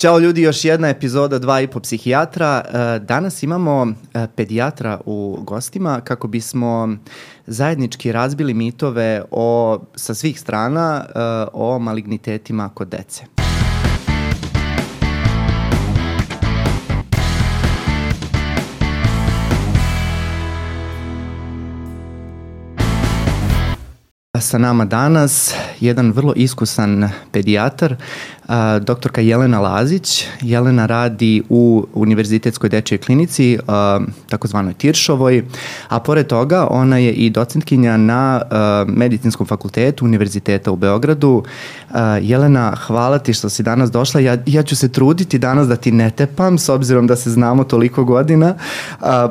Ćao ljudi, još jedna epizoda dva i po psihijatra. E, danas imamo e, pedijatra u gostima kako bismo zajednički razbili mitove o, sa svih strana e, o malignitetima kod dece. Sa nama danas jedan vrlo iskusan pedijatar, doktorka Jelena Lazić. Jelena radi u Univerzitetskoj dečjoj klinici, takozvanoj Tiršovoj, a pored toga ona je i docentkinja na Medicinskom fakultetu Univerziteta u Beogradu. Jelena, hvala ti što si danas došla. Ja, ja ću se truditi danas da ti ne tepam, s obzirom da se znamo toliko godina,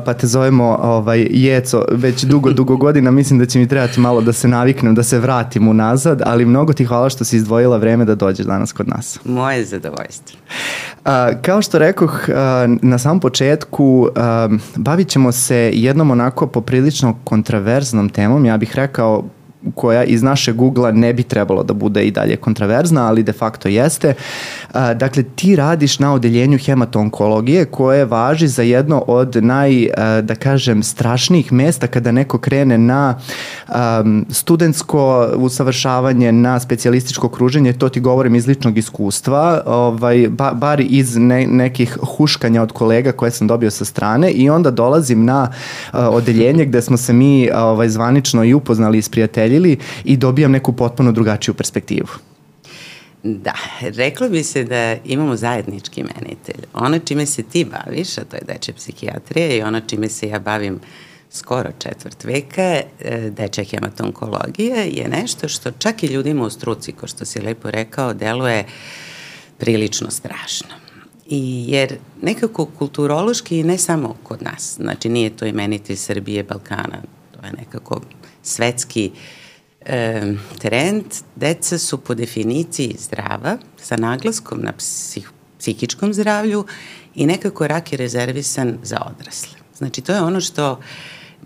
pa te zovemo ovaj, Jeco već dugo, dugo godina. Mislim da će mi trebati malo da se naviknem, da se vratim unazad, ali mnogo ti hvala što si izdvojila vreme da dođeš danas kod nas. Moje zadovoljstvo. A, kao što rekoh a, na samom početku, a, bavit ćemo se jednom onako poprilično kontraverznom temom, ja bih rekao koja iz naše Google-a ne bi trebalo da bude i dalje kontraverzna, ali de facto jeste. Dakle, ti radiš na odeljenju hematonkologije koje važi za jedno od naj, da kažem, strašnijih mesta kada neko krene na studentsko usavršavanje, na specijalističko kruženje, to ti govorim iz ličnog iskustva, ovaj, ba, bar iz ne, nekih huškanja od kolega koje sam dobio sa strane i onda dolazim na odeljenje gde smo se mi ovaj, zvanično i upoznali i sprijateljili i dobijam neku potpuno drugačiju perspektivu. Da, reklo bi se da imamo zajednički menitelj. Ono čime se ti baviš, a to je dečja psihijatrija i ono čime se ja bavim skoro četvrt veka, e, dečja hematonkologija je nešto što čak i ljudima u struci, ko što si lepo rekao, deluje prilično strašno. I jer nekako kulturološki ne samo kod nas, znači nije to imenitelj Srbije, Balkana, to je nekako svetski uh, e, trend, deca su po definiciji zdrava, sa naglaskom na psih, psihičkom zdravlju i nekako rak je rezervisan za odrasle. Znači, to je ono što,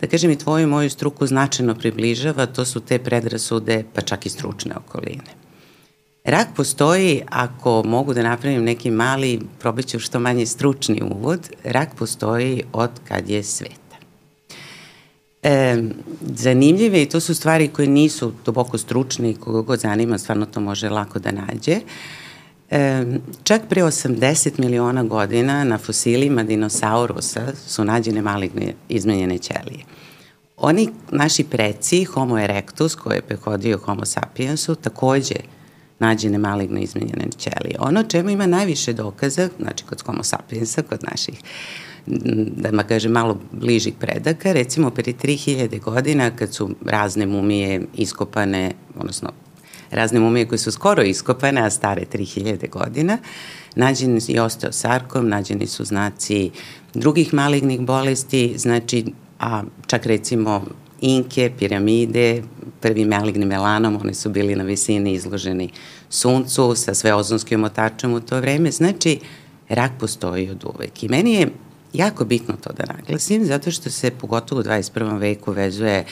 da kažem i tvoju i moju struku značajno približava, to su te predrasude, pa čak i stručne okoline. Rak postoji, ako mogu da napravim neki mali, probat ću što manje stručni uvod, rak postoji od kad je svet e, zanimljive i to su stvari koje nisu duboko stručne i koga god zanima, stvarno to može lako da nađe. E, čak pre 80 miliona godina na fosilima dinosaurusa su nađene maligne izmenjene ćelije. Oni, naši preci, Homo erectus, koji je prehodio Homo sapiensu, takođe nađene maligno izmenjene ćelije. Ono čemu ima najviše dokaza, znači kod Homo sapiensa, kod naših da ma kaže malo bližih predaka, recimo pre 3000 godina kad su razne mumije iskopane, odnosno razne mumije koje su skoro iskopane, a stare 3000 godina, nađeni i osteosarkom, nađeni su znaci drugih malignih bolesti, znači, a čak recimo inke, piramide, prvi maligni melanom, oni su bili na visini izloženi suncu sa sve ozonskim otačem u to vreme, znači rak postoji od uvek. I meni je jako bitno to da naglasim, zato što se pogotovo u 21. veku vezuje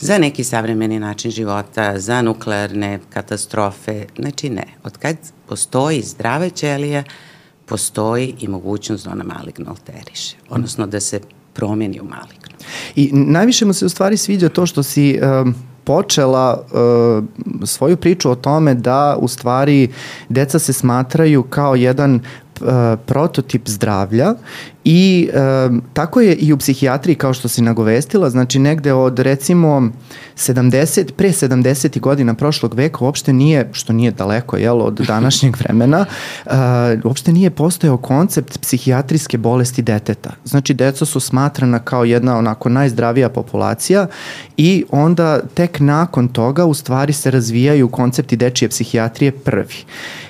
za neki savremeni način života, za nuklearne katastrofe. Znači ne, od kad postoji zdrava ćelija, postoji i mogućnost da ona maligno alteriše, odnosno da se promeni u maligno. I najviše mu se u stvari sviđa to što si um, počela uh, svoju priču o tome da u stvari deca se smatraju kao jedan uh, prototip zdravlja I e, tako je i u psihijatriji kao što si nagovestila, znači negde od recimo 70, pre 70. godina prošlog veka uopšte nije, što nije daleko jel, od današnjeg vremena, e, uopšte nije postojao koncept psihijatrijske bolesti deteta. Znači deca su smatrana kao jedna onako najzdravija populacija i onda tek nakon toga u stvari se razvijaju koncepti dečije psihijatrije prvi.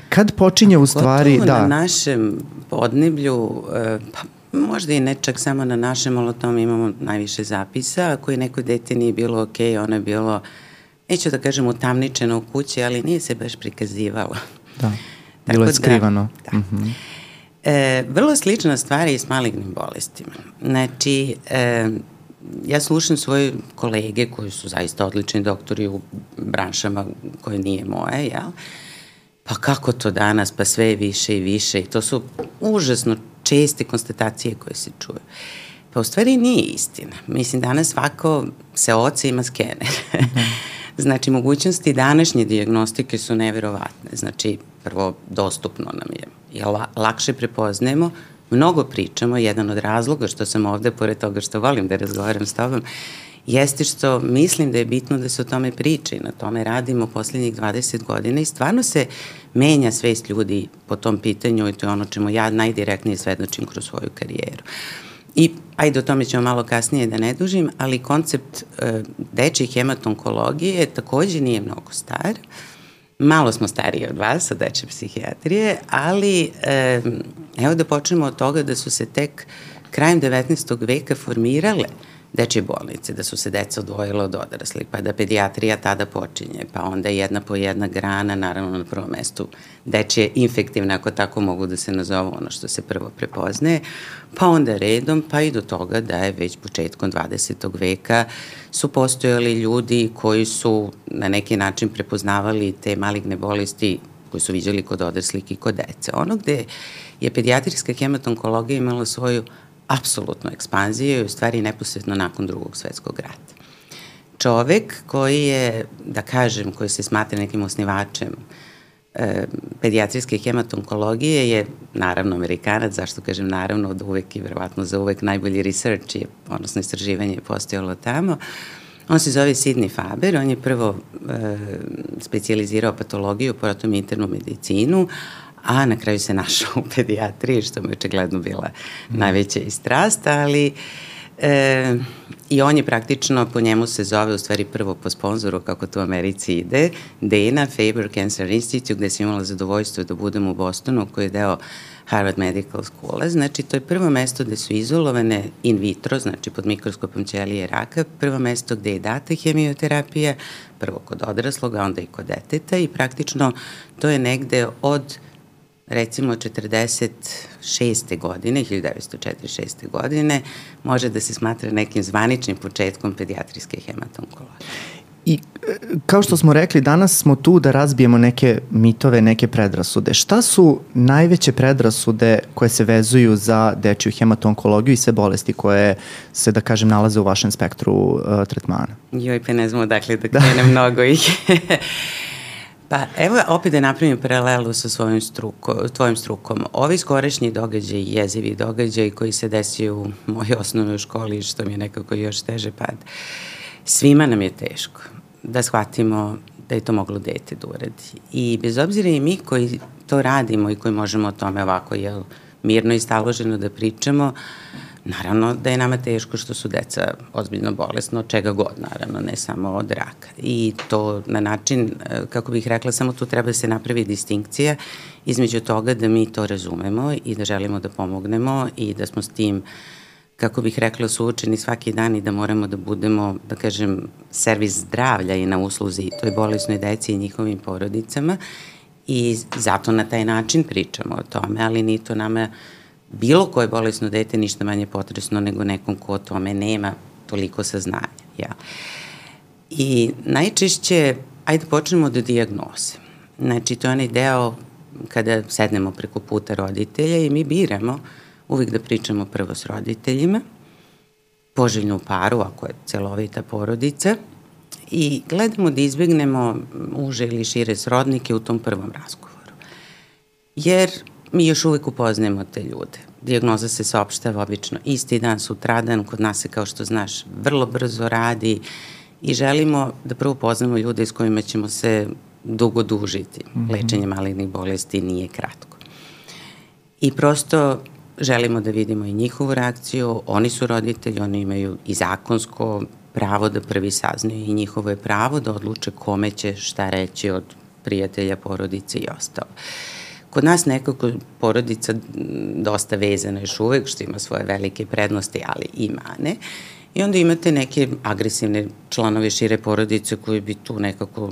Kad počinje u stvari... Gotovo da, na našem podneblju, e, pa Možda i ne čak samo na našem, ali o tome imamo najviše zapisa. Ako je neko dete nije bilo ok, ono je bilo, neću da kažem utamničeno u kući, ali nije se baš prikazivalo. Da, bilo je da, skrivano. Da, da. Mm -hmm. E, vrlo slična stvar je i s malignim bolestima. Znači, e, ja slušam svoje kolege koji su zaista odlični doktori u branšama koje nije moje, jel? Pa kako to danas, pa sve je više i više i to su užasno česte konstatacije koje se čuju. Pa u stvari nije istina. Mislim, danas svako se oca ima skener. znači, mogućnosti današnje diagnostike su neverovatne. Znači, prvo, dostupno nam je. I la, lakše prepoznajemo, mnogo pričamo, jedan od razloga što sam ovde, pored toga što volim da razgovaram s tobom, jeste što mislim da je bitno da se o tome priča i na tome radimo poslednjih 20 godina i stvarno se menja svest ljudi po tom pitanju i to je ono čemu ja najdirektnije svedočim kroz svoju karijeru. I ajde o tome ćemo malo kasnije da ne dužim, ali koncept e, dečje hematonkologije takođe nije mnogo star. Malo smo stariji od vas, od dečje psihijatrije, ali e, evo da počnemo od toga da su se tek krajem 19. veka formirale dečje bolnice, da su se deca odvojila od odraslih, pa da pedijatrija tada počinje, pa onda jedna po jedna grana, naravno na prvom mestu dečje infektivne, ako tako mogu da se nazovu ono što se prvo prepoznaje, pa onda redom, pa i do toga da je već početkom 20. veka su postojali ljudi koji su na neki način prepoznavali te maligne bolesti koje su viđali kod odraslih i kod dece. Ono gde je pediatrijska hematonkologija imala svoju apsolutnu ekspanziju i u stvari neposredno nakon drugog svetskog rata. Čovek koji je, da kažem, koji se smatra nekim osnivačem e, pediatrijske hematonkologije je naravno Amerikanac, zašto kažem naravno od uvek i verovatno za uvek najbolji research je, odnosno istraživanje je postojalo tamo. On se zove Sidney Faber, on je prvo e, specializirao patologiju, potom internu medicinu, a na kraju se našao u pedijatriji, što mu je očigledno bila mm. najveća i strast, ali e, i on je praktično, po njemu se zove u stvari prvo po sponzoru, kako to u Americi ide, Dana Faber Cancer Institute, gde sam imala zadovoljstvo da budem u Bostonu, koji je deo Harvard Medical School. Znači, to je prvo mesto gde su izolovane in vitro, znači pod mikroskopom ćelije raka, prvo mesto gde je data hemioterapija, prvo kod odrasloga, onda i kod deteta i praktično to je negde od recimo 46. godine, 1946. godine, može da se smatra nekim zvaničnim početkom pediatrijske hematonkologije. I e, kao što smo rekli, danas smo tu da razbijemo neke mitove, neke predrasude. Šta su najveće predrasude koje se vezuju za dečju hematonkologiju i sve bolesti koje se, da kažem, nalaze u vašem spektru uh, tretmana? Joj, pa ne znam odakle da krene da. mnogo ih. Pa evo opet da napravim paralelu sa svojim struko, tvojim strukom. Ovi skorešnji događaj, jezivi događaj koji se desio u mojoj osnovnoj školi, što mi je nekako još teže pad, svima nam je teško da shvatimo da je to moglo dete da uradi. I bez obzira i mi koji to radimo i koji možemo o tome ovako jel, mirno i staloženo da pričamo, uh, Naravno da je nama teško što su deca ozbiljno bolesno, čega god, naravno, ne samo od raka. I to na način, e, kako bih rekla, samo tu treba da se napravi distinkcija između toga da mi to razumemo i da želimo da pomognemo i da smo s tim kako bih rekla, suočeni svaki dan i da moramo da budemo, da kažem, servis zdravlja i na usluzi toj bolesnoj deci i njihovim porodicama i zato na taj način pričamo o tome, ali ni to nama bilo koje bolesno dete ništa manje potresno nego nekom ko o tome nema toliko saznanja. Ja. I najčešće, ajde počnemo od diagnoze. Znači, to je onaj deo kada sednemo preko puta roditelja i mi biramo uvijek da pričamo prvo s roditeljima, poželjnu paru, ako je celovita porodica, i gledamo da izbegnemo uže ili šire srodnike u tom prvom razgovoru. Jer mi još uvek upoznajemo te ljude. Diagnoza se saopštava obično isti dan, sutradan, kod nas se kao što znaš vrlo brzo radi i želimo da prvo poznamo ljude s kojima ćemo se dugo dužiti. Mm -hmm. Lečenje malignih bolesti nije kratko. I prosto želimo da vidimo i njihovu reakciju, oni su roditelji, oni imaju i zakonsko pravo da prvi saznaju i njihovo je pravo da odluče kome će šta reći od prijatelja, porodice i ostalo. Kod nas nekako porodica dosta vezana još uvek, što ima svoje velike prednosti, ali i mane. I onda imate neke agresivne članove šire porodice koji bi tu nekako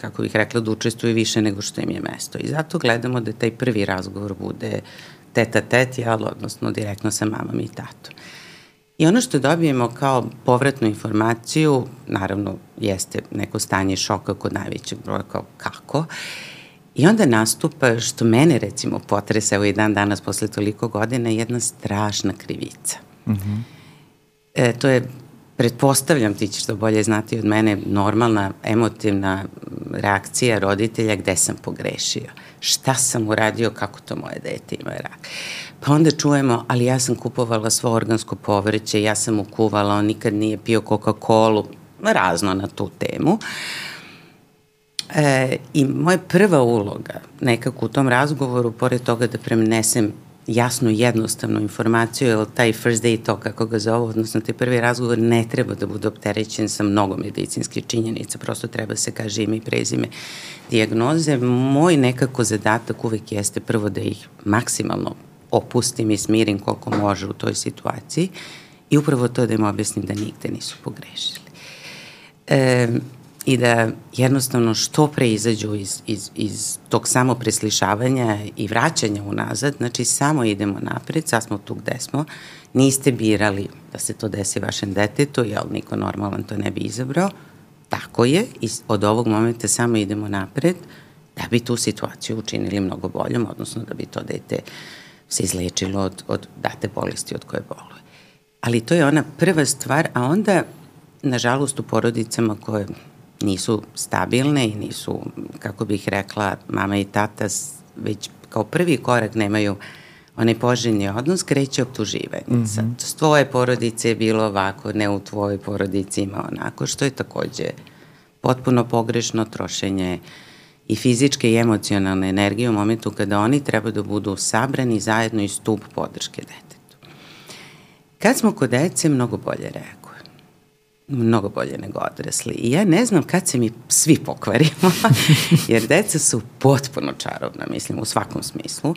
kako bih rekla, da učestvuju više nego što im je mesto. I zato gledamo da taj prvi razgovor bude teta tet, jel, odnosno direktno sa mamom i tatom. I ono što dobijemo kao povratnu informaciju, naravno, jeste neko stanje šoka kod najvećeg broja, kao kako, I onda nastupa, što mene recimo potresa, evo i dan danas posle toliko godina, jedna strašna krivica. Mm -hmm. e, to je, pretpostavljam, ti ćeš to bolje znati od mene, normalna emotivna reakcija roditelja gde sam pogrešio. Šta sam uradio, kako to moje dete ima rak. Pa onda čujemo, ali ja sam kupovala svo organsko povrće, ja sam ukuvala, on nikad nije pio Coca-Cola, razno na tu temu. E, I moja prva uloga nekako u tom razgovoru, pored toga da prenesem jasnu, jednostavnu informaciju, jer taj first day talk, kako ga zovu, odnosno taj prvi razgovor ne treba da bude opterećen sa mnogo medicinskih činjenica, prosto treba se kaže ime i prezime diagnoze. Moj nekako zadatak uvek jeste prvo da ih maksimalno opustim i smirim koliko može u toj situaciji i upravo to da im objasnim da nigde nisu pogrešili. E, i da jednostavno što pre izađu iz, iz, iz tog samo preslišavanja i vraćanja unazad, znači samo idemo napred, sad smo tu gde smo, niste birali da se to desi vašem detetu, jel niko normalan to ne bi izabrao, tako je i od ovog momenta samo idemo napred da bi tu situaciju učinili mnogo boljom, odnosno da bi to dete se izlečilo od, od date bolesti od koje boluje. Ali to je ona prva stvar, a onda, nažalost, u porodicama koje nisu stabilne i nisu, kako bih rekla, mama i tata već kao prvi korak nemaju onaj poželjni odnos, kreće optuživanje. Mm -hmm. Sad, s tvoje porodice je bilo ovako, ne u tvojoj porodici ima onako, što je takođe potpuno pogrešno trošenje i fizičke i emocionalne energije u momentu kada oni treba da budu sabrani zajedno i stup podrške detetu. Kad smo kod dece, mnogo bolje reagujemo mnogo bolje nego odrasli. I ja ne znam kad se mi svi pokvarimo, jer deca su potpuno čarobna, mislim, u svakom smislu.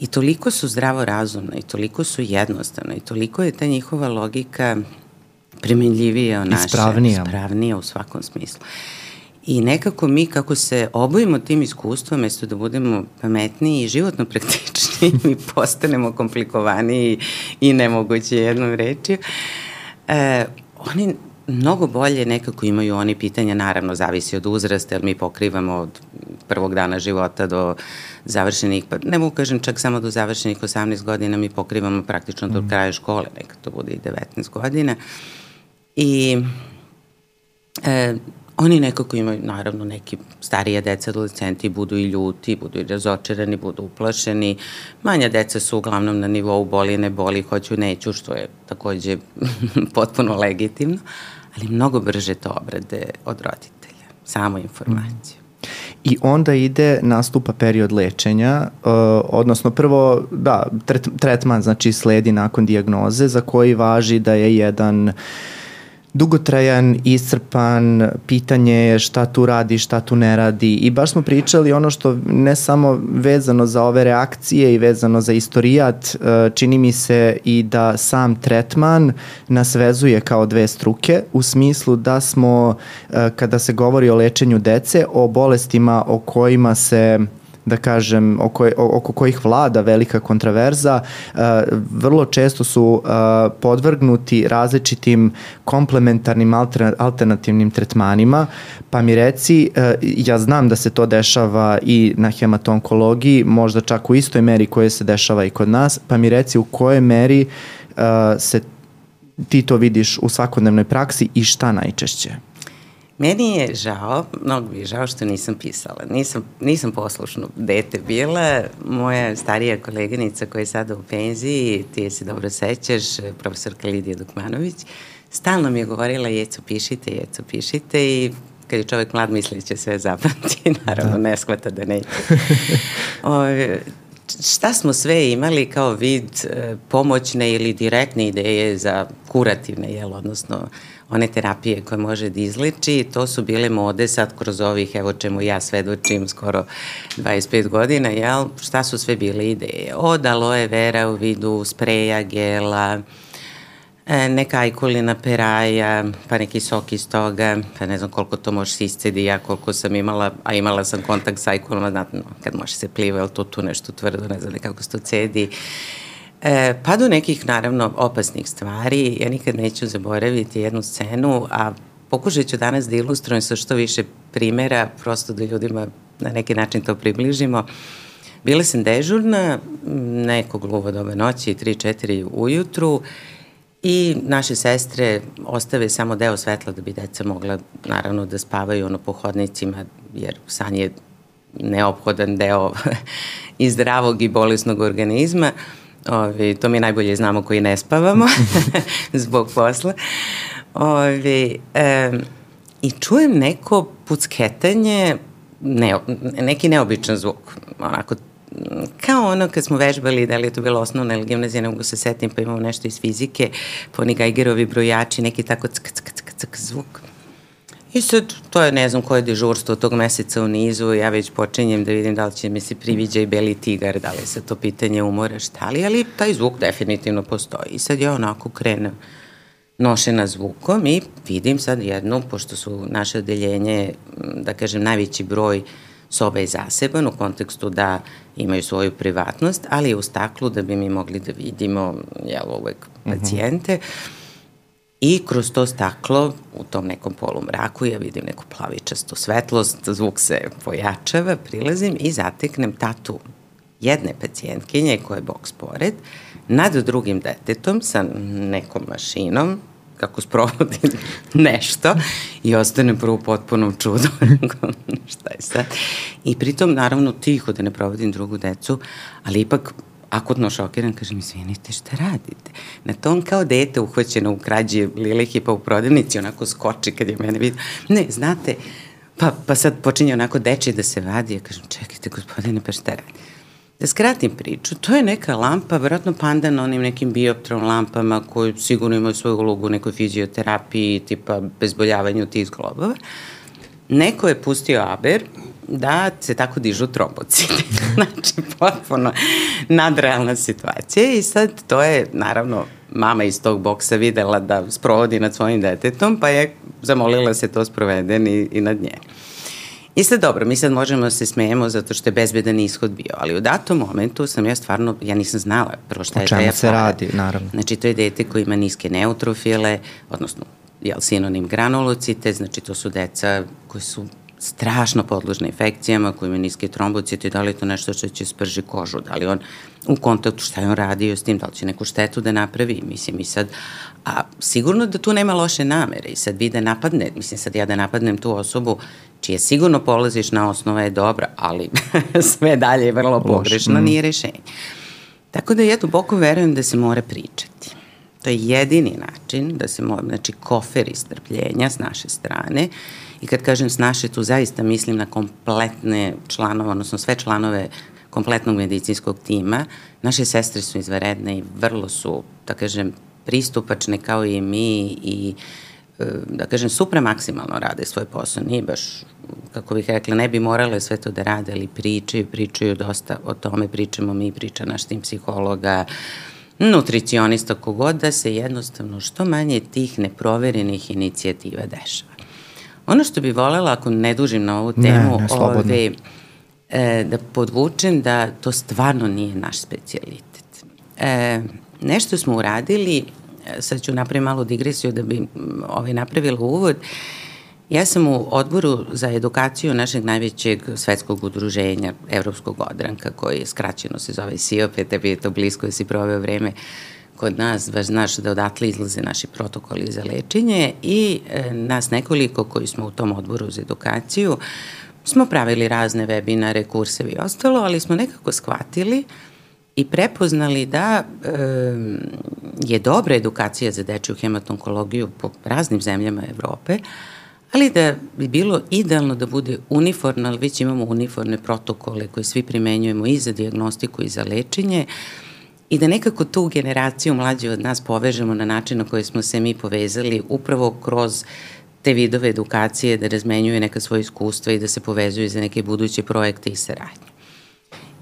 I toliko su zdravo razumna i toliko su jednostavna i toliko je ta njihova logika primenljivija o naše. Ispravnija. Ispravnija u svakom smislu. I nekako mi kako se obojimo tim iskustvom, mesto da budemo pametniji i životno praktični, mi postanemo komplikovaniji i nemoguće jednom rečju. E, oni mnogo bolje nekako imaju oni pitanja, naravno zavisi od uzrasta, jer mi pokrivamo od prvog dana života do završenih, pa ne mogu kažem čak samo do završenih 18 godina, mi pokrivamo praktično do mm. kraja škole, neka to bude i 19 godina. I e, oni nekako imaju, naravno, neki starije deca, adolescenti, budu i ljuti, budu i razočarani, budu uplašeni. Manja deca su uglavnom na nivou boli, ne boli, hoću, neću, što je takođe potpuno legitimno, ali mnogo brže to obrade od roditelja, samo informaciju. I onda ide, nastupa period lečenja, uh, odnosno prvo, da, tret, tretman znači sledi nakon dijagnoze za koji važi da je jedan uh, dugotrajan, iscrpan, pitanje je šta tu radi, šta tu ne radi. I baš smo pričali ono što ne samo vezano za ove reakcije i vezano za istorijat, e, čini mi se i da sam tretman nas vezuje kao dve struke u smislu da smo, e, kada se govori o lečenju dece, o bolestima o kojima se da kažem, oko, oko kojih vlada velika kontraverza, uh, vrlo često su uh, podvrgnuti različitim komplementarnim alternativnim tretmanima, pa mi reci, uh, ja znam da se to dešava i na hematonkologiji, možda čak u istoj meri koje se dešava i kod nas, pa mi reci u kojoj meri se ti to vidiš u svakodnevnoj praksi i šta najčešće? Meni je žao, mnogo mi je žao što nisam pisala. Nisam, nisam poslušno dete bila. Moja starija koleginica koja je sada u penziji, ti je se dobro sećaš, profesorka Lidija Dukmanović, stalno mi je govorila jeco pišite, jeco pišite i kad je čovek mlad misli će sve zapamti, naravno da. ne shvata da neće. o, šta smo sve imali kao vid e, pomoćne ili direktne ideje za kurativne, jel, odnosno one terapije koje može da izleči, to su bile mode sad kroz ovih, evo čemu ja svedočim skoro 25 godina, jel, šta su sve bile ideje? Od aloe vera u vidu spreja, gela, e, neka ajkulina peraja, pa neki sok iz toga, pa ne znam koliko to može se iscedi, ja koliko sam imala, a imala sam kontakt sa ajkulama, znate, kad može se pliva, je to tu nešto tvrdo, ne znam kako se to cedi. E, pa do nekih, naravno, opasnih stvari. Ja nikad neću zaboraviti jednu scenu, a pokušat ću danas da ilustrujem sa što više primera, prosto da ljudima na neki način to približimo. Bila sam dežurna nekog luva doba noći, 3-4 ujutru i naše sestre ostave samo deo svetla da bi deca mogla naravno da spavaju ono po hodnicima jer san je neophodan deo i zdravog i bolesnog organizma. Ovi, to mi najbolje znamo koji ne spavamo zbog posla. Ovi, e, I čujem neko pucketanje, ne, neki neobičan zvuk, onako kao ono kad smo vežbali, da li je to bilo osnovna ili gimnazija, ne mogu se setim, pa imamo nešto iz fizike, pa oni Geigerovi brojači, neki tako ck, ck, ck, ck, zvuk. I sad, to je ne znam koje dežurstvo tog meseca u nizu, ja već počinjem da vidim da li će mi se priviđa i beli tigar, da li se to pitanje umora, šta li, ali taj zvuk definitivno postoji. I sad ja onako krenem nošena zvukom i vidim sad jednu, pošto su naše odeljenje, da kažem, najveći broj soba je zaseban u kontekstu da imaju svoju privatnost, ali je u staklu da bi mi mogli da vidimo, jel, uvek mhm. pacijente. Mm -hmm I kroz to staklo, u tom nekom polumraku, ja vidim neku plavičastu svetlost, zvuk se pojačava, prilazim i zateknem tatu jedne pacijentkinje koja je boks pored, nad drugim detetom sa nekom mašinom, kako sprovodi nešto i ostanem prvo potpuno čudo šta je sad. I pritom naravno tiho da ne provodim drugu decu, ali ipak akutno šokiran, kažem, izvinite, šta radite? Na to on kao dete uhvaćeno u krađi lilihi pa u prodavnici onako skoči kad je mene vidio. Ne, znate, pa, pa sad počinje onako deči da se vadi, ja kažem, čekajte gospodine, pa šta radi? Da skratim priču, to je neka lampa, vjerojatno panda na onim nekim bioptron lampama koji sigurno imaju svoju ulogu u nekoj fizioterapiji, tipa bezboljavanju tih zglobova. Neko je pustio Aber, da se tako dižu trombociti. znači, potpuno nadrealna situacija i sad to je, naravno, mama iz tog boksa videla da sprovodi nad svojim detetom, pa je zamolila da se to sproveden i, i nad nje. I sad dobro, mi sad možemo da se smejemo zato što je bezbedan ishod bio, ali u datom momentu sam ja stvarno, ja nisam znala prvo šta je taj aparat. O čemu se radi, naravno. Znači to je dete koji ima niske neutrofile, odnosno jel, sinonim granulocite, znači to su deca koji su strašno podložne infekcijama, koji imaju niske trombocite, da li je to nešto što će sprži kožu, da li on u kontaktu šta je on radio s tim, da li će neku štetu da napravi, mislim i sad, a sigurno da tu nema loše namere i sad vi da napadne, mislim sad ja da napadnem tu osobu čije sigurno polazišna osnova je dobra, ali sve dalje je vrlo pogrešno, mm. nije rešenje. Tako da ja duboko verujem da se mora pričati. To je jedini način da se mora, znači kofer istrpljenja s naše strane I kad kažem s naše, tu zaista mislim na kompletne članove, odnosno sve članove kompletnog medicinskog tima. Naše sestre su izvaredne i vrlo su, da kažem, pristupačne kao i mi i e, da kažem, supra maksimalno rade svoj posao. Nije baš, kako bih rekla, ne bi morale sve to da rade, ali pričaju, pričaju dosta o tome, pričamo mi, priča naš tim psihologa, nutricionista, kogod da se jednostavno što manje tih neproverenih inicijativa dešava. Ono što bi volela, ako ne dužim na ovu temu, ne, ne, ove, e, da podvučem da to stvarno nije naš specialitet. E, nešto smo uradili, e, sad ću napraviti malu digresiju da bi ovaj, napravila uvod, Ja sam u odboru za edukaciju našeg najvećeg svetskog udruženja, Evropskog odranka, koji skraćeno se zove SIOP, tebi je to blisko da si proveo vreme. uh, kod nas, baš znaš da odatle izlaze naši protokoli za lečenje i e, nas nekoliko koji smo u tom odboru za edukaciju smo pravili razne webinare, kursevi i ostalo, ali smo nekako shvatili i prepoznali da e, je dobra edukacija za dečju hematonkologiju po raznim zemljama Evrope, ali da bi bilo idealno da bude uniformno, ali već imamo uniformne protokole koje svi primenjujemo i za diagnostiku i za lečenje, i da nekako tu generaciju mlađe od nas povežemo na način na koji smo se mi povezali upravo kroz te vidove edukacije, da razmenjuju neka svoje iskustva i da se povezuju za neke buduće projekte i saradnje.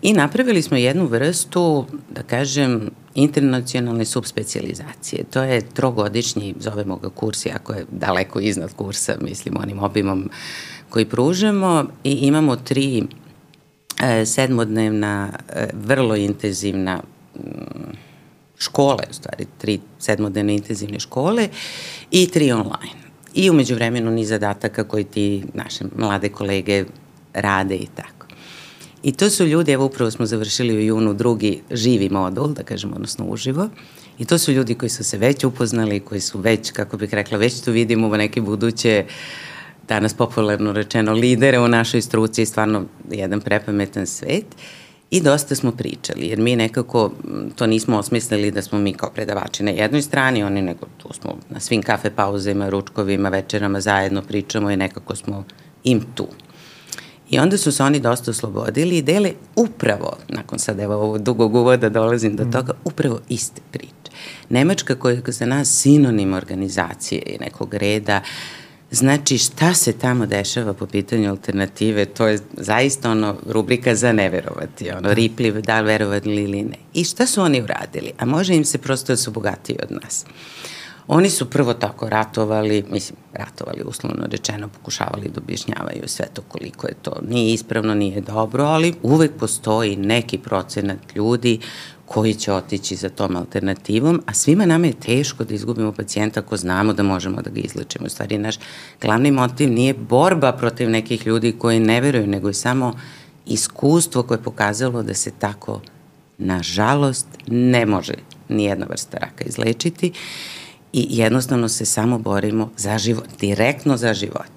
I napravili smo jednu vrstu, da kažem, internacionalne subspecializacije. To je trogodišnji, zovemo ga kurs, jako je daleko iznad kursa, mislim, onim obimom koji pružamo i imamo tri e, sedmodnevna, e, vrlo intenzivna škole, u stvari tri sedmodnevne intenzivne škole i tri online. I umeđu vremenu ni zadataka koji ti naše mlade kolege rade i tako. I to su ljudi, evo upravo smo završili u junu drugi živi modul, da kažemo, odnosno uživo. I to su ljudi koji su se već upoznali, koji su već, kako bih rekla, već tu vidimo u neke buduće danas popularno rečeno lidere u našoj struci, stvarno jedan prepametan svet. I dosta smo pričali, jer mi nekako to nismo osmislili da smo mi kao predavači na jednoj strani, oni nego tu smo na svim kafe pauzima, ručkovima, večerama zajedno pričamo i nekako smo im tu. I onda su se oni dosta oslobodili i dele upravo, nakon sad evo ovo dugog uvoda dolazim do mm. toga, upravo iste priče. Nemačka koja je za nas sinonim organizacije i nekog reda, Znači, šta se tamo dešava po pitanju alternative, to je zaista ono rubrika za neverovati, ono ripljiv, da li verovati ili ne. I šta su oni uradili? A može im se prosto da su bogatiji od nas. Oni su prvo tako ratovali, mislim, ratovali uslovno rečeno, pokušavali da objašnjavaju sve to koliko je to nije ispravno, nije dobro, ali uvek postoji neki procenat ljudi koji će otići za tom alternativom, a svima nama je teško da izgubimo pacijenta ako znamo da možemo da ga izlečimo. U stvari, naš glavni motiv nije borba protiv nekih ljudi koji ne veruju, nego je samo iskustvo koje je pokazalo da se tako, nažalost, ne može nijedna vrsta raka izlečiti i jednostavno se samo borimo za život, direktno za život.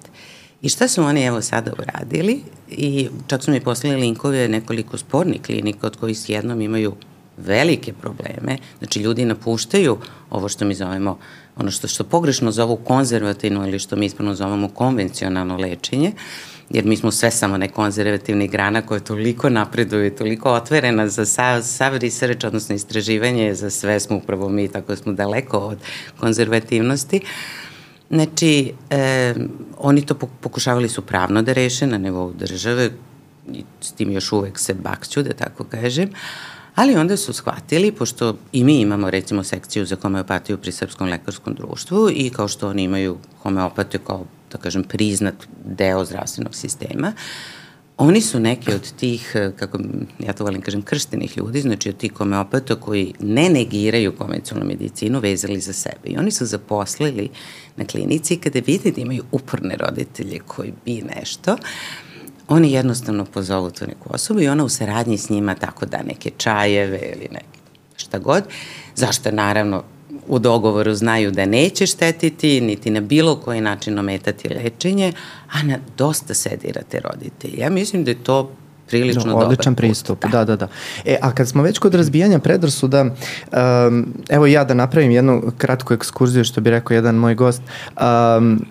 I šta su oni evo sada uradili i čak su mi poslali linkove nekoliko spornih klinika od kojih s jednom imaju velike probleme, znači ljudi napuštaju ovo što mi zovemo, ono što, što pogrešno zovu konzervativno ili što mi ispravno zovemo konvencionalno lečenje, jer mi smo sve samo ne konzervativni grana koja toliko napreduje, toliko otvorena za sav, sav research, odnosno istraživanje, za sve smo upravo mi, tako smo daleko od konzervativnosti. Znači, e, oni to pokušavali su pravno da reše na nivou države, s tim još uvek se bakću, da tako kažem, Ali onda su shvatili, pošto i mi imamo recimo sekciju za homeopatiju pri Srpskom lekarskom društvu i kao što oni imaju homeopatiju kao, da kažem, priznat deo zdravstvenog sistema, oni su neki od tih, kako ja to volim kažem, krštenih ljudi, znači od tih homeopata koji ne negiraju konvencionalnu medicinu, vezali za sebe. I oni su zaposlili na klinici kada vide da imaju uporne roditelje koji bi nešto, oni jednostavno pozovu tu neku osobu i ona u saradnji s njima tako da neke čajeve ili neke šta god, zašto naravno u dogovoru znaju da neće štetiti, niti na bilo koji način ometati lečenje, a na dosta sedirate roditelji. Ja mislim da je to prilično no, odličan dobar pristup, put, da. da, da, da. E, a kad smo već kod razbijanja predrasuda, um, evo ja da napravim jednu kratku ekskurziju, što bi rekao jedan moj gost, um,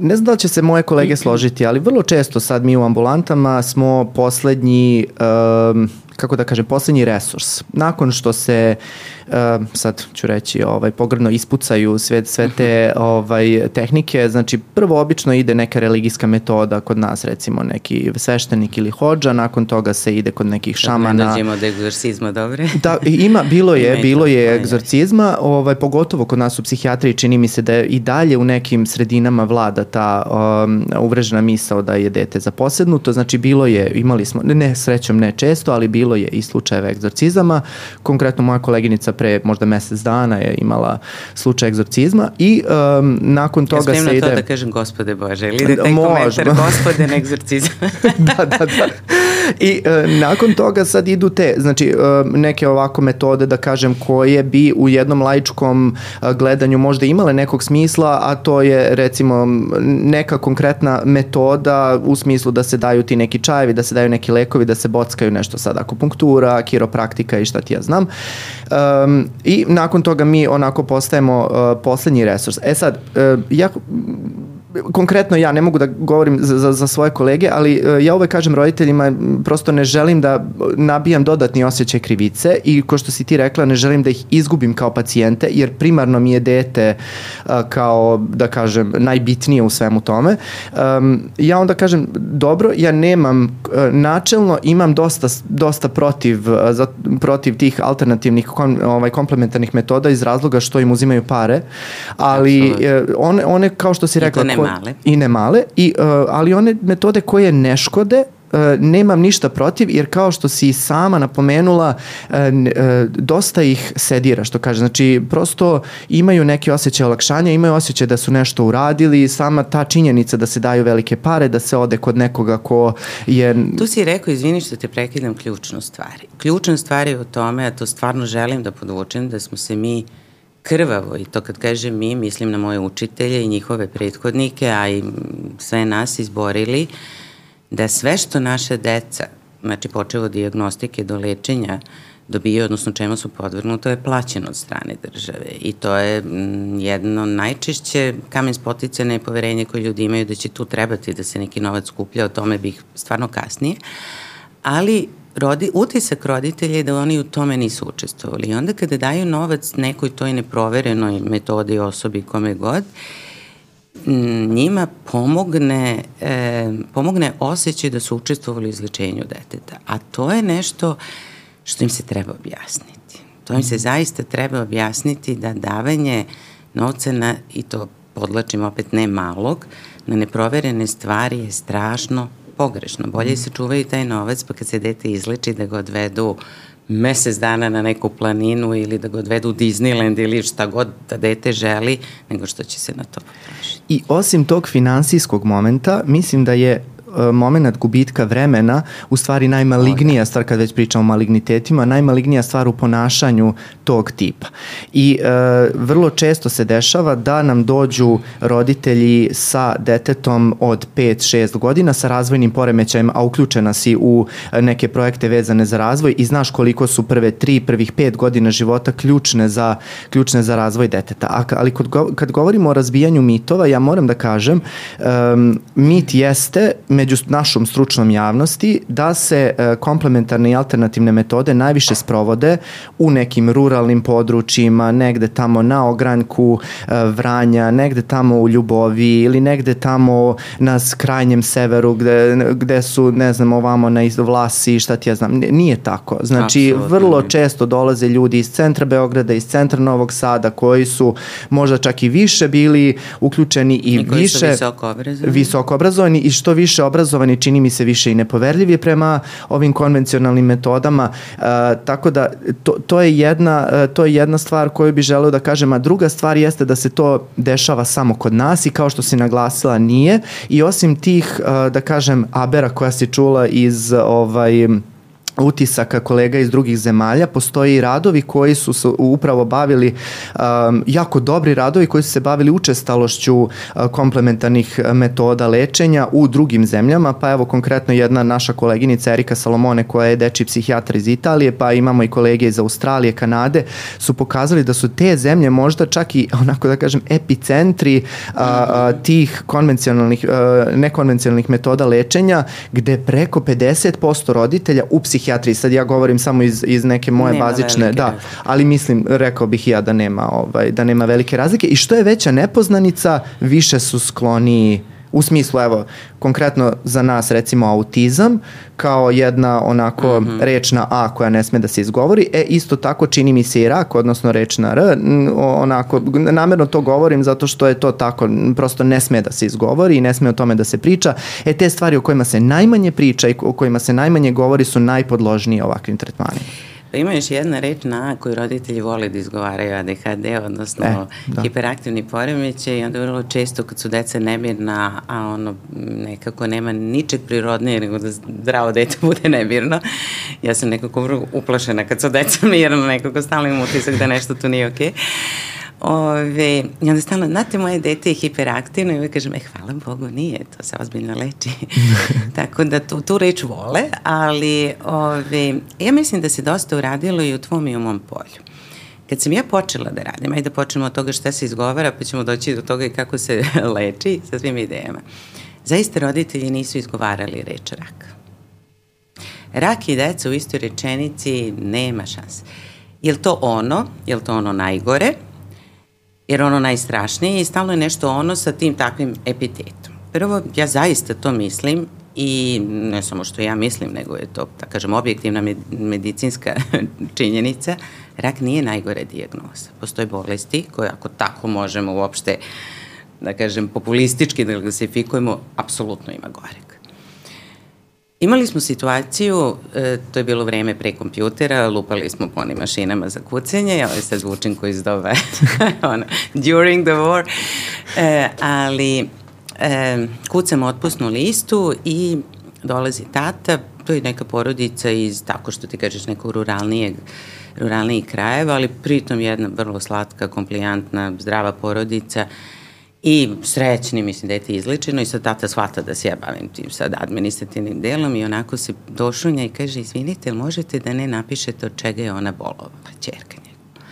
ne znam da li će se moje kolege složiti, ali vrlo često sad mi u ambulantama smo poslednji, um, kako da kažem, poslednji resurs. Nakon što se uh, sad ću reći, ovaj, pogrdno ispucaju sve, sve te mhm. ovaj, tehnike, znači prvo obično ide neka religijska metoda kod nas, recimo neki sveštenik ili hođa, nakon toga se ide kod nekih šamana. Da dođemo do egzorcizma, dobre? Da, ima, bilo je, bilo je egzorcizma, ovaj, pogotovo kod nas u psihijatriji čini mi se da je i dalje u nekim sredinama vlada ta um, uvrežena misao da je dete zaposednuto, znači bilo je, imali smo, ne srećom ne često, ali bilo je i slučajeve egzorcizama, konkretno moja koleginica pre možda mesec dana je imala slučaj egzorcizma i um, nakon toga ja se ide... Ja to da kažem gospode Bože, ili da taj komentar gospode na egzorcizam. da, da, da. I uh, nakon toga sad idu te, znači uh, neke ovako metode da kažem koje bi u jednom laičkom uh, gledanju možda imale nekog smisla, a to je recimo neka konkretna metoda u smislu da se daju ti neki čajevi, da se daju neki lekovi, da se bockaju nešto sad akupunktura, kiropraktika i šta ti ja znam. Um, I nakon toga mi onako postajemo uh, poslednji resurs. E sad, uh, ja konkretno ja ne mogu da govorim za, za, za svoje kolege, ali uh, ja uvek kažem roditeljima, prosto ne želim da nabijam dodatni osjećaj krivice i ko što si ti rekla, ne želim da ih izgubim kao pacijente, jer primarno mi je dete uh, kao, da kažem, najbitnije u svemu tome. Um, ja onda kažem, dobro, ja nemam, uh, načelno imam dosta, dosta protiv, uh, za, protiv tih alternativnih kom, ovaj, komplementarnih metoda iz razloga što im uzimaju pare, ali uh, one, one kao što si rekla, ne male. I ne male, i, uh, ali one metode koje ne škode, e, nemam ništa protiv jer kao što si sama napomenula e, e, dosta ih sedira što kaže. Znači prosto imaju neke osjećaje olakšanja imaju osjećaj da su nešto uradili sama ta činjenica da se daju velike pare da se ode kod nekoga ko je Tu si rekao izvini što te prekidam ključnu stvari. Ključna stvar je u tome a to stvarno želim da podvučem da smo se mi krvavo i to kad kažem mi mislim na moje učitelje i njihove prethodnike a i sve nas izborili da sve što naše deca, znači počeo od diagnostike do lečenja, dobijaju, odnosno čemu su podvrgnuto, je plaćeno od strane države. I to je mm, jedno najčešće kamen spoticane i poverenje koje ljudi imaju da će tu trebati da se neki novac skuplja, o tome bih stvarno kasnije. Ali rodi, utisak roditelja je da oni u tome nisu učestvovali. I onda kada daju novac nekoj toj neproverenoj metodi osobi kome god, njima pomogne, e, pomogne osjećaj da su učestvovali u izlečenju deteta. A to je nešto što im se treba objasniti. To im se zaista treba objasniti da davanje novca na, i to podlačim opet ne malog, na neproverene stvari je strašno pogrešno. Bolje se čuvaju taj novac pa kad se dete izleči da ga odvedu mesec dana na neku planinu ili da ga odvedu u Disneyland ili šta god da dete želi, nego što će se na to potrošiti. I osim tog finansijskog momenta, mislim da je moment gubitka vremena u stvari najmalignija stvar kad već pričamo o malignitetima, najmalignija stvar u ponašanju tog tipa. I e, vrlo često se dešava da nam dođu roditelji sa detetom od 5-6 godina sa razvojnim poremećajem, a uključena si u neke projekte vezane za razvoj i znaš koliko su prve 3, prvih 5 godina života ključne za, ključne za razvoj deteta. A, ali kod, kad govorimo o razbijanju mitova, ja moram da kažem, um, mit jeste, među našom stručnom javnosti da se e, komplementarne i alternativne metode najviše sprovode u nekim ruralnim područjima, negde tamo na ogranku e, Vranja, negde tamo u Ljubovi ili negde tamo na krajnjem severu gde, gde su, ne znam, ovamo na Vlasi, šta ti ja znam. Nije tako. Znači, Absolutno. vrlo često dolaze ljudi iz centra Beograda, iz centra Novog Sada, koji su možda čak i više bili uključeni i, I koji više... visoko obrazovani. Visoko obrazovani i što više obrazovani čini mi se više i nepoverljivi prema ovim konvencionalnim metodama, e, tako da to, to, je jedna, e, to je jedna stvar koju bi želeo da kažem, a druga stvar jeste da se to dešava samo kod nas i kao što si naglasila nije. I osim tih, e, da kažem, abera koja se čula iz ovaj, utisaka kolega iz drugih zemalja. Postoji radovi koji su se upravo bavili, um, jako dobri radovi koji su se bavili učestalošću uh, komplementarnih metoda lečenja u drugim zemljama, pa evo konkretno jedna naša koleginica Erika Salomone koja je deči psihijatar iz Italije, pa imamo i kolege iz Australije, Kanade, su pokazali da su te zemlje možda čak i onako da kažem epicentri a, a, tih konvencionalnih, a, nekonvencionalnih metoda lečenja gde preko 50% roditelja u psihijatriji psihijatriji, sad ja govorim samo iz, iz neke moje nema bazične, da, ali mislim, rekao bih ja da nema, ovaj, da nema velike razlike i što je veća nepoznanica, više su skloniji u smislu, evo, konkretno za nas recimo autizam kao jedna onako mm -hmm. reč na A koja ne sme da se izgovori, e isto tako čini mi se i rak, odnosno reč na R, onako, namerno to govorim zato što je to tako, prosto ne sme da se izgovori i ne sme o tome da se priča, e te stvari o kojima se najmanje priča i o kojima se najmanje govori su najpodložnije ovakvim tretmanima. Pa ima još jedna reč na koju roditelji vole da izgovaraju ADHD, odnosno e, da. hiperaktivni poremeće i onda vrlo često kad su deca nemirna, a ono nekako nema ničeg prirodnije nego da zdravo dete bude nemirno. Ja sam nekako uplašena kad su deca mirno, nekako stalno imam utisak da nešto tu nije okej. Okay. Ove, I onda stalno, znate, moje dete je hiperaktivno i uvijek kažem, e, hvala Bogu, nije, to se ozbiljno leči. Tako da tu, tu reč vole, ali ove, ja mislim da se dosta uradilo i u tvom i u mom polju. Kad sam ja počela da radim, ajde da počnemo od toga šta se izgovara, pa ćemo doći do toga i kako se leči sa svim idejama. Zaista roditelji nisu izgovarali reč rak. Rak i deca u istoj rečenici nema šanse. Je li to ono, je li to ono najgore, jer ono najstrašnije i stalno je nešto ono sa tim takvim epitetom. Prvo, ja zaista to mislim i ne samo što ja mislim, nego je to, da kažem, objektivna medicinska činjenica, rak nije najgore dijagnoza. Postoje bolesti koje ako tako možemo uopšte, da kažem, populistički da klasifikujemo, apsolutno ima goreg. Imali smo situaciju, e, to je bilo vreme pre kompjutera, lupali smo po onim mašinama za kucanje, ja ovaj sad zvučim koji iz doba ono, during the war, e, ali e, kucam otpusnu listu i dolazi tata, to je neka porodica iz, tako što ti kažeš, nekog ruralnijeg ruralnijih krajeva, ali pritom jedna vrlo slatka, komplijantna, zdrava porodica i srećni, mislim da je ti izličeno i sad tata shvata da se ja bavim tim sad administrativnim delom i onako se došunja i kaže, izvinite, možete da ne napišete od čega je ona bolovala, čerka njega.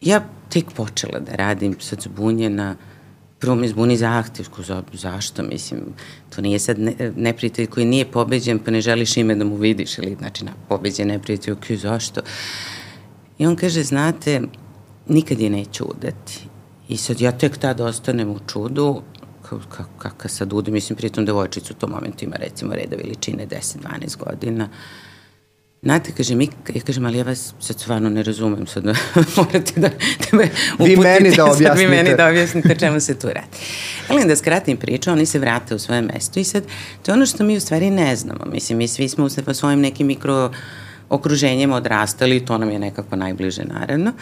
Ja tek počela da radim, sad zbunjena, prvo me zbuni zahtev, za, zašto, mislim, to nije sad ne, neprijatelj koji nije pobeđen, pa ne želiš ime da mu vidiš, ili, znači, na pobeđen neprijatelj, ok, zašto? I on kaže, znate, nikad je neću udati. I sad ja tek tada ostanem u čudu, kakav sad ude, mislim, pritom devojčicu u tom momentu ima recimo reda veličine 10-12 godina. Znate, kaže mi, ja kažem, ali ja vas sad stvarno ne razumem, sad morate da, da me uputite, vi meni da objasnite. Sad vi meni da objasnite čemu se tu radi. Ali da skratim priču, oni se vrate u svoje mesto i sad, to je ono što mi u stvari ne znamo. Mislim, mi svi smo u svojim nekim mikro okruženjem odrastali, to nam je nekako najbliže naravno.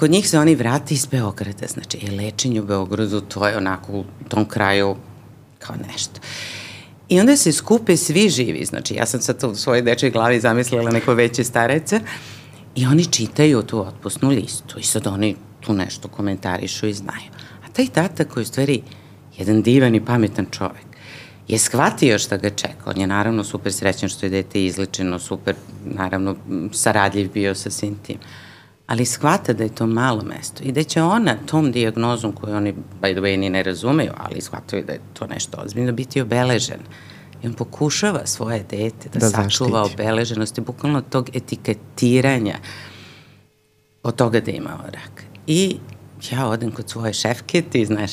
Kod njih se oni vrati iz Beograda, znači je lečenje u Beogradu, to je onako u tom kraju kao nešto. I onda se skupe svi živi, znači ja sam sad u svojoj dečoj glavi zamislila neko veće starece i oni čitaju tu otpusnu listu i sad oni tu nešto komentarišu i znaju. A taj tata koji je u stvari jedan divan i pametan čovek, je shvatio šta ga čeka. On je naravno super srećan što je dete izlečeno, super, naravno, saradljiv bio sa svim tim. Ali shvata da je to malo mesto i da će ona tom diagnozom koju oni, by the way, ni ne razumeju, ali shvataju da je to nešto ozbiljno, biti obeležen. I on pokušava svoje dete da, da sačuva zaštiti. obeleženost i bukvalno tog etiketiranja od toga da ima rak. I ja odem kod svoje šefke, ti znaš,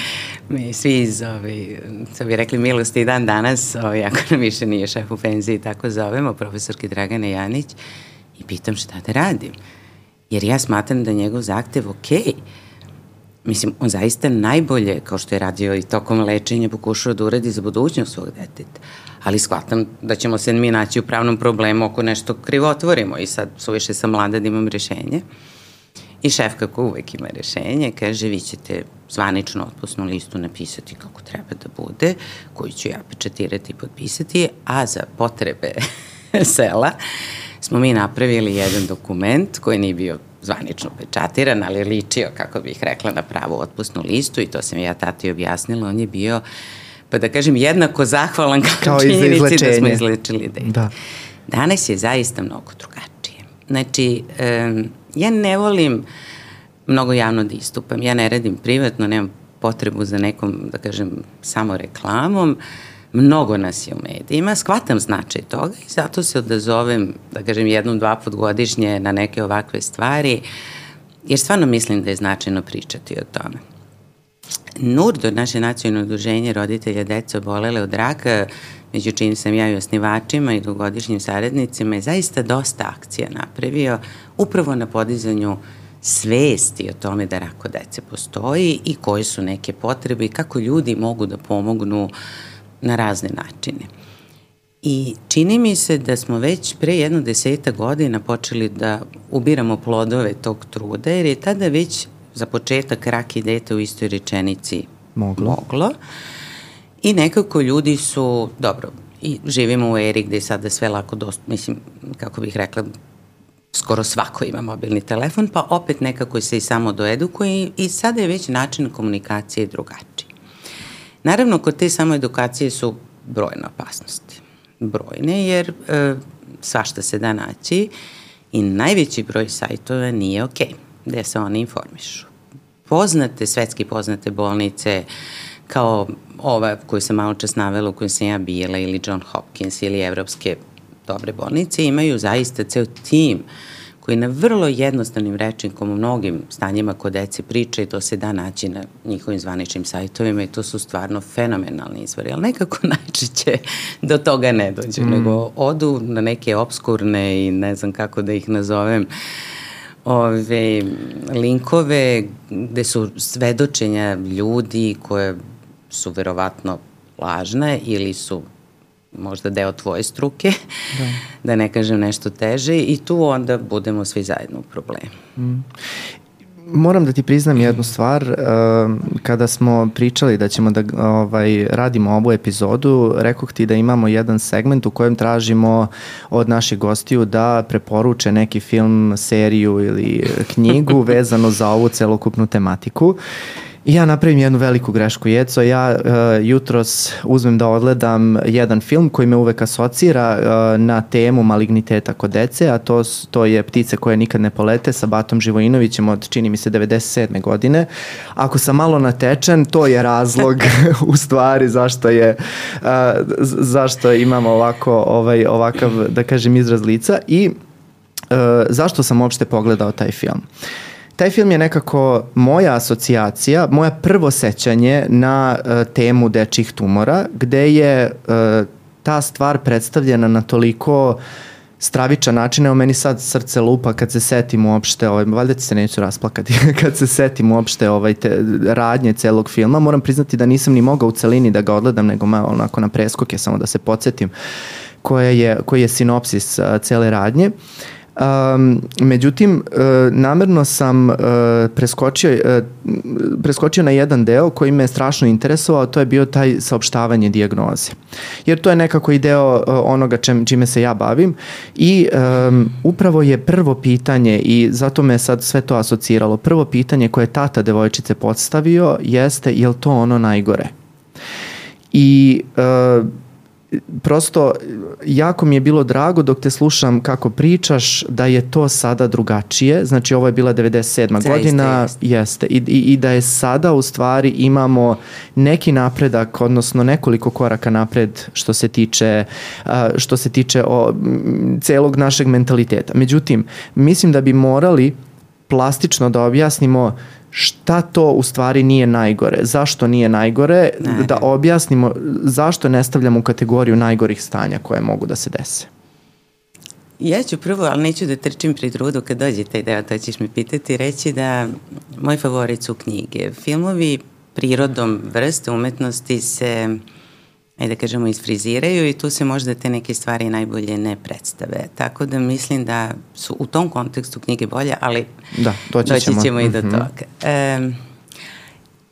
mi svi iz, ovi, co bi rekli, milosti i dan danas, ovi, ako nam više nije šef u penziji, tako zovemo, profesorki Dragane Janić, i pitam šta da radim. Jer ja smatram da njegov zahtev ok, mislim, on zaista najbolje, kao što je radio i tokom lečenja, pokušao da uradi za budućnost svog deteta. Ali shvatam da ćemo se mi naći u pravnom problemu ako nešto krivotvorimo i sad suviše sam mlada da imam rešenje. I šef kako uvek ima rešenje, kaže vi ćete zvanično otpusnu listu napisati kako treba da bude, koju ću ja pečatirati i potpisati, a za potrebe sela smo mi napravili jedan dokument koji nije bio zvanično pečatiran, ali ličio, kako bih rekla, na pravu otpusnu listu i to sam ja tati objasnila, on je bio pa da kažem, jednako zahvalan kao, kao činjenici da smo izlečili dete. Da. Danas je zaista mnogo drugačije. Znači, um, ja ne volim mnogo javno da istupam. Ja ne radim privatno, nemam potrebu za nekom, da kažem, samo reklamom. Mnogo nas je u medijima, shvatam značaj toga i zato se odazovem, da kažem, jednom, dva put godišnje na neke ovakve stvari, jer stvarno mislim da je značajno pričati o tome. NURDO, naše nacionalno udruženje roditelja deca obolele od raka, među čim sam ja i osnivačima i dugogodišnjim saradnicima, je zaista dosta akcija napravio upravo na podizanju svesti o tome da rako dece postoji i koje su neke potrebe i kako ljudi mogu da pomognu na razne načine. I čini mi se da smo već pre jedno deseta godina počeli da ubiramo plodove tog truda, jer je tada već za početak rak i dete u istoj rečenici moglo. moglo. I nekako ljudi su, dobro, i živimo u eri gde je sada sve lako dost, mislim, kako bih rekla, skoro svako ima mobilni telefon, pa opet nekako se i samo doedukuje i sada je već način komunikacije drugačiji. Naravno, kod te samoedukacije su brojne opasnosti. Brojne, jer e, svašta se da naći i najveći broj sajtova nije okej, okay, gde se oni informišu. Poznate, svetski poznate bolnice, kao ova koju sam malo čas navela, u kojoj sam ja bila, ili John Hopkins, ili evropske dobre bolnice, imaju zaista ceo tim uh, koji na vrlo jednostavnim rečnikom u mnogim stanjima kod dece priča i to se da naći na njihovim zvaničnim sajtovima i to su stvarno fenomenalni izvori, ali nekako najčešće do toga ne dođe, mm. nego odu na neke obskurne i ne znam kako da ih nazovem, ove linkove gde su svedočenja ljudi koje su verovatno lažne ili su možda deo tvoje struke, da, da ne kažem nešto teže i tu onda budemo svi zajedno u problemu. Mm moram da ti priznam jednu stvar, uh, kada smo pričali da ćemo da ovaj, radimo ovu epizodu, rekoh ti da imamo jedan segment u kojem tražimo od naših gostiju da preporuče neki film, seriju ili knjigu vezano za ovu celokupnu tematiku. I ja napravim jednu veliku grešku, Jeco, ja uh, jutros uzmem da odgledam jedan film koji me uvek asocira uh, na temu maligniteta kod dece, a to, to je Ptice koje nikad ne polete sa Batom Živojinovićem od, čini mi se, 97. godine. Ako sam malo natečen, to je razlog u stvari zašto je uh, zašto imamo ovako, ovaj, ovakav, da kažem, izraz lica i uh, zašto sam uopšte pogledao taj film. Uh, taj film je nekako moja asocijacija, moja prvo sećanje na uh, temu dečih tumora, gde je uh, ta stvar predstavljena na toliko stravičan način, evo meni sad srce lupa kad se setim uopšte, ovaj, valjda ti se neću rasplakati, kad se setim uopšte ovaj, te, radnje celog filma, moram priznati da nisam ni mogao u celini da ga odgledam, nego malo onako na preskoke, samo da se podsjetim koje je, koji je sinopsis uh, cele radnje. Uh, Um, međutim, uh, namerno sam uh, preskočio, uh, preskočio na jedan deo koji me strašno interesovao, to je bio taj saopštavanje dijagnoze. Jer to je nekako i deo uh, onoga čem, čime se ja bavim i um, upravo je prvo pitanje i zato me sad sve to asociralo. Prvo pitanje koje je tata devojčice postavio jeste je li to ono najgore? I uh, prosto jako mi je bilo drago dok te slušam kako pričaš da je to sada drugačije, znači ovo je bila 97. Zaista godina, jeste, jeste. I, i, i da je sada u stvari imamo neki napredak, odnosno nekoliko koraka napred što se tiče, što se tiče o, celog našeg mentaliteta. Međutim, mislim da bi morali plastično da objasnimo šta to u stvari nije najgore, zašto nije najgore, ne. da objasnimo zašto ne stavljamo u kategoriju najgorih stanja koje mogu da se dese. Ja ću prvo, ali neću da trčim pri trudu kad dođe taj deo, to ćeš mi pitati, reći da moj favorit su knjige. Filmovi prirodom vrste umetnosti se ajde da kažemo, isfriziraju i tu se možda te neke stvari najbolje ne predstave. Tako da mislim da su u tom kontekstu knjige bolje, ali da, doći, doći ćemo, ćemo i do mm -hmm. toga. E,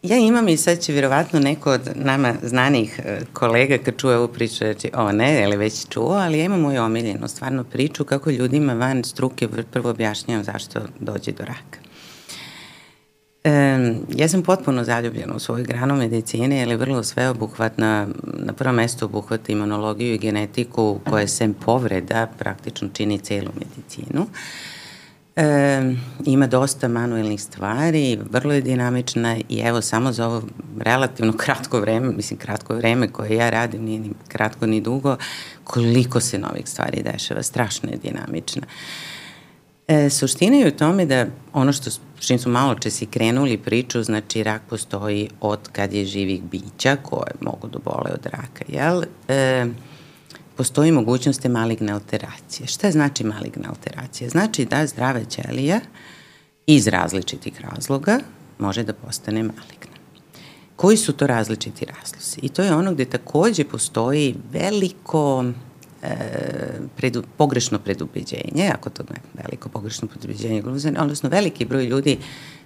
ja imam i sad će vjerovatno neko od nama znanih e, kolega kad čuje ovu priču reći, o ne, ili već čuo, ali ja imam moju omiljenu stvarno priču kako ljudima van struke prvo objašnjam zašto dođe do raka. E, ja sam potpuno zaljubljena u svoju granu medicine, je vrlo sveobuhvatna, na prvom mestu obuhvata imunologiju i genetiku koja sem povreda praktično čini celu medicinu. E, ima dosta manuelnih stvari, vrlo je dinamična i evo samo za ovo relativno kratko vreme, mislim kratko vreme koje ja radim, nije ni kratko ni dugo, koliko se novih stvari dešava, strašno je dinamična. E, suština je u tome da ono što čim su malo česi krenuli priču, znači rak postoji od kad je živih bića koje mogu da bole od raka, jel? E, postoji mogućnost te maligne alteracije. Šta znači maligne alteracije? Znači da zdrave ćelija iz različitih razloga može da postane maligna. Koji su to različiti razlozi? I to je ono gde takođe postoji veliko e, predu, pogrešno predubeđenje, ako to ne veliko pogrešno predubeđenje, odnosno veliki broj ljudi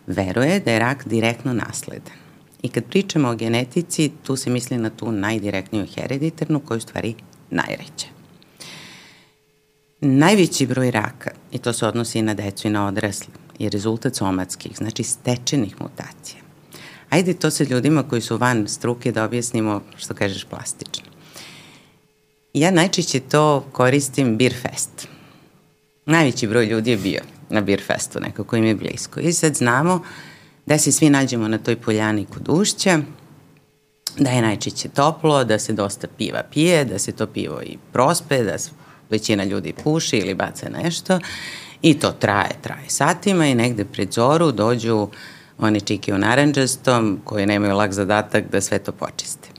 veruje da je rak direktno nasledan. I kad pričamo o genetici, tu se misli na tu najdirektniju hereditarnu, koju stvari najreće. Najveći broj raka, i to se odnosi i na decu i na odrasle, je rezultat somatskih, znači stečenih mutacija. Ajde to sa ljudima koji su van struke da objasnimo, što kažeš, plastično. Ja najčešće to koristim Beer Fest. Najveći broj ljudi je bio na Beer Festu, nekako im je blisko. I sad znamo da se svi nađemo na toj poljani kod ušća, da je najčešće toplo, da se dosta piva pije, da se to pivo i prospe, da većina ljudi puši ili baca nešto i to traje, traje satima i negde pred zoru dođu oni čiki u naranđastom koji nemaju lag zadatak da sve to počiste.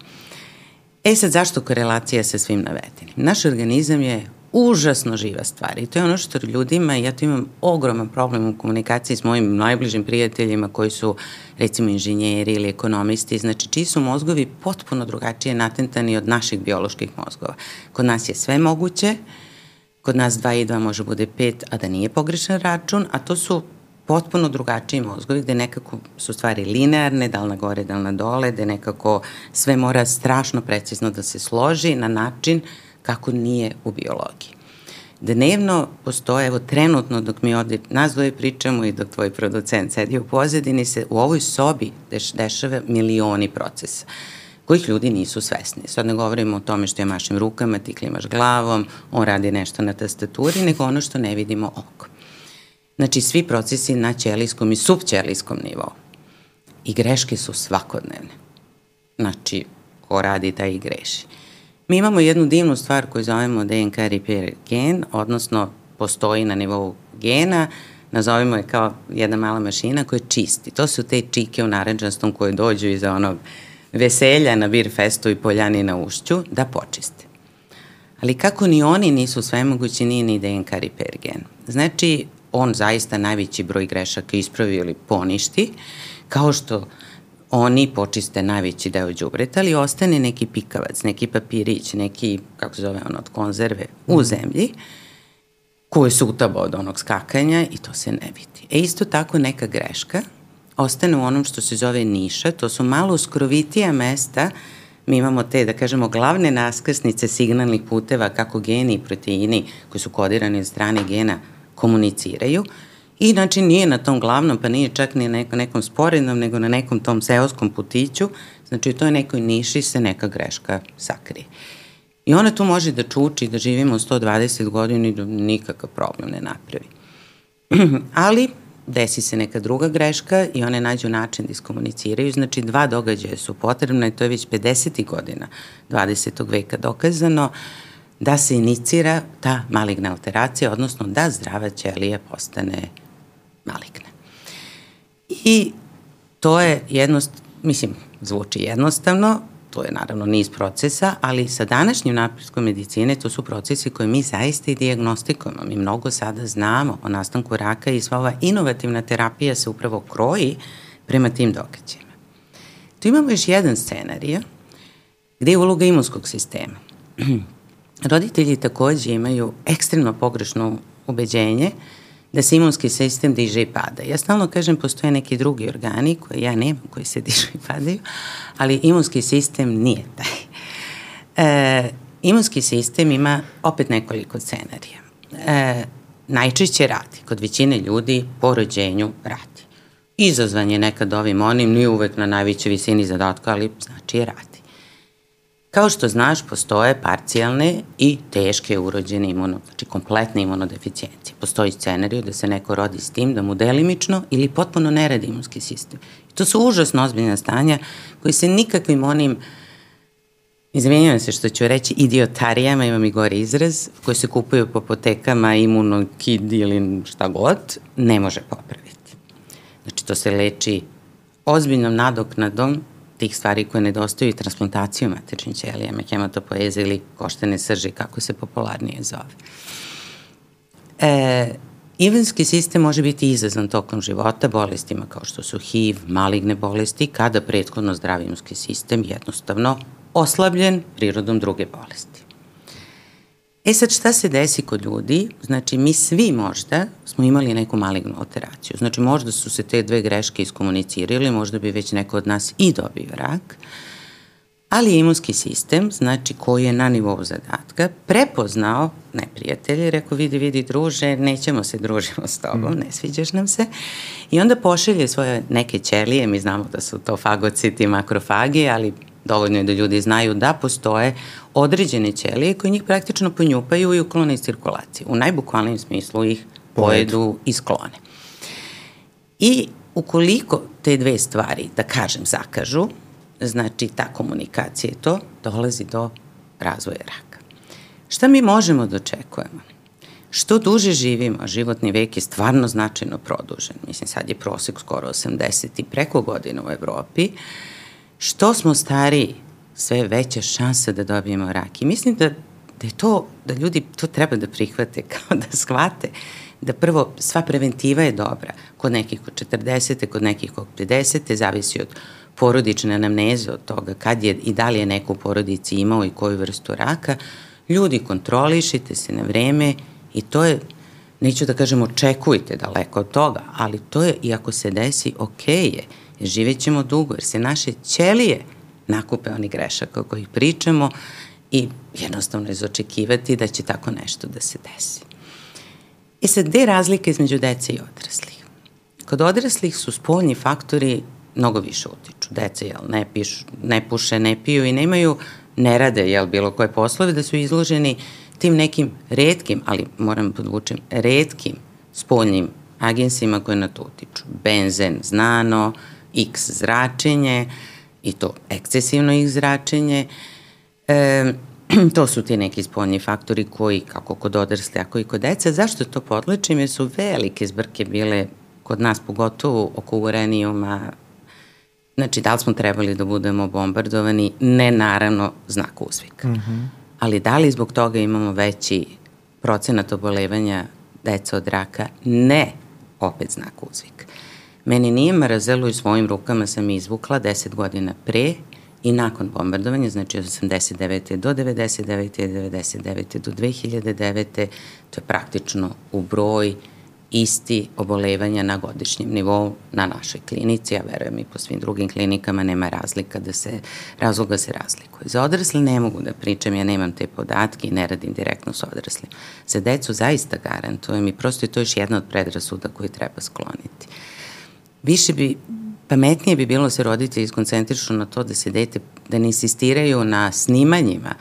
E sad, zašto korelacija sa svim navedenim? Naš organizam je užasno živa stvar i to je ono što ljudima, ja to imam ogroman problem u komunikaciji s mojim najbližim prijateljima koji su recimo inženjeri ili ekonomisti, znači čiji su mozgovi potpuno drugačije natentani od naših bioloških mozgova. Kod nas je sve moguće, kod nas 2 i 2 može bude 5, a da nije pogrešan račun, a to su potpuno drugačiji mozgovi gde nekako su stvari linearne, da li na gore, da li na dole, gde nekako sve mora strašno precizno da se složi na način kako nije u biologiji. Dnevno postoje, evo trenutno dok mi ovde nas dvoje pričamo i dok tvoj producent sedi u pozadini se u ovoj sobi deš, dešava milioni procesa kojih ljudi nisu svesni. Sad ne govorimo o tome što je mašim rukama, ti klimaš glavom, on radi nešto na tastaturi, nego ono što ne vidimo oko. Znači, svi procesi na ćelijskom i subćelijskom nivou. I greške su svakodnevne. Znači, ko radi, taj i greši. Mi imamo jednu divnu stvar koju zovemo DNK repair gen, odnosno postoji na nivou gena, nazovimo je kao jedna mala mašina koja čisti. To su te čike u naranđastom koje dođu iza onog veselja na bir festu i poljani na ušću da počiste. Ali kako ni oni nisu svemogući, nije ni DNK repair gen. Znači, on zaista najveći broj grešaka ispravi ili poništi, kao što oni počiste najveći deo džubreta, ali ostane neki pikavac, neki papirić, neki, kako se zove ono, od konzerve u mhm. zemlji, koje su utaba od onog skakanja i to se ne vidi. E isto tako neka greška ostane u onom što se zove niša, to su malo skrovitija mesta, mi imamo te, da kažemo, glavne naskrsnice signalnih puteva kako geni i proteini koji su kodirani od strane gena komuniciraju i znači nije na tom glavnom, pa nije čak ni na nekom sporednom, nego na nekom tom seoskom putiću, znači u toj nekoj niši se neka greška sakrije. I ona tu može da čuči, da živimo 120 godina i da nikakav problem ne napravi. Ali desi se neka druga greška i one nađu način da iskomuniciraju. Znači, dva događaja su potrebne, to je već 50. godina 20. veka dokazano. Uh, da se inicira ta maligna alteracija, odnosno da zdrava ćelija postane maligna. I to je jednost, mislim, zvuči jednostavno, to je naravno niz procesa, ali sa današnjim napredkom medicine to su procesi koje mi zaista i diagnostikujemo. Mi mnogo sada znamo o nastanku raka i sva ova inovativna terapija se upravo kroji prema tim događajima. Tu imamo još jedan scenarij gde je uloga imunskog sistema. Roditelji takođe imaju ekstremno pogrešno ubeđenje da se imunski sistem diže i pada. Ja stalno kažem postoje neki drugi organi koje ja nemam, koji se dižu i padaju, ali imunski sistem nije taj. E, imunski sistem ima opet nekoliko scenarija. E, najčešće radi, kod većine ljudi po rođenju radi. Izazvan je nekad ovim onim, nije uvek na najvećoj visini zadatka, ali znači radi. Kao što znaš, postoje parcijalne i teške urođene imuno, znači kompletne imunodeficijencije. Postoji scenariju da se neko rodi s tim, da mu delimično ili potpuno ne radi imunski sistem. I to su užasno ozbiljna stanja koji se nikakvim onim Izvinjavam se što ću reći idiotarijama, imam i gore izraz, koji se kupuju po potekama imunokid ili šta god, ne može popraviti. Znači to se leči ozbiljnom nadoknadom tih stvari koje nedostaju i transplantaciju materčnih ćelijama, hematopoeze ili koštene srži, kako se popularnije zove. E, Imunski sistem može biti izazvan tokom života bolestima kao što su HIV, maligne bolesti, kada prethodno zdravi imunski sistem jednostavno oslabljen prirodom druge bolesti. E sad šta se desi kod ljudi? Znači mi svi možda smo imali neku malignu alteraciju. Znači možda su se te dve greške iskomunicirali, možda bi već neko od nas i dobio rak, ali imunski sistem, znači koji je na nivou zadatka, prepoznao neprijatelje, rekao vidi, vidi druže, nećemo se družimo s tobom, mm. ne sviđaš nam se. I onda pošelje svoje neke ćelije, mi znamo da su to fagociti, makrofagi, ali dovoljno je da ljudi znaju da postoje određene ćelije koje njih praktično ponjupaju i uklone iz cirkulacije. U najbukvalnijem smislu ih pojedu i sklone. I ukoliko te dve stvari, da kažem, zakažu, znači ta komunikacija je to, dolazi do razvoja raka. Šta mi možemo da očekujemo? Što duže živimo, životni vek je stvarno značajno produžen. Mislim, sad je prosek skoro 80 i preko godina u Evropi. Što smo stariji, sve veća šansa da dobijemo rak. I mislim da da je to, da ljudi to treba da prihvate, kao da shvate da prvo sva preventiva je dobra. Kod nekih kod 40. kod nekih kod 50. zavisi od porodične anamneze, od toga kad je i da li je neko u porodici imao i koju vrstu raka. Ljudi kontrolišite se na vreme i to je neću da kažem očekujte daleko od toga, ali to je, i ako se desi, ok je, jer živet ćemo dugo, jer se naše ćelije nakupe oni grešaka o kojih pričamo i jednostavno izočekivati da će tako nešto da se desi. E sad, gde je razlika između dece i odraslih? Kod odraslih su spoljni faktori mnogo više utiču. Deca jel, ne, pišu, ne puše, ne piju i nemaju, ne rade jel, bilo koje poslove, da su izloženi tim nekim redkim, ali moram podvučem, redkim spoljnim agensima koje na to utiču. Benzen znano, X zračenje i to ekscesivno X zračenje. E, to su ti neki spoljni faktori koji, kako kod odrasle, ako i kod deca, zašto to podlačim? Jer su velike zbrke bile kod nas, pogotovo oko urenijuma, znači da li smo trebali da budemo bombardovani, ne naravno znak uzvika. Mm -hmm ali da li zbog toga imamo veći procenat obolevanja deca od raka? Ne, opet znak uzvik. Meni nije marazelu i svojim rukama sam izvukla 10 godina pre i nakon bombardovanja, znači od 89. do 99. 99. do 2009. to je praktično u broj isti obolevanja na godišnjem nivou na našoj klinici, a verujem i po svim drugim klinikama nema razlika da se, razloga se razlikuje. Za odrasle ne mogu da pričam, ja nemam te podatke i ne radim direktno sa odraslim. Za decu zaista garantujem i prosto je to još jedna od predrasuda koju treba skloniti. Više bi, pametnije bi bilo da se roditelji iskoncentrišu na to da se dete, da ne insistiraju na snimanjima,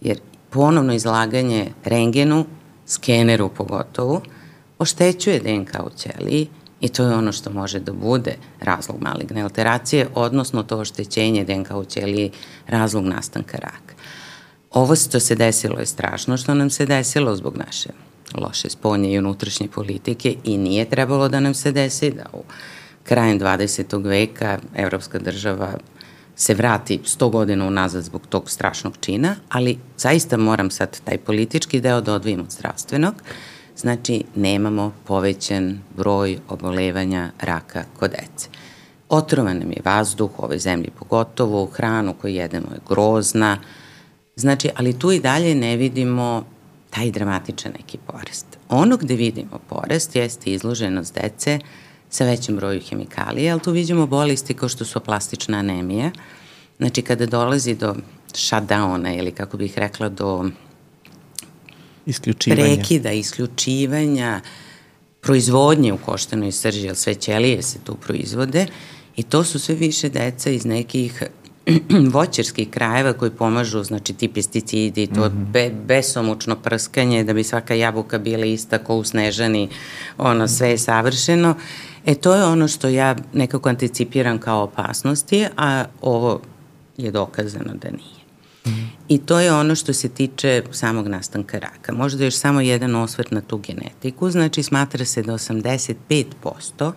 jer ponovno izlaganje rengenu, skeneru pogotovo, oštećuje DNK u ćeliji i to je ono što može da bude razlog maligne alteracije, odnosno to oštećenje DNK u ćeliji razlog nastanka raka. Ovo što se desilo je strašno što nam se desilo zbog naše loše spoljne i unutrašnje politike i nije trebalo da nam se desi da u krajem 20. veka evropska država se vrati 100 godina unazad zbog tog strašnog čina, ali zaista moram sad taj politički deo da odvijim od zdravstvenog. Znači nemamo povećan broj obolevanja raka kod dece. Otrovan nam je vazduh u ovoj zemlji pogotovo, hranu koju jedemo je grozna, znači, ali tu i dalje ne vidimo taj dramatičan neki porest. Ono gde vidimo porest jeste izloženost dece sa većim broju hemikalija, ali tu vidimo bolesti kao što su plastična anemija, znači kada dolazi do shutdowna ili kako bih rekla do Isključivanja. Prekida, isključivanja, proizvodnje u koštenoj srži, jer sve ćelije se tu proizvode i to su sve više deca iz nekih voćarskih krajeva koji pomažu, znači ti pesticidi, to mm -hmm. be, besomučno prskanje da bi svaka jabuka bila ista ko u snežani, ono sve je savršeno. E to je ono što ja nekako anticipiram kao opasnosti, a ovo je dokazano da nije. I to je ono što se tiče samog nastanka raka. Možda još samo jedan osvrt na tu genetiku, znači smatra se da 85%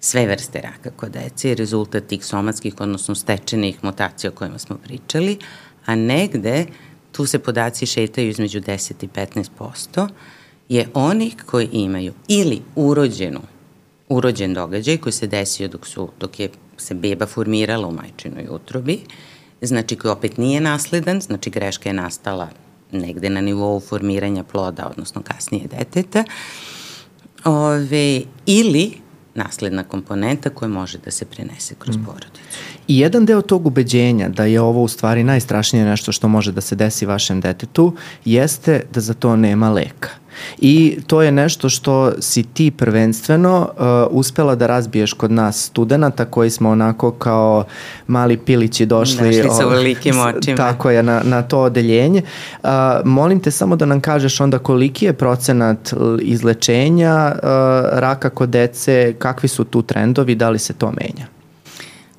sve vrste raka kod dece je rezultat tih somatskih, odnosno stečenih mutacija o kojima smo pričali, a negde tu se podaci šetaju između 10 i 15%, je onih koji imaju ili urođenu, urođen događaj koji se desio dok, su, dok je se beba formirala u majčinoj utrobi, znači koji opet nije nasledan, znači greška je nastala negde na nivou formiranja ploda, odnosno kasnije deteta, ove, ili nasledna komponenta koja može da se prenese kroz mm. porodicu. I jedan deo tog ubeđenja da je ovo u stvari najstrašnije nešto što može da se desi vašem detetu jeste da za to nema leka. I to je nešto što si ti prvenstveno uh, uspela da razbiješ kod nas studenta koji smo onako kao mali pilići došli. Došli sa velikim očima. Tako je, na, na to odeljenje. Uh, molim te samo da nam kažeš onda koliki je procenat izlečenja uh, raka kod dece, kakvi su tu trendovi, da li se to menja?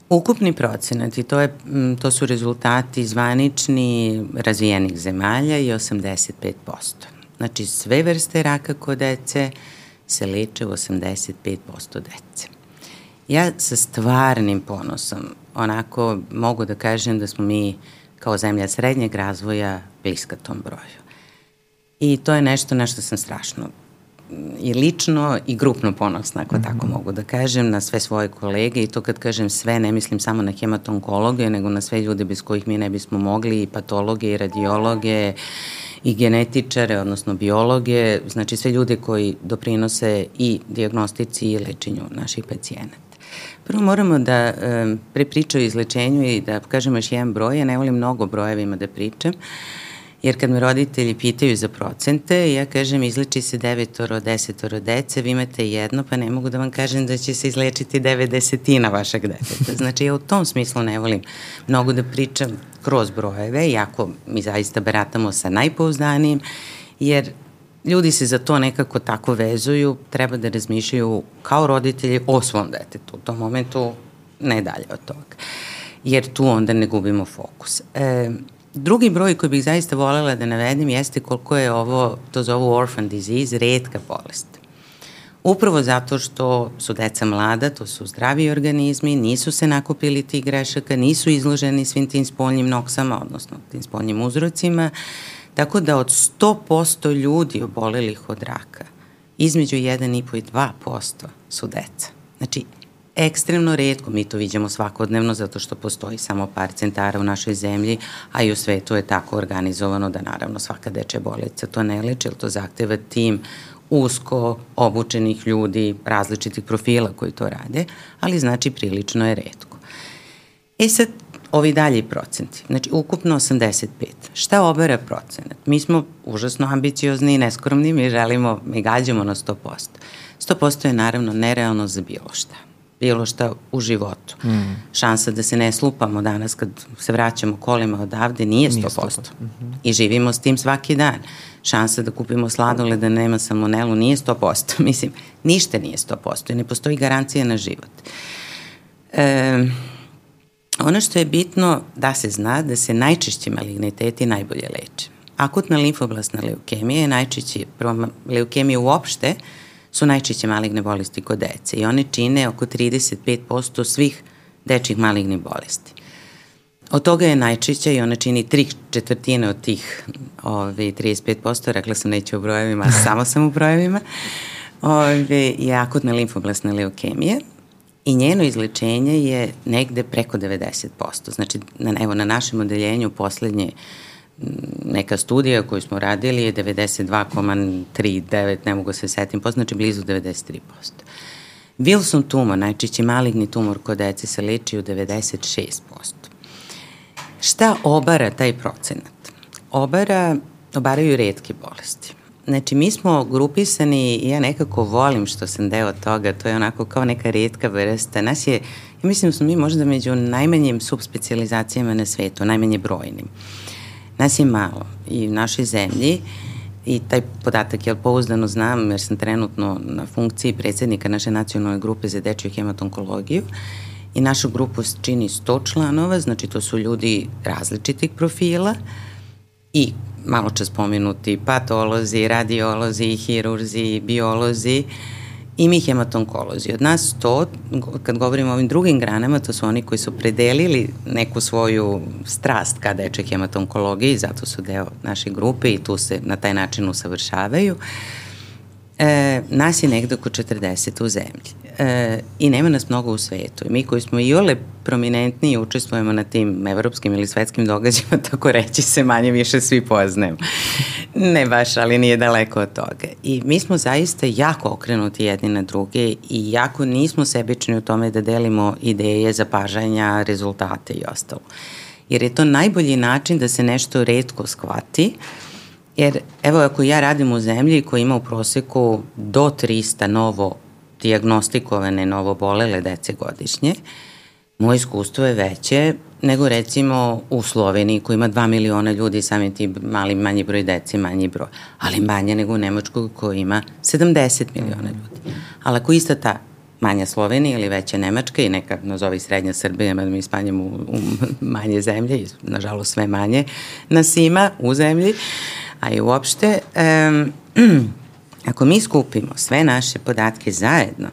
Ukupni procenat i to, je, to su rezultati zvanični razvijenih zemalja i 85%. Znači sve vrste raka kod dece se leče u 85% dece. Ja sa stvarnim ponosom onako mogu da kažem da smo mi kao zemlja srednjeg razvoja bliska tom broju. I to je nešto na što sam strašno i lično i grupno ponosna, ako mm -hmm. tako mogu da kažem, na sve svoje kolege i to kad kažem sve, ne mislim samo na hematonkologe, nego na sve ljude bez kojih mi ne bismo mogli, i patologe, i radiologe, i genetičare, odnosno biologe, znači sve ljude koji doprinose i diagnostici i lečenju naših pacijenata. Prvo moramo da um, prepričaju izlečenju i da kažemo još jedan broj, ja ne volim mnogo brojevima da pričam, jer kad me roditelji pitaju za procente, ja kažem izleči se devetoro, desetoro dece, vi imate jedno, pa ne mogu da vam kažem da će se izlečiti devet desetina vašeg deteta. Znači ja u tom smislu ne volim mnogo da pričam kroz brojeve, iako mi zaista baratamo sa najpouzdanijim, jer ljudi se za to nekako tako vezuju, treba da razmišljaju kao roditelji o svom detetu. U tom momentu ne dalje od toga. Jer tu onda ne gubimo fokus. E, drugi broj koji bih zaista volela da navedem jeste koliko je ovo, to zovu orphan disease, redka bolest. Upravo zato što su deca mlada, to su zdravi organizmi, nisu se nakupili tih grešaka, nisu izloženi svim tim spoljnim noksama, odnosno tim spoljnim uzrocima, tako da od 100% ljudi obolelih od raka, između 1,5 i 2% su deca. Znači, ekstremno redko, mi to vidimo svakodnevno zato što postoji samo par centara u našoj zemlji, a i u svetu je tako organizovano da naravno svaka dečja bolnica to ne leče, to zahteva tim usko obučenih ljudi različitih profila koji to rade, ali znači prilično je redko. E sad, ovi dalji procenti, znači ukupno 85. Šta obera procenat? Mi smo užasno ambiciozni i neskromni, mi želimo, mi gađamo na 100%. 100% je naravno nerealno za bilo šta bilo šta u životu. Mm. Šansa da se ne slupamo danas kad se vraćamo kolima odavde nije 100%. Nije 100%. Mm -hmm. I živimo s tim svaki dan. Šansa da kupimo sladole da nema salmonelu nije 100%. Mislim, ništa nije 100% i ne postoji garancija na život. E, ono što je bitno da se zna da se najčešće maligniteti najbolje leče. Akutna limfoblastna leukemija je najčešće, prvo leukemija uopšte, su najčešće maligne bolesti kod dece i one čine oko 35% svih dečjih malignih bolesti. Od toga je najčešća i ona čini tri četvrtine od tih ove, 35%, rekla sam neću u brojevima, samo sam u brojevima, ove, je akutna limfoblasna leukemija i njeno izlečenje je negde preko 90%. Znači, na, evo, na našem odeljenju poslednje neka studija koju smo radili je 92,39, ne mogu se setim, posto, znači blizu 93%. Wilson tumor, najčešći maligni tumor kod dece se leči u 96%. Šta obara taj procenat? Obara, obaraju redke bolesti. Znači, mi smo grupisani i ja nekako volim što sam deo toga, to je onako kao neka redka vrsta. Nas je, ja mislim da smo mi možda među najmanjim subspecializacijama na svetu, najmanje brojnim. Uh, Nas je malo i u našoj zemlji i taj podatak ja pouzdano znam jer sam trenutno na funkciji predsednika naše nacionalne grupe za dečju hematonkologiju i našu grupu čini 100 članova, znači to su ljudi različitih profila i malo čas pomenuti patolozi, radiolozi, hirurzi, biolozi, i mi hematonkolozi. Od nas to, kad govorimo o ovim drugim granama, to su oni koji su predelili neku svoju strast ka deče hematonkologiji, zato su deo naše grupe i tu se na taj način usavršavaju. E, nas je nekde oko 40 u zemlji e, i nema nas mnogo u svetu. I mi koji smo i ole prominentni i učestvujemo na tim evropskim ili svetskim događajima, tako reći se manje više svi poznajemo. ne baš, ali nije daleko od toga. I mi smo zaista jako okrenuti jedni na druge i jako nismo sebični u tome da delimo ideje, zapažanja, rezultate i ostalo. Jer je to najbolji način da se nešto redko shvati, Jer, evo, ako ja radim u zemlji koja ima u proseku do 300 novo diagnostikovane novobolele dece godišnje, moje iskustvo je veće nego recimo u Sloveniji koji ima 2 miliona ljudi, samim ti mali, manji broj dece, manji broj, ali manje nego u Nemačkoj koji ima 70 miliona ljudi. Ali ako ista ta manja Slovenija ili veća Nemačka i neka, nazovi srednja Srbija, mada mi spanjamo u, u manje zemlje, nažalost sve manje nas ima u zemlji, a i uopšte, um, Ako mi skupimo sve naše podatke zajedno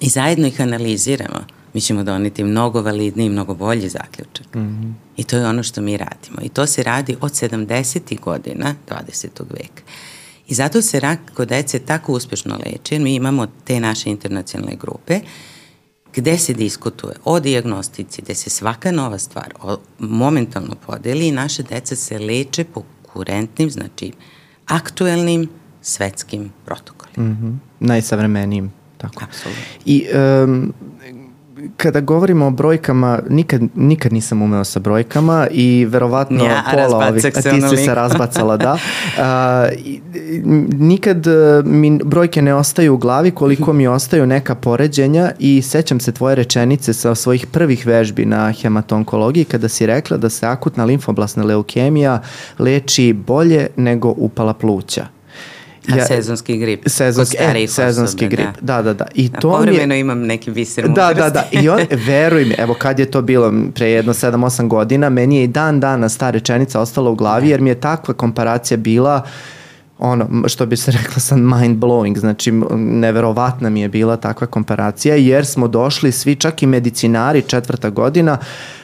i zajedno ih analiziramo, mi ćemo doneti mnogo validniji i mnogo bolji zaključak. Mm -hmm. I to je ono što mi radimo. I to se radi od 70. godina 20. veka. I zato se rak kod dece tako uspešno leči. Mi imamo te naše internacionalne grupe gde se diskutuje o diagnostici, gde se svaka nova stvar momentalno podeli i naše deca se leče po kurentnim, znači aktuelnim svetskim protokolima. Mm -hmm. Najsavremenijim. Tako. Apsolutno. I um, kada govorimo o brojkama, nikad, nikad nisam umeo sa brojkama i verovatno ja, pola ovih, a ti si se razbacala, da. A, nikad e, mi brojke ne ostaju u glavi koliko mi ostaju neka poređenja i sećam se tvoje rečenice sa svojih prvih vežbi na hematonkologiji kada si rekla da se akutna limfoblasna leukemija leči bolje nego upala pluća. A ja, sezonski grip. Sezonski, e, sezonski osobe, grip, da, da, da. da. I to povremeno je, imam neki viser Da, da, da. I on, veruj mi, evo kad je to bilo pre jedno 7-8 godina, meni je i dan danas ta rečenica ostala u glavi, da. jer mi je takva komparacija bila ono, što bi se rekla sad mind blowing, znači neverovatna mi je bila takva komparacija, jer smo došli svi, čak i medicinari četvrta godina,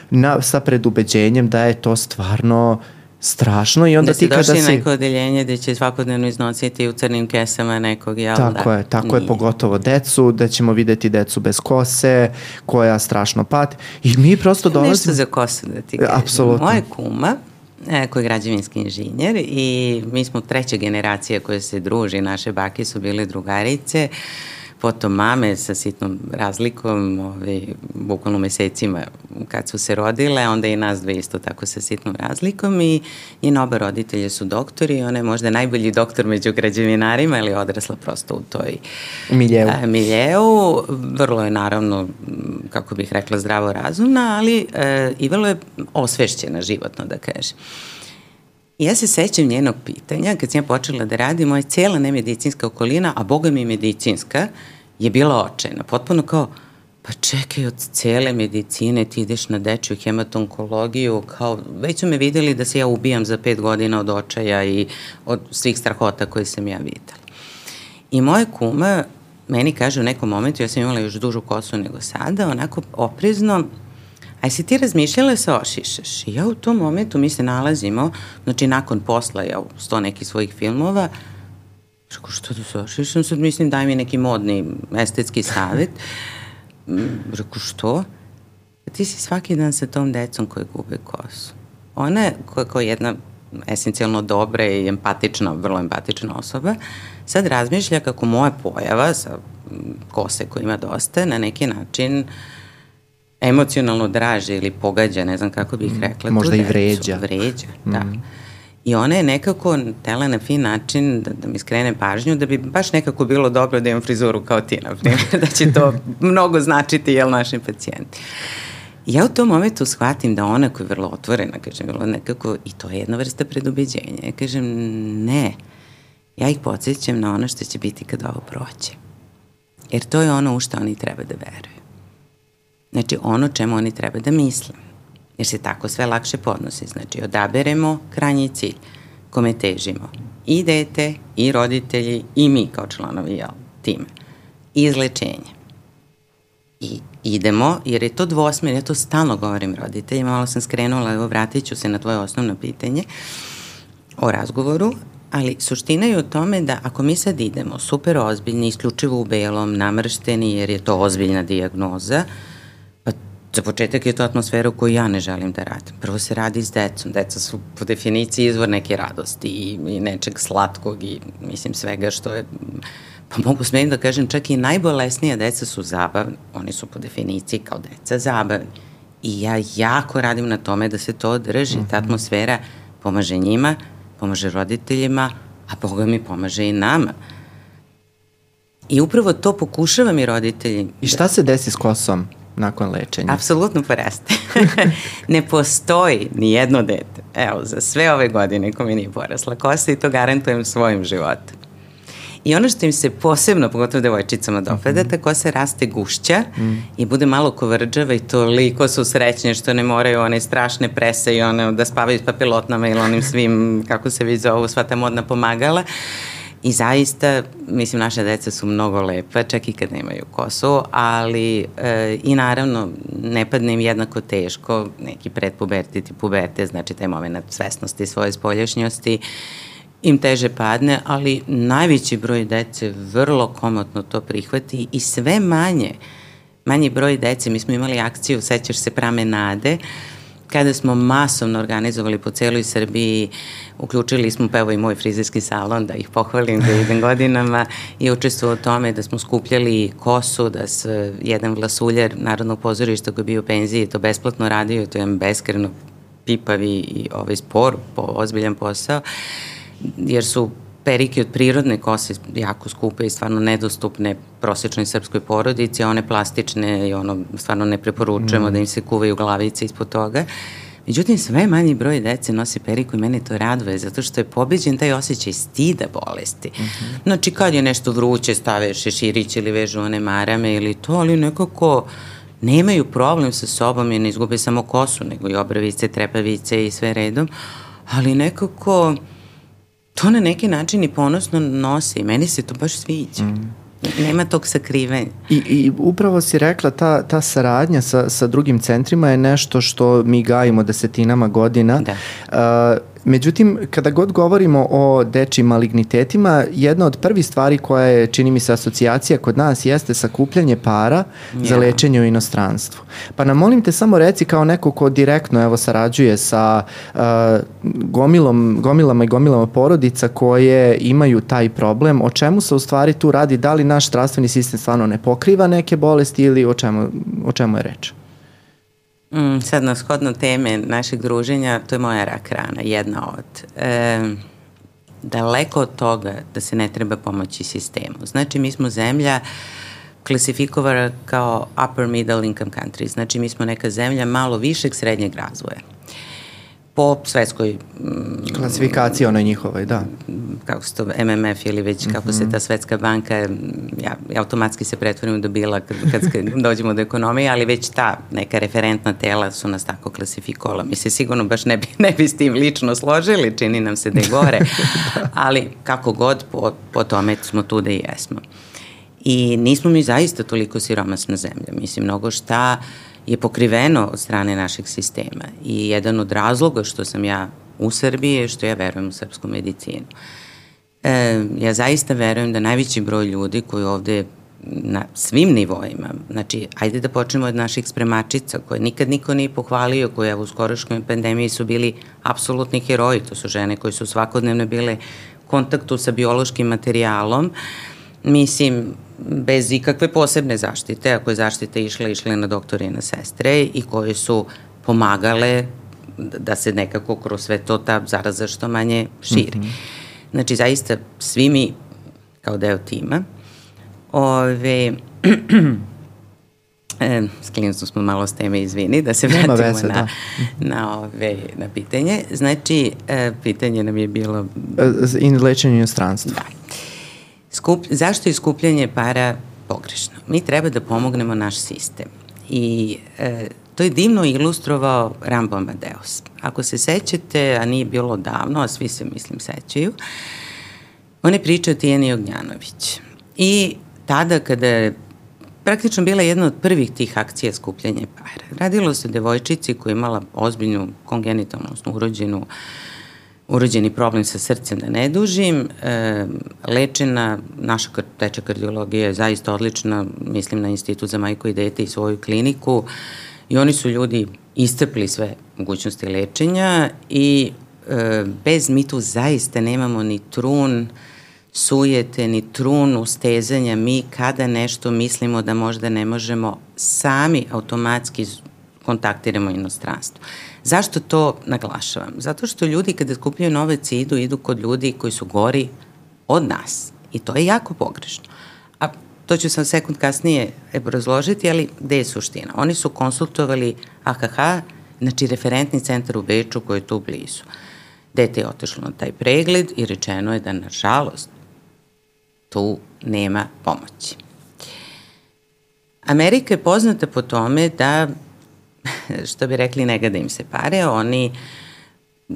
na, sa predubeđenjem da je to stvarno uh, strašno i onda da ti kada si... Da si došli neko odeljenje gde će svakodnevno iznositi u crnim kesama nekog, jel tako da? je, tako Nije. je, pogotovo decu, da ćemo videti decu bez kose, koja strašno pati. I mi prosto dolazimo... Nešto za kosu da ti kažem. Apsolutno. Moje kuma, e, koji je građevinski inženjer i mi smo treća generacija koja se druži, naše bake su bile drugarice, uh, potom mame sa sitnom razlikom, ovaj, bukvalno mesecima kad su se rodile, onda i nas dve isto tako sa sitnom razlikom i njena oba roditelje su doktori i ona je možda najbolji doktor među građevinarima ili odrasla prosto u toj miljeu. A, miljeu. Vrlo je naravno, kako bih rekla, zdravo razumna, ali e, i vrlo je osvešćena životno, da kažem. Ja se sećam njenog pitanja, kad sam ja počela da radim, moja cijela nemedicinska okolina, a boga mi medicinska, je bila očajna. Potpuno kao, pa čekaj, od cele medicine ti ideš na dečju hematonkologiju, kao, već su me videli da se ja ubijam za pet godina od očaja i od svih strahota koje sam ja videla. I moja kuma meni kaže u nekom momentu, ja sam imala još dužu kosu nego sada, onako oprezno, a si ti razmišljala da se ošišaš? I ja u tom momentu mi se nalazimo, znači nakon posla, ja sto nekih svojih filmova, Rekao, što da se ošišam? Sad mislim daj mi neki modni estetski savet. Rekao, što? Ti si svaki dan sa tom decom koje gube kosu. Ona je, koja, koja je jedna esencijalno dobra i empatična, vrlo empatična osoba, sad razmišlja kako moja pojava sa kose koja ima dosta, na neki način uh, emocionalno draže ili pogađa, ne znam kako bih mm, rekla. Možda i vređa. Vređa, da. Mm. I ona je nekako tela na fin način da, da mi skrene pažnju, da bi baš nekako bilo dobro da imam frizuru kao ti, na primjer, da će to mnogo značiti, jel, našim pacijenti. Ja u tom momentu shvatim da ona koja je vrlo otvorena, kažem, bilo nekako, i to je jedna vrsta predubeđenja. Ja kažem, ne, ja ih podsjećam na ono što će biti kad ovo proće. Jer to je ono u što oni treba da veruju. Znači ono čemu oni treba da misle. Jer se tako sve lakše podnosi. Znači odaberemo krajnji cilj kome težimo. I dete, i roditelji, i mi kao članovi jel, time. Izlečenje. I idemo, jer je to dvosmer, ja to stalno govorim roditeljima, malo sam skrenula, evo vratit ću se na tvoje osnovno pitanje o razgovoru, ali suština je u tome da ako mi sad idemo super ozbiljni, isključivo u belom, namršteni, jer je to ozbiljna diagnoza, Za početak je to atmosfera u kojoj ja ne želim da radim. Prvo se radi s decom. Deca su po definiciji izvor neke radosti i, i nečeg slatkog i mislim svega što je pa mogu smijem da kažem čak i najbolesnija deca su zabavni. Oni su po definiciji kao deca zabavni. I ja jako radim na tome da se to održi. Mm -hmm. Ta mhm. atmosfera pomaže njima, pomaže roditeljima, a Boga mi pomaže i nama. I upravo to pokušavam i roditelji. I šta se desi s kosom? Nakon lečenja? Apsolutno poraste. ne postoji ni jedno dete, evo, za sve ove godine ko mi nije porasla kosa i to garantujem svojim životom. I ono što im se posebno, pogotovo devojčicama dopada, mm -hmm. ta kosa raste gušća mm. i bude malo kovrđava i toliko su srećne što ne moraju one strašne prese i one da spavaju s papilotnama ili onim svim, kako se vidi zovu, sva ta modna pomagala I zaista, mislim, naše deca su mnogo lepa, čak i kad nemaju kosu, ali e, i naravno ne padne im jednako teško, neki predpubertit i puberte, znači taj moment svesnosti svoje spoljašnjosti, im teže padne, ali najveći broj dece vrlo komotno to prihvati i sve manje, manji broj dece, mi smo imali akciju, sećaš se prame nade, kada smo masovno organizovali po celoj Srbiji, uključili smo pa evo i moj frizerski salon, da ih pohvalim da idem godinama i učestvovao u tome da smo skupljali kosu, da se jedan vlasuljer Narodnog pozorišta koji je bio u penziji to besplatno radio, to je beskreno pipavi i ovaj spor, po, ozbiljan posao, jer su perike od prirodne kose jako skupe i stvarno nedostupne prosečnoj srpskoj porodici, one plastične i ono stvarno ne preporučujemo mm. da im se kuvaju glavice ispod toga. Međutim, sve manji broj dece nosi periku i mene to raduje, zato što je pobeđen taj osjećaj stida bolesti. Mm -hmm. Znači, kad je nešto vruće, stave šeširić ili vežu one marame ili to, ali nekako nemaju problem sa sobom i ne izgube samo kosu, nego i obravice, trepavice i sve redom, ali nekako to na neki način i ponosno nose i meni se to baš sviđa. Mm. Nema tog sakrivanja. I, I upravo si rekla, ta, ta saradnja sa, sa drugim centrima je nešto što mi gajimo desetinama godina. Da. Uh, Međutim, kada god govorimo o dečim malignitetima, jedna od prvih stvari koja je, čini mi se, asocijacija kod nas jeste sakupljanje para yeah. za lečenje u inostranstvu. Pa nam molim te samo reci kao neko ko direktno evo sarađuje sa uh, gomilom, gomilama i gomilama porodica koje imaju taj problem, o čemu se u stvari tu radi, da li naš zdravstveni sistem stvarno ne pokriva neke bolesti ili o čemu, o čemu je reč? Mm, sad na shodno teme našeg druženja, to je moja rak rana, jedna od. E, daleko od toga da se ne treba pomoći sistemu. Znači, mi smo zemlja klasifikovana kao upper middle income country. Znači, mi smo neka zemlja malo višeg srednjeg razvoja po svetskoj mm, klasifikaciji onoj njihovoj, da. Kako se to MMF ili već kako mm -hmm. se ta svetska banka ja, ja automatski se pretvorim do bila kad, kad, kad dođemo do ekonomije, ali već ta neka referentna tela su nas tako klasifikovala. Mi se sigurno baš ne bi, ne bi s tim lično složili, čini nam se da je gore, da. ali kako god po, po tome smo tu da i jesmo. I nismo mi zaista toliko siromasna zemlja. Mislim, mnogo šta uh, je pokriveno od strane našeg sistema. I jedan od razloga što sam ja u Srbiji je što ja verujem u srpsku medicinu. E, ja zaista verujem da najveći broj ljudi koji ovde na svim nivoima, znači, ajde da počnemo od naših spremačica koje nikad niko nije pohvalio, koje u skoroškoj pandemiji su bili apsolutni heroji, to su žene koje su svakodnevno bile kontaktu sa biološkim materijalom, mislim, bez ikakve posebne zaštite, ako je zaštita išla, išla na doktore i na sestre i koje su pomagale da se nekako kroz sve to ta zaraza što manje širi. Mm -hmm. Znači, zaista svi mi kao deo tima ove, e, sklinusno smo malo s teme, izvini, da se vratimo veze, na, da. na, ove, na pitanje. Znači, e, pitanje nam je bilo... E, in lečenju inostranstva. Da. Skup, zašto je skupljanje para pogrešno? Mi treba da pomognemo naš sistem. I e, to je divno ilustrovao Rambo Amadeus. Ako se sećate, a nije bilo davno, a svi se, mislim, sećaju, on je pričao Tijeni Ognjanović. I tada kada je praktično bila jedna od prvih tih akcija skupljanja para. Radilo se o devojčici koja je imala ozbiljnu kongenitalnu, urođenu uh, urođeni problem sa srcem, da ne dužim. E, lečena, naša teča kardiologija je zaista odlična, mislim na Institut za majko i dete i svoju kliniku i oni su ljudi istrpli sve mogućnosti lečenja i e, bez mi tu zaista nemamo ni trun sujete, ni trun ustezanja mi kada nešto mislimo da možda ne možemo sami automatski kontaktiramo inostranstvo. Zašto to naglašavam? Zato što ljudi kada skupljaju novac i idu, idu kod ljudi koji su gori od nas. I to je jako pogrešno. A to ću sam sekund kasnije obrazložiti, ali gde je suština? Oni su konsultovali AHH, znači referentni centar u Beču koji je tu blizu. Dete je otešlo na taj pregled i rečeno je da, nažalost, tu nema pomoći. Amerika je poznata po tome da što bi rekli, ne gada im se pare, oni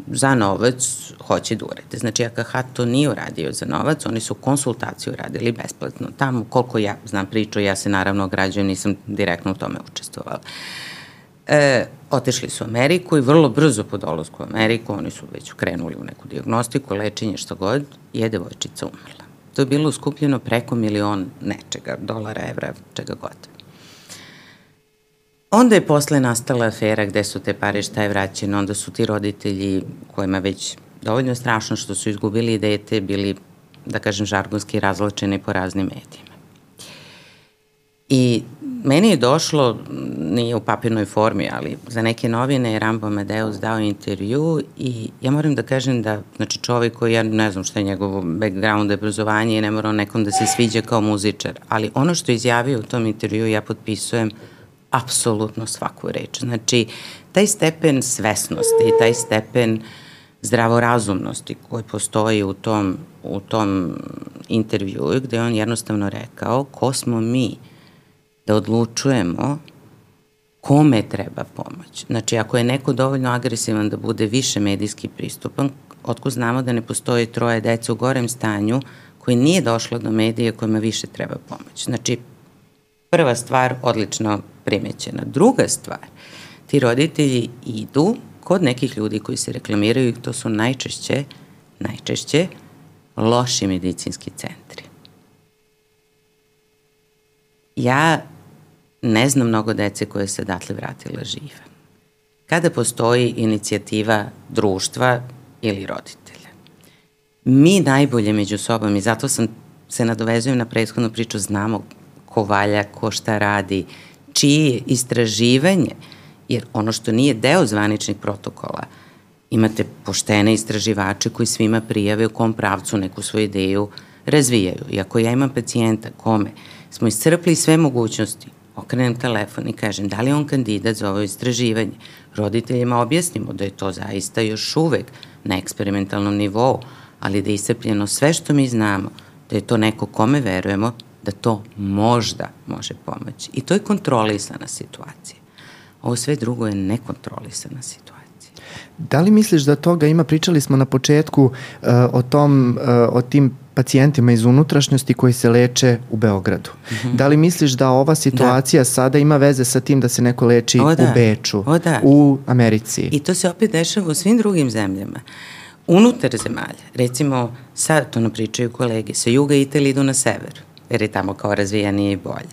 za novac hoće da urede. Znači, AKH to nije uradio za novac, oni su konsultaciju radili besplatno. Tamo, koliko ja znam priču, ja se naravno ograđujem, nisam direktno u tome učestvovala. E, otešli su u Ameriku i vrlo brzo po dolazku u Ameriku, oni su već krenuli u neku diagnostiku, lečenje, što god, je devojčica umrla. To je bilo skupljeno preko milion nečega, dolara, evra, čega god. Onda je posle nastala afera gde su te pare šta je vraćeno, onda su ti roditelji kojima već dovoljno strašno što su izgubili dete, bili, da kažem, žargonski razločeni po raznim medijima. I meni je došlo, nije u papirnoj formi, ali za neke novine je Rambo Amadeus dao intervju i ja moram da kažem da, znači čovek koji ja ne znam šta je njegov background, obrazovanje i ne mora nekom da se sviđa kao muzičar, ali ono što je izjavio u tom intervju ja potpisujem apsolutno svaku reč. Znači, taj stepen svesnosti i taj stepen zdravorazumnosti koji postoji u tom, u tom intervju gde on jednostavno rekao ko smo mi da odlučujemo kome treba pomoć. Znači, ako je neko dovoljno agresivan da bude više medijski pristupan, otko znamo da ne postoji troje deca u gorem stanju koji nije došlo do medije kojima više treba pomoć. Znači, prva stvar, odlično primećena. Druga stvar, ti roditelji idu kod nekih ljudi koji se reklamiraju, to su najčešće, najčešće loši medicinski centri. Ja ne znam mnogo dece koje se datle vratila žive. Kada postoji inicijativa društva ili roditelja, mi najbolje među sobom, i zato sam se nadovezujem na prethodnu priču, znamo ko valja, ko šta radi, čije istraživanje, jer ono što nije deo zvaničnih protokola, imate poštene istraživače koji svima prijave u kom pravcu neku svoju ideju razvijaju. I ako ja imam pacijenta kome smo iscrpli sve mogućnosti, okrenem telefon i kažem da li je on kandidat za ovo istraživanje, roditeljima objasnimo da je to zaista još uvek na eksperimentalnom nivou, ali da je iscrpljeno sve što mi znamo, da je to neko kome verujemo, da to možda može pomoći. I to je kontrolisana situacija. Ovo sve drugo je nekontrolisana situacija. Da li misliš da toga ima, pričali smo na početku uh, o tom, uh, o tim pacijentima iz unutrašnjosti koji se leče u Beogradu. Mm -hmm. Da li misliš da ova situacija da. sada ima veze sa tim da se neko leči o, da. u Beču, o, da. u Americi? I to se opet dešava u svim drugim zemljama. Unutar zemalja, recimo, sad to nam pričaju kolege, sa juga Italije idu na sever jer je tamo kao razvijanije i bolje.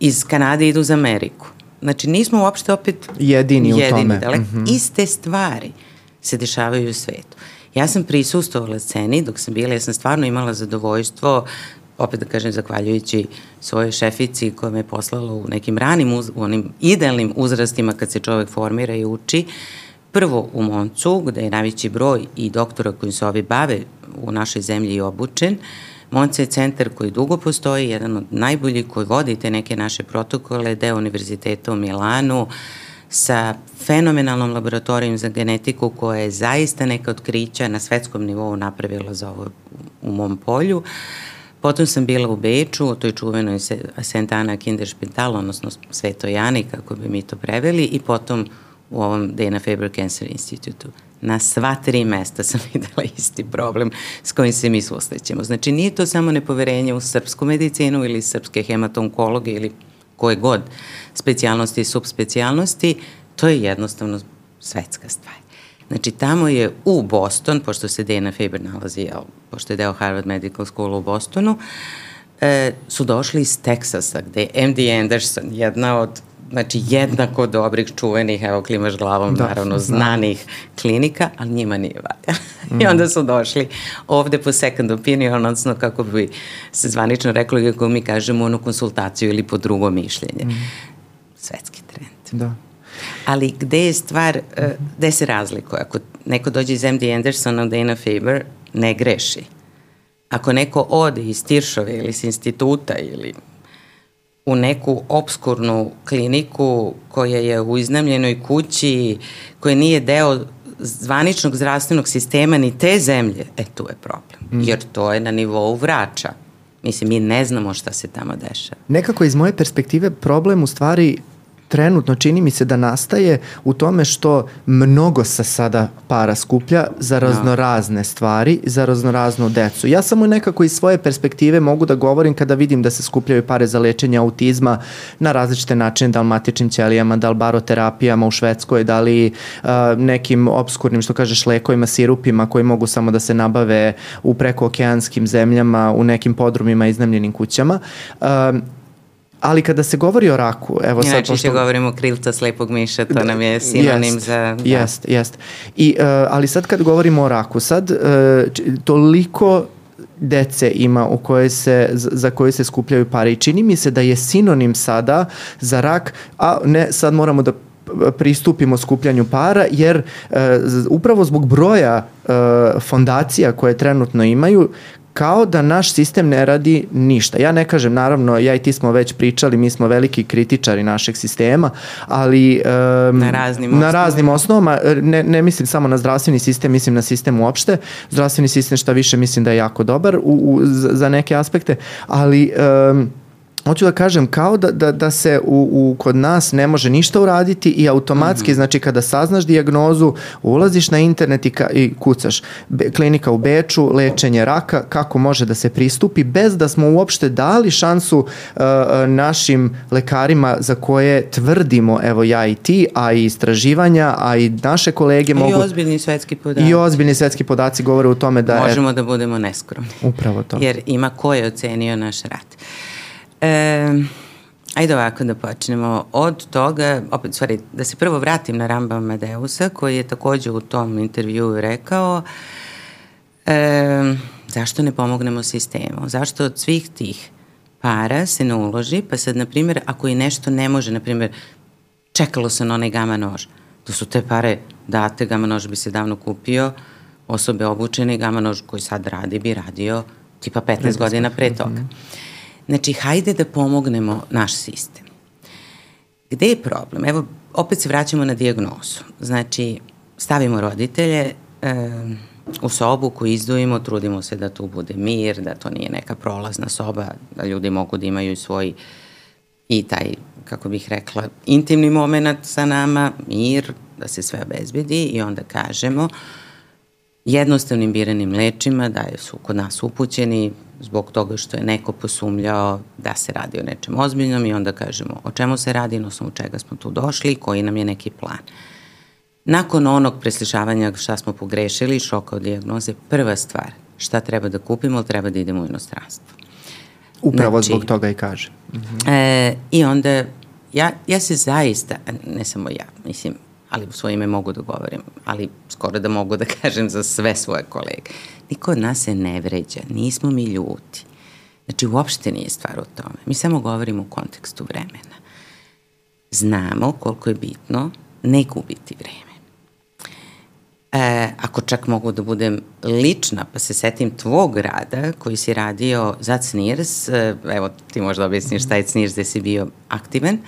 Iz Kanade idu za Ameriku. Znači nismo uopšte opet jedini, jedini u tome. Dalek. Mm -hmm. Iste stvari se dešavaju u svetu. Ja sam prisustovala sceni dok sam bila, ja sam stvarno imala zadovoljstvo opet da kažem, zahvaljujući svojoj šefici koja me poslala u nekim ranim, uz, u onim idealnim uzrastima kad se čovek formira i uči, prvo u Moncu, gde je najveći broj i doktora koji se ovi bave u našoj zemlji i obučen, uh, Monce je centar koji dugo postoji, jedan od najboljih koji vodi te neke naše protokole, deo univerziteta u Milanu, sa fenomenalnom laboratorijom za genetiku koja je zaista neka otkrića na svetskom nivou napravila za ovo u mom polju. Potom sam bila u Beču, u toj čuvenoj Santana Kinderspital, odnosno Svetojani, kako bi mi to preveli, i potom u ovom Dana Faber Cancer Institute-u na sva tri mesta sam videla isti problem s kojim se mi susrećemo. Znači nije to samo nepoverenje u srpsku medicinu ili srpske hematonkologe ili koje god specijalnosti i subspecijalnosti, to je jednostavno svetska stvar. Znači tamo je u Boston, pošto se Dana Faber nalazi, pošto je deo Harvard Medical School u Bostonu, e, su došli iz Teksasa, gde je MD Anderson, jedna od znači jednako dobrih, čuvenih, evo klimaš glavom, da, naravno da. znanih da. klinika, ali njima nije valja. Mm. I onda su došli ovde po second opinion, odnosno kako bi se zvanično reklo, kako mi kažemo, onu konsultaciju ili po drugo mišljenje. Mm. Svetski trend. Da. Ali gde je stvar, e, gde se razlikuje? Ako neko dođe iz MD Andersona, Dana Faber, ne greši. Ako neko ode iz Tiršove ili iz instituta ili u neku obskurnu kliniku koja je u iznamljenoj kući, koja nije deo zvaničnog zdravstvenog sistema ni te zemlje, e tu je problem. Mm. Jer to je na nivou vrača. Mislim, mi ne znamo šta se tamo dešava. Nekako iz moje perspektive problem u stvari trenutno čini mi se da nastaje u tome što mnogo se sada para skuplja za da. raznorazne stvari, za raznoraznu decu. Ja samo nekako iz svoje perspektive mogu da govorim kada vidim da se skupljaju pare za lečenje autizma na različite načine, da li matičnim ćelijama, da li baroterapijama u Švedskoj, da li uh, nekim obskurnim, što kažeš, lekovima, sirupima koji mogu samo da se nabave u prekookeanskim zemljama, u nekim podrumima iznajmljenim kućama. Uh, Ali kada se govori o raku, evo sad... Najčešće pošto... govorimo o krilca slepog miša, to da, nam je sinonim jest, za... Da. Jest, jest. I, uh, ali sad kad govorimo o raku, sad uh, toliko dece ima u koje se, za koje se skupljaju pare i čini mi se da je sinonim sada za rak, a ne sad moramo da pristupimo skupljanju para jer uh, upravo zbog broja uh, fondacija koje trenutno imaju kao da naš sistem ne radi ništa. Ja ne kažem, naravno, ja i ti smo već pričali, mi smo veliki kritičari našeg sistema, ali um, na, raznim na raznim osnovama, ne, ne mislim samo na zdravstveni sistem, mislim na sistem uopšte. Zdravstveni sistem šta više mislim da je jako dobar u, u, za neke aspekte, ali um, hoću da kažem kao da, da, da se u, u, kod nas ne može ništa uraditi i automatski, mm -hmm. znači kada saznaš dijagnozu, ulaziš na internet i, ka, i kucaš Be, klinika u Beču, lečenje raka, kako može da se pristupi bez da smo uopšte dali šansu uh, našim lekarima za koje tvrdimo, evo ja i ti, a i istraživanja, a i naše kolege I mogu... I ozbiljni svetski podaci. I ozbiljni svetski podaci govore u tome da... Možemo er, da budemo neskromni. Upravo to. Jer ima ko je ocenio naš rat. E, ajde ovako da počnemo. Od toga, opet, stvari, da se prvo vratim na Ramba Amadeusa, koji je takođe u tom intervjuu rekao e, zašto ne pomognemo sistemu? Zašto od svih tih para se ne uloži, pa sad, na primjer, ako i nešto ne može, na primjer, čekalo se na onaj gama nož, da su te pare date, gama nož bi se davno kupio, osobe obučene gama nož koji sad radi bi radio tipa 15 godina pre toga. Mm -hmm. Znači, hajde da pomognemo naš sistem. Gde je problem? Evo, opet se vraćamo na diagnozu. Znači, stavimo roditelje e, u sobu koju izdujemo, trudimo se da tu bude mir, da to nije neka prolazna soba, da ljudi mogu da imaju svoj i taj, kako bih rekla, intimni moment sa nama, mir, da se sve obezbedi i onda kažemo jednostavnim biranim lečima da su kod nas upućeni zbog toga što je neko posumljao da se radi o nečem ozbiljnom i onda kažemo o čemu se radi, na osnovu čega smo tu došli i koji nam je neki plan. Nakon onog preslišavanja šta smo pogrešili, šoka od dijagnoze, prva stvar, šta treba da kupimo, treba da idemo u inostranstvo. Upravo znači, zbog toga i kaže. Mhm. E, I onda, ja, ja se zaista, ne samo ja, mislim, ali u svoje ime mogu da govorim, ali skoro da mogu da kažem za sve svoje kolege. Niko od nas se ne vređa, nismo mi ljuti. Znači, uopšte nije stvar u tome. Mi samo govorimo u kontekstu vremena. Znamo koliko je bitno ne gubiti vreme. E, ako čak mogu da budem lična, pa se setim tvog rada koji si radio za CNIRS, e, evo ti možda objasniš šta je CNIRS gde si bio aktivan,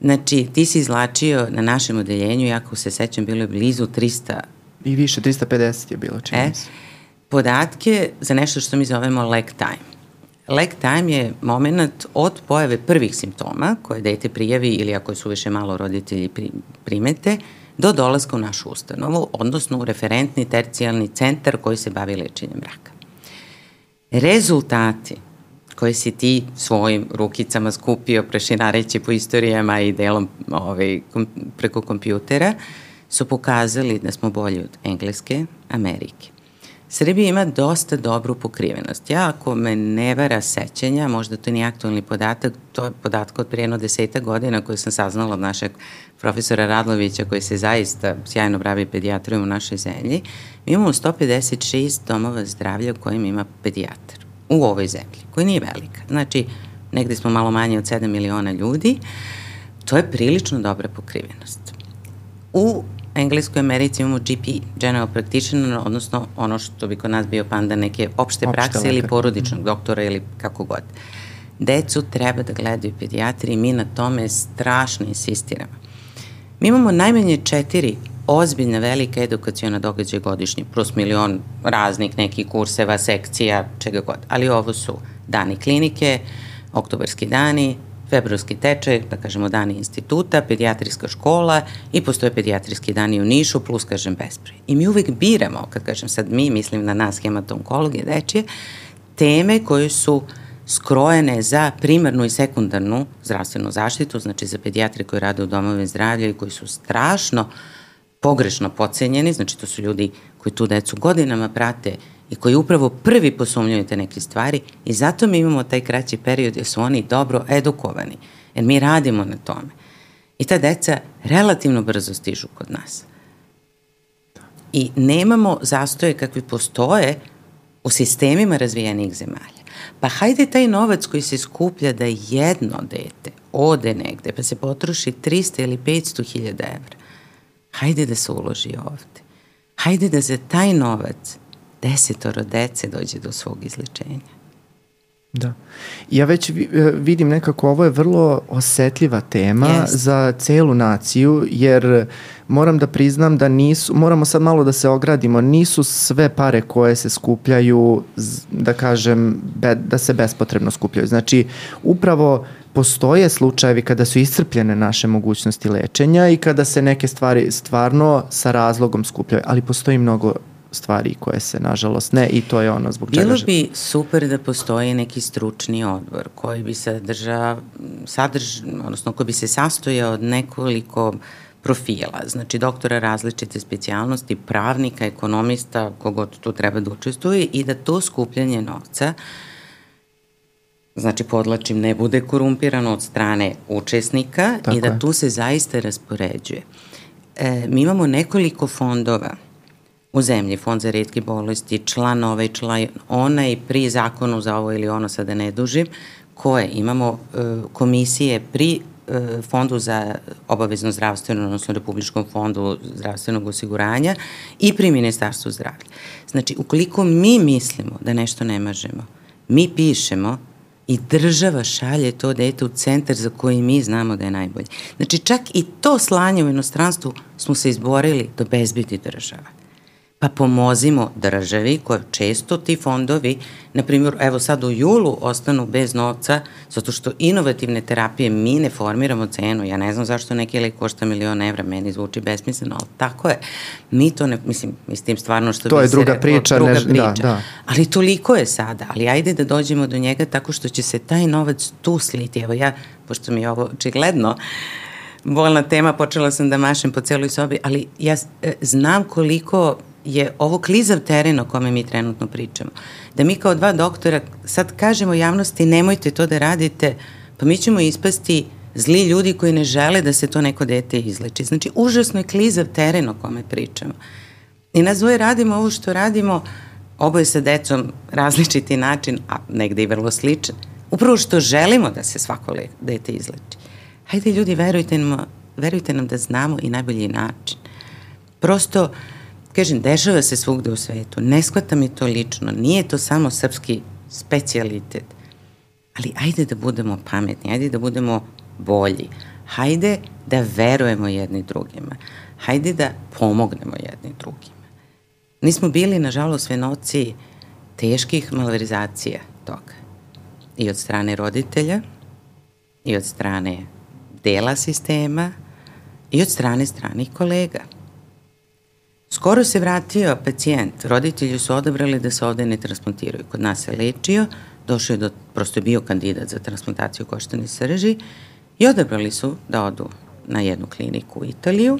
Znači, ti si izlačio na našem odeljenju, jako se sećam, bilo je blizu 300... I više, 350 je bilo, čini e, se podatke za nešto što mi zovemo lag time. Lag time je moment od pojave prvih simptoma koje dete prijavi ili ako su više malo roditelji primete, do dolaska u našu ustanovu, odnosno u referentni tercijalni centar koji se bavi lečenjem raka. Rezultati koje si ti svojim rukicama skupio prešinareći po istorijama i delom ovaj, kom, preko kompjutera su pokazali da smo bolji od Engleske, Amerike, Srbija ima dosta dobru pokrivenost. Ja, ako me ne vara sećanja, možda to nije aktualni podatak, to je podatak od prijeno deseta godina koju sam saznala od našeg profesora Radlovića koji se zaista sjajno bravi pedijatrijom u našoj zemlji. Mi imamo 156 domova zdravlja u kojim ima pedijatar u ovoj zemlji, koji nije velika. Znači, negde smo malo manje od 7 miliona ljudi, to je prilično dobra pokrivenost. U Engleskoj Americi imamo GP, General Practitioner, odnosno ono što bi kod nas bio panda neke opšte, opšte prakse lekar. ili porodičnog doktora ili kako god. Decu treba da gledaju pedijatri i mi na tome strašno insistiramo. Mi imamo najmanje četiri ozbiljna velika edukacijona događaja godišnje, plus milion raznih nekih kurseva, sekcija, čega god. Ali ovo su dani klinike, oktobarski dani, februarski tečaj, da kažemo dani instituta, pedijatrijska škola i postoje pedijatrijski dani u Nišu plus, kažem, Besproj. I mi uvek biramo, kad kažem sad mi, mislim na nas hematoonkologije dečije, teme koje su skrojene za primarnu i sekundarnu zdravstvenu zaštitu, znači za pedijatre koji rade u domove zdravlja i koji su strašno pogrešno pocenjeni, znači to su ljudi koji tu decu godinama prate i koji upravo prvi posumnjuju te neke stvari i zato mi imamo taj kraći period jer su oni dobro edukovani, jer mi radimo na tome. I ta deca relativno brzo stižu kod nas. I nemamo zastoje kakvi postoje u sistemima razvijenih zemalja. Pa hajde taj novac koji se skuplja da jedno dete ode negde, pa se potroši 300 ili 500 hiljada evra, hajde da se uloži ovde. Hajde da za taj novac desetoro dece dođe do svog izlečenja. Da. Ja već e, vidim nekako ovo je vrlo osetljiva tema yes. za celu naciju jer moram da priznam da nisu, moramo sad malo da se ogradimo, nisu sve pare koje se skupljaju, da kažem, be, da se bespotrebno skupljaju. Znači, upravo postoje slučajevi kada su iscrpljene naše mogućnosti lečenja i kada se neke stvari stvarno sa razlogom skupljaju, ali postoji mnogo stvari koje se nažalost ne i to je ono zbog čega... Bilo bi super da postoji neki stručni odbor koji bi sadrža, sadrž, odnosno koji bi se sastojao od nekoliko profila, znači doktora različite specijalnosti, pravnika, ekonomista, kogod tu treba da učestvuje i da to skupljanje novca znači podlačim, ne bude korumpirano od strane učesnika Tako i da je. tu se zaista raspoređuje. E, mi imamo nekoliko fondova u zemlji, Fond za redke bolesti, član ovaj, član onaj, pri zakonu za ovo ili ono, sada ne dužim, koje imamo e, komisije pri e, Fondu za obavezno zdravstveno, odnosno Republičkom fondu zdravstvenog osiguranja i pri Ministarstvu zdravlja. Znači, ukoliko mi mislimo da nešto ne možemo, mi pišemo i država šalje to dete u centar za koji mi znamo da je najbolji. Znači, čak i to slanje u inostranstvu smo se izborili da bezbiti država pa pomozimo državi koja često ti fondovi, na primjer, evo sad u julu ostanu bez novca zato što inovativne terapije mi ne formiramo cenu. Ja ne znam zašto neki lek košta milion evra, meni zvuči besmisleno, ali tako je. Mi to ne, mislim, mislim stvarno što to bi je druga rekao, priča, druga ne, da, priča. Da, da. Ali toliko je sada, ali ajde da dođemo do njega tako što će se taj novac tu sliti. Evo ja, pošto mi je ovo očigledno, bolna tema, počela sam da mašem po celoj sobi, ali ja e, znam koliko je ovo klizav teren o kome mi trenutno pričamo. Da mi kao dva doktora sad kažemo javnosti nemojte to da radite, pa mi ćemo ispasti zli ljudi koji ne žele da se to neko dete izleči. Znači, užasno je klizav teren o kome pričamo. I nas dvoje radimo ovo što radimo, oboje sa decom različiti način, a negde i vrlo sličan. Upravo što želimo da se svako dete izleči. Hajde ljudi, verujte nam, verujte nam da znamo i najbolji način. Prosto, uh, Kažem, dešava se svugde u svetu. Ne shvata mi to lično. Nije to samo srpski specialitet. Ali ajde da budemo pametni, ajde da budemo bolji. Hajde da verujemo jedni drugima. Hajde da pomognemo jedni drugima. Nismo bili, nažalost, svenoci teških malverizacija toga. I od strane roditelja, i od strane dela sistema, i od strane stranih kolega. Skoro se vratio pacijent, roditelji su odabrali da se ovde ne transplantiraju. Kod nas se lečio, došao je do, prosto je bio kandidat za transplantaciju koštane srži i odabrali su da odu na jednu kliniku u Italiju,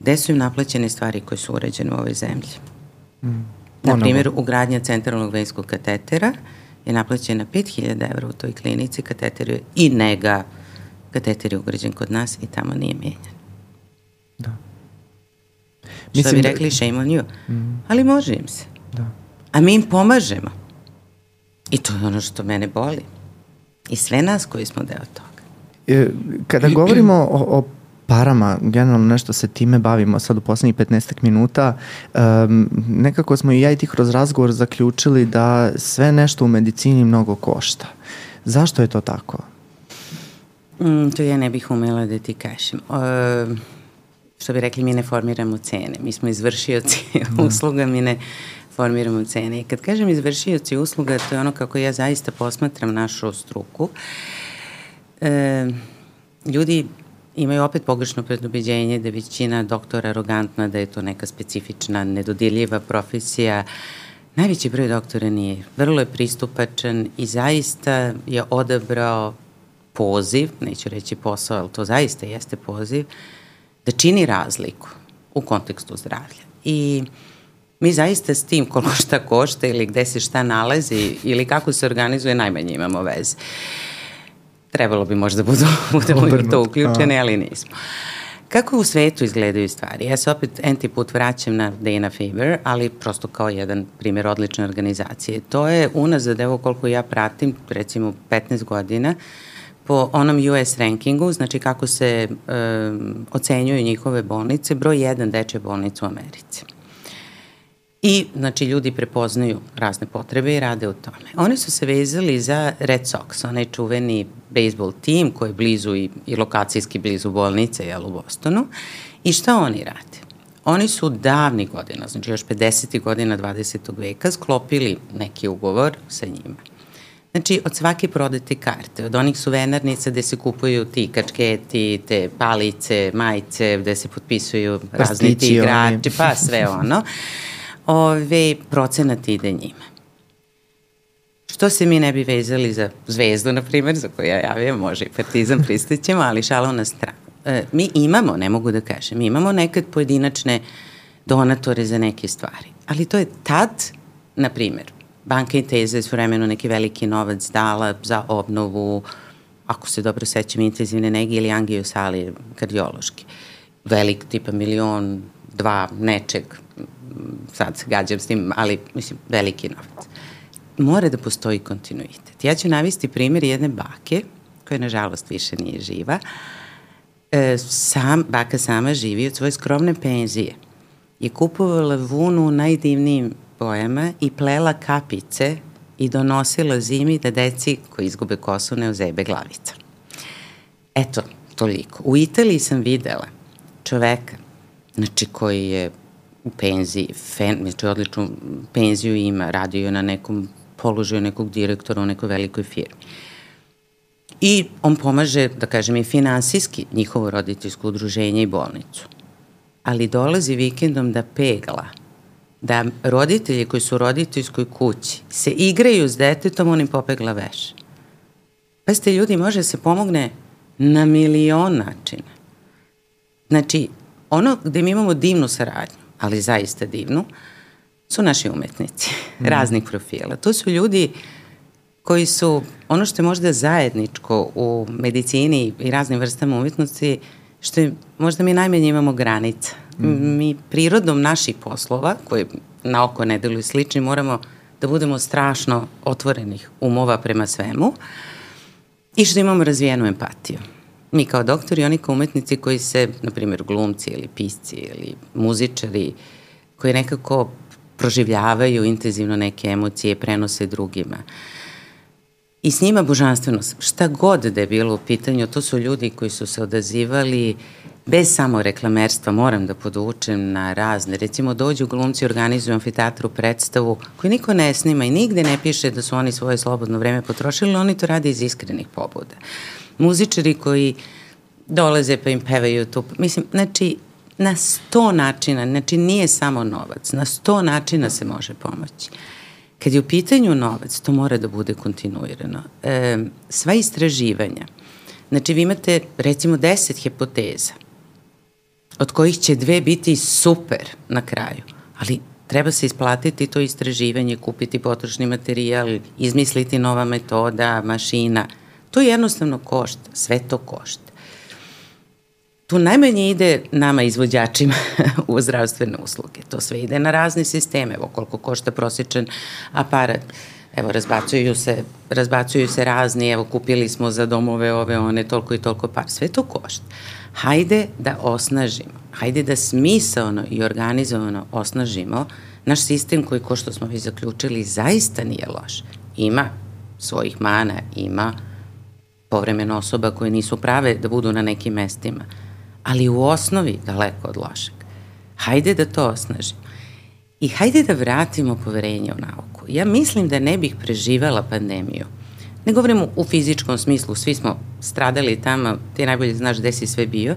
gde su im naplaćene stvari koje su uređene u ovoj zemlji. Mm. Na primjer, ugradnja centralnog venskog katetera je naplaćena 5000 evra u toj klinici, kateter je i nega, kateter je ugrađen kod nas i tamo nije menjan. Da. Mislim, Što bi da- rekli, shame on you. Mm. Ali može im se. Da. A mi im pomažemo. I to je ono što mene boli. I sve nas koji smo deo toga. E, kada govorimo o, o parama, generalno nešto se time bavimo sad u poslednjih 15 minuta, um, nekako smo i ja i ti kroz razgovor zaključili da sve nešto u medicini mnogo košta. Zašto je to tako? Mm, to ja ne bih umela da ti kažem. Uh, što bi rekli, mi ne formiramo cene. Mi smo izvršioci da. usluga, mi ne formiramo cene. I kad kažem izvršioci usluga, to je ono kako ja zaista posmatram našu struku. e, ljudi imaju opet pogrešno predobeđenje da je većina doktora arogantna, da je to neka specifična, nedodirljiva profesija. Najveći broj doktora nije. Vrlo je pristupačan i zaista je odabrao poziv, neću reći posao, ali to zaista jeste poziv, da čini razliku u kontekstu zdravlja. I mi zaista s tim koliko šta košta ili gde se šta nalazi ili kako se organizuje najmanje imamo veze. Trebalo bi možda budu, budemo u to uključeni, ali nismo. Kako u svetu izgledaju stvari? Ja se opet enti put vraćam na Dana Faber, ali prosto kao jedan primjer odlične organizacije. To je unazad, evo koliko ja pratim, recimo 15 godina, po onom US rankingu, znači kako se um, ocenjuju njihove bolnice, broj jedan dečje bolnice u Americi. I, znači, ljudi prepoznaju razne potrebe i rade u tome. Oni su se vezali za Red Sox, onaj čuveni bejsbol tim koji je blizu i, i lokacijski blizu bolnice, jel, u Bostonu. I šta oni rade? Oni su davni godina, znači još 50. godina 20. veka, sklopili neki ugovor sa njima. Znači, od svake prodate karte, od onih suvenarnica gde se kupuju ti kačketi, te palice, majice, gde se potpisuju razni ti igrači, pa sve ono ove, procenat ide njima. Što se mi ne bi vezali za zvezdu, na primjer, za koju ja javim, može i partizan pristaćemo, ali šalo na stranu. E, mi imamo, ne mogu da kažem, imamo nekad pojedinačne donatore za neke stvari, ali to je tad, na primjer, banka Inteza je s vremenu neki veliki novac dala za obnovu, ako se dobro sećam, intenzivne nege ili angiosalije kardiološki. Velik, tipa milion, dva, nečeg, sad se gađam s tim, ali mislim, veliki novac. Mora da postoji kontinuitet. Ja ću navesti primjer jedne bake, koja nažalost više nije živa. E, sam, baka sama živi od svoje skromne penzije. Je kupovala vunu u najdivnijim bojama i plela kapice i donosila zimi da deci koji izgube kosu ne ozebe glavica. Eto, toliko. U Italiji sam videla čoveka, znači koji je u penziji, fen, znači odličnu penziju ima, radio na nekom položaju nekog direktora u nekoj velikoj firmi. I on pomaže, da kažem, i finansijski njihovo roditeljsko udruženje i bolnicu. Ali dolazi vikendom da pegla, da roditelji koji su u roditeljskoj kući se igraju s detetom, on im popegla veš. Pa ste ljudi, može se pomogne na milion načina. Znači, ono gde mi imamo divnu saradnju, ali zaista divnu, su naši umetnici mm. raznih profila. To su ljudi koji su, ono što je možda zajedničko u medicini i raznim vrstama umetnosti, što je, možda mi najmanje imamo granica. Mm. Mi prirodom naših poslova, koji na oko ne deluju slični, moramo da budemo strašno otvorenih umova prema svemu i što imamo razvijenu empatiju. Mi kao doktori, oni kao umetnici koji se, na primjer, glumci ili pisci ili muzičari, koji nekako proživljavaju intenzivno neke emocije, prenose drugima. I s njima božanstveno, šta god da je bilo u pitanju, to su ljudi koji su se odazivali bez samo reklamerstva, moram da podučem na razne. Recimo, dođu glumci, organizuju amfiteatru predstavu koju niko ne snima i nigde ne piše da su oni svoje slobodno vreme potrošili, oni to rade iz iskrenih pobuda muzičari koji dolaze pa im pevaju tu. Mislim, znači, na sto načina, znači nije samo novac, na sto načina se može pomoći. Kad je u pitanju novac, to mora da bude kontinuirano. E, sva istraživanja, znači vi imate recimo deset hipoteza, od kojih će dve biti super na kraju, ali treba se isplatiti to istraživanje, kupiti potrošni materijal, izmisliti nova metoda, mašina – To jednostavno košta, sve to košta. Tu najmanje ide nama izvođačima u zdravstvene usluge. To sve ide na razne sisteme. Evo koliko košta prosječan aparat. Evo, razbacuju se, razbacuju se razni, evo, kupili smo za domove ove, one, toliko i toliko par. Sve to košta. Hajde da osnažimo, hajde da smisaono i organizovano osnažimo naš sistem koji, ko što smo vi zaključili, zaista nije loš. Ima svojih mana, ima povremeno osoba koje nisu prave da budu na nekim mestima, ali u osnovi daleko od lošeg. Hajde da to osnažimo. I hajde da vratimo poverenje u nauku. Ja mislim da ne bih preživela pandemiju Ne govorimo u fizičkom smislu, svi smo stradali tamo, ti najbolje znaš gde si sve bio.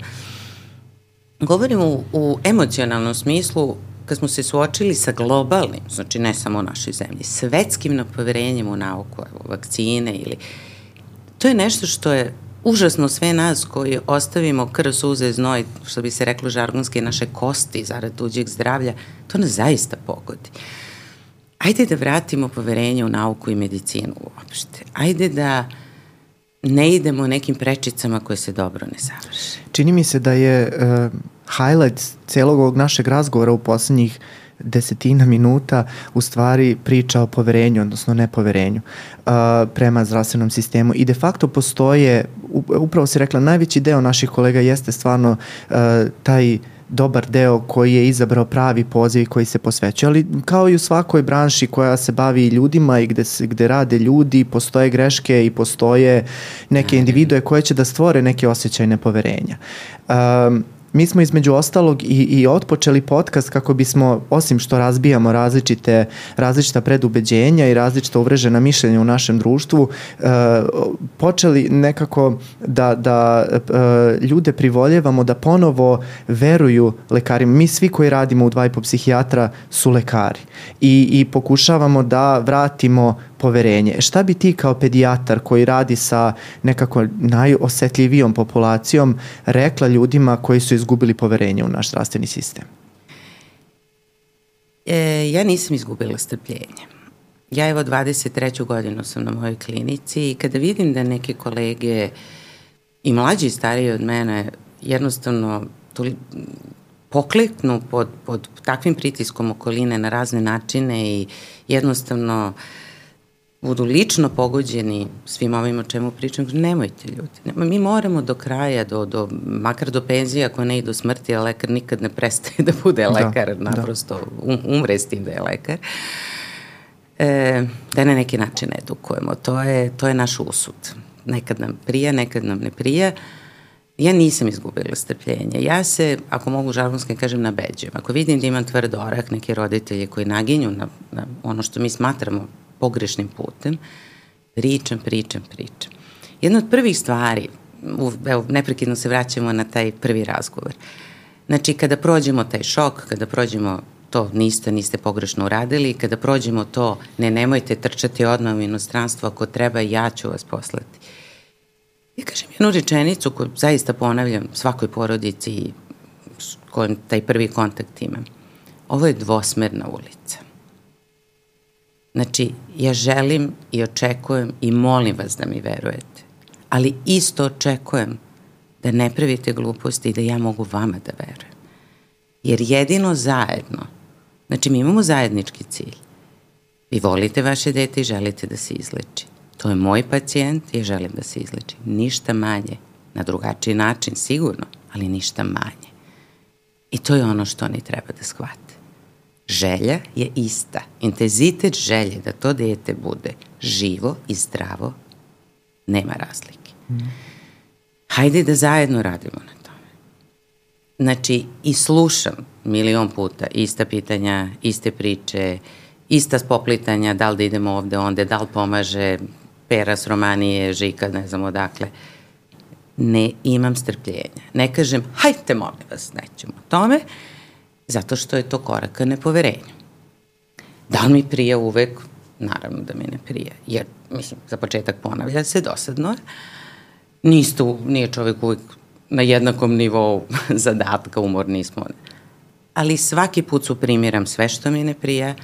Govorimo u, u emocionalnom smislu kad smo se suočili sa globalnim, znači ne samo u našoj zemlji, svetskim napoverenjem u nauku, evo, vakcine ili... To je nešto što je užasno sve nas koji ostavimo krv, suze, znoj, što bi se reklo žargonski, naše kosti zarad tuđeg zdravlja, to nas zaista pogodi. Ajde da vratimo poverenje u nauku i medicinu uopšte. Ajde da ne idemo nekim prečicama koje se dobro ne završe. Čini mi se da je uh, highlight celog ovog našeg razgovora u poslednjih desetina minuta u stvari priča o poverenju, odnosno nepoverenju uh, prema zdravstvenom sistemu i de facto postoje, upravo si rekla, najveći deo naših kolega jeste stvarno uh, taj dobar deo koji je izabrao pravi poziv koji se posvećuje, ali kao i u svakoj branši koja se bavi ljudima i gde, se, gde rade ljudi, postoje greške i postoje neke individue koje će da stvore neke osjećaje nepoverenja. Um, mi smo između ostalog i, i otpočeli podcast kako bismo, osim što razbijamo različite, različita predubeđenja i različita uvrežena mišljenja u našem društvu, uh, počeli nekako da, da uh, ljude privoljevamo da ponovo veruju lekarima. Mi svi koji radimo u dva i po psihijatra su lekari i, i pokušavamo da vratimo poverenje. Šta bi ti kao pedijatar koji radi sa nekako najosetljivijom populacijom rekla ljudima koji su izgubili poverenje u naš zdravstveni sistem? E, ja nisam izgubila strpljenje. Ja evo 23. godinu sam na mojoj klinici i kada vidim da neke kolege i mlađi i stariji od mene jednostavno toli, pokleknu pod, pod takvim pritiskom okoline na razne načine i jednostavno uh, budu lično pogođeni svim ovim o čemu pričam, nemojte ljudi. Mi moramo do kraja, do, do, makar do penzije, ako ne i do smrti, a lekar nikad ne prestaje da bude da, lekar, da, naprosto da. umre s tim da je lekar. E, da na neki način edukujemo. To je, to je naš usud. Nekad nam prija, nekad nam ne prija. Ja nisam izgubila strpljenje. Ja se, ako mogu žargonski kažem, nabeđujem. Ako vidim da imam tvrd orak, neke roditelje koji naginju na, na ono što mi smatramo pogrešnim putem, pričam, pričam, pričam. Jedna od prvih stvari, evo, neprekidno se vraćamo na taj prvi razgovor. Znači, kada prođemo taj šok, kada prođemo to niste, niste pogrešno uradili, kada prođemo to, ne, nemojte trčati odmah u inostranstvo, ako treba, ja ću vas poslati. Ja kažem jednu rečenicu koju zaista ponavljam svakoj porodici s kojom taj prvi kontakt imam. Ovo je dvosmerna ulica. Znači, ja želim i očekujem i molim vas da mi verujete. Ali isto očekujem da ne pravite gluposti i da ja mogu vama da verujem. Jer jedino zajedno, znači mi imamo zajednički cilj. Vi volite vaše dete i želite da se izleči. To je moj pacijent i želim da se izleči. Ništa manje, na drugačiji način sigurno, ali ništa manje. I to je ono što oni treba da shvate želja je ista. Intenzitet želje da to dete bude živo i zdravo nema razlike. Mm. Hajde da zajedno radimo na tome. Znači, i slušam milion puta ista pitanja, iste priče, ista spoplitanja, da li da idemo ovde, onde, da li pomaže pera s Romanije, Žika, ne znam odakle. Ne imam strpljenja. Ne kažem, hajte molim vas, nećemo o tome, Zato što je to korak ka nepoverenju. Da li mi prija uvek? Naravno da mi ne prija. Jer, mislim, za početak ponavlja se, dosadno je. Niste, nije čovek uvek na jednakom nivou zadatka, umorni smo. Ali svaki put suprimiram sve što mi ne prija,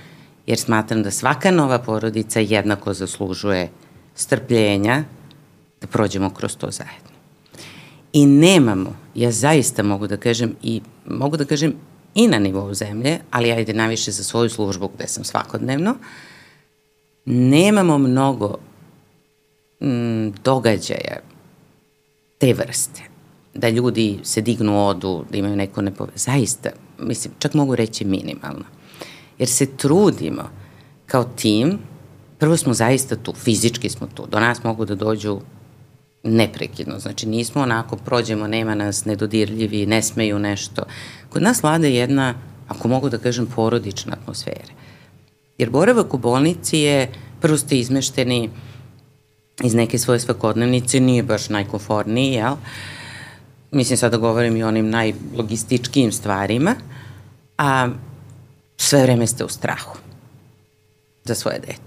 jer smatram da svaka nova porodica jednako zaslužuje strpljenja da prođemo kroz to zajedno. I nemamo, ja zaista mogu da kažem i mogu da kažem i na nivou zemlje, ali ajde najviše za svoju službu gde sam svakodnevno, nemamo mnogo mm, događaja te vrste. Da ljudi se dignu odu, da imaju neko nepove... Zaista, mislim, čak mogu reći minimalno. Jer se trudimo kao tim, prvo smo zaista tu, fizički smo tu, do nas mogu da dođu neprekidno, znači nismo onako, prođemo, nema nas, nedodirljivi, ne smeju nešto. Kod nas vlada jedna, ako mogu da kažem, porodična atmosfera. Jer boravak u bolnici je, prvo ste izmešteni iz neke svoje svakodnevnice nije baš najkonforniji, jel? Mislim sad da govorim i o onim najlogističkijim stvarima, a sve vreme ste u strahu za svoje dete.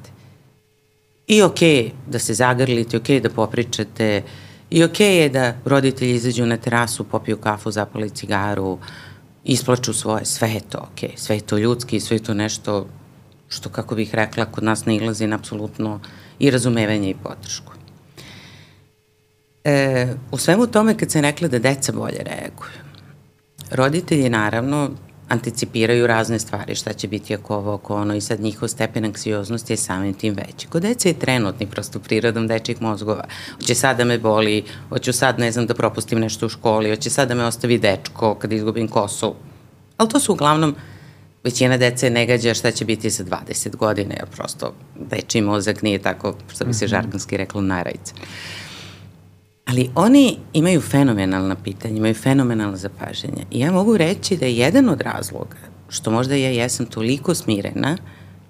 I okay da se zagrlite, okay da popričate, i okay je da roditelji izađu na terasu, popiju kafu, zapali cigaru, isplaču svoje, sve je to okay. sve je to ljudski, sve je to nešto što, kako bih rekla, kod nas ne ilazi na apsolutno i razumevanje i podršku. E, u svemu tome kad se rekla da deca bolje reaguju, roditelji naravno anticipiraju razne stvari, šta će biti ako ovo, ako ono i sad njihov stepen anksioznosti je samim tim veći. Kod dece je trenutni prosto prirodom dečjih mozgova. Hoće sad da me boli, hoću sad ne znam da propustim nešto u školi, hoće sad da me ostavi dečko kad izgubim kosu. Ali to su uglavnom većina dece ne gađa šta će biti za 20 godine, jer prosto dečji mozak nije tako, što bi se mhm. žargonski reklo, najrajca. Ali oni imaju fenomenalna pitanja, imaju fenomenalna zapaženja. I ja mogu reći da je jedan od razloga što možda ja jesam toliko smirena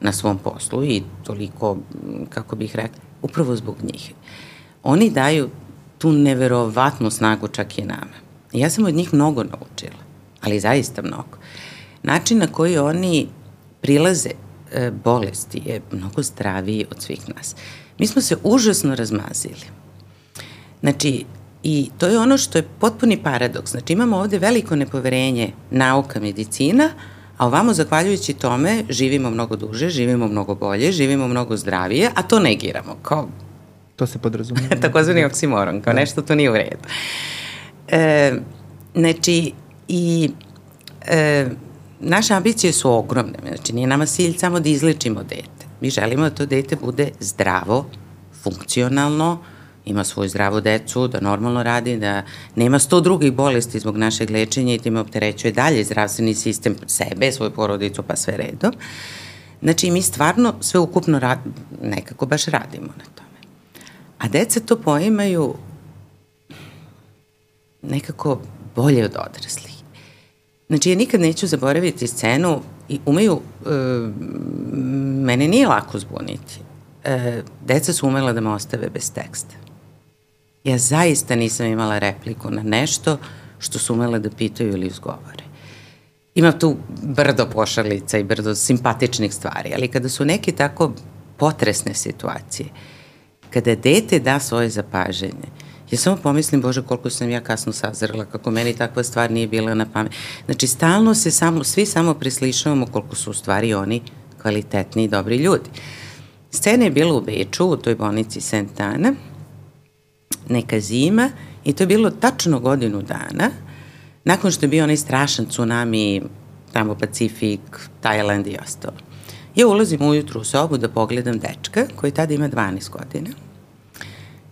na svom poslu i toliko, kako bih rekla, upravo zbog njih. Oni daju tu neverovatnu snagu čak i nama. Ja sam od njih mnogo naučila, ali zaista mnogo. Način na koji oni prilaze e, bolesti je mnogo zdraviji od svih nas. Mi smo se užasno razmazili Znači, i to je ono što je potpuni paradoks. Znači, imamo ovde veliko nepoverenje nauka, medicina, a ovamo, zahvaljujući tome, živimo mnogo duže, živimo mnogo bolje, živimo mnogo zdravije, a to negiramo, kao... To se podrazumije. Takozvani oksimoron, kao da. nešto to nije u redu. E, znači, i e, naše ambicije su ogromne. Znači, nije nama cilj samo da izlečimo dete. Mi želimo da to dete bude zdravo, funkcionalno, ima svoju zdravu decu, da normalno radi, da nema sto drugih bolesti zbog našeg lečenja i time opterećuje dalje zdravstveni sistem sebe, svoju porodicu, pa sve redom. Znači, mi stvarno sve ukupno rad, nekako baš radimo na tome. A deca to poimaju nekako bolje od odraslih. Znači, ja nikad neću zaboraviti scenu i umeju, e, mene nije lako zbuniti. E, deca su umela da me ostave bez teksta. Ja zaista nisam imala repliku na nešto što su umele da pitaju ili izgovore. Ima tu brdo pošalica i brdo simpatičnih stvari, ali kada su neke tako potresne situacije, kada dete da svoje zapaženje, ja samo pomislim, Bože, koliko sam ja kasno sazrela, kako meni takva stvar nije bila na pamet. Znači, stalno se samo, svi samo preslišavamo koliko su u stvari oni kvalitetni i dobri ljudi. Scena je bila u Beču, u toj bolnici St. Neka zima i to je bilo tačno godinu dana nakon što je bio onaj strašan tsunami tamo Pacifik, Tajland i ostalo. Ja ulazim ujutru u sobu da pogledam dečka koji tada ima 12 godina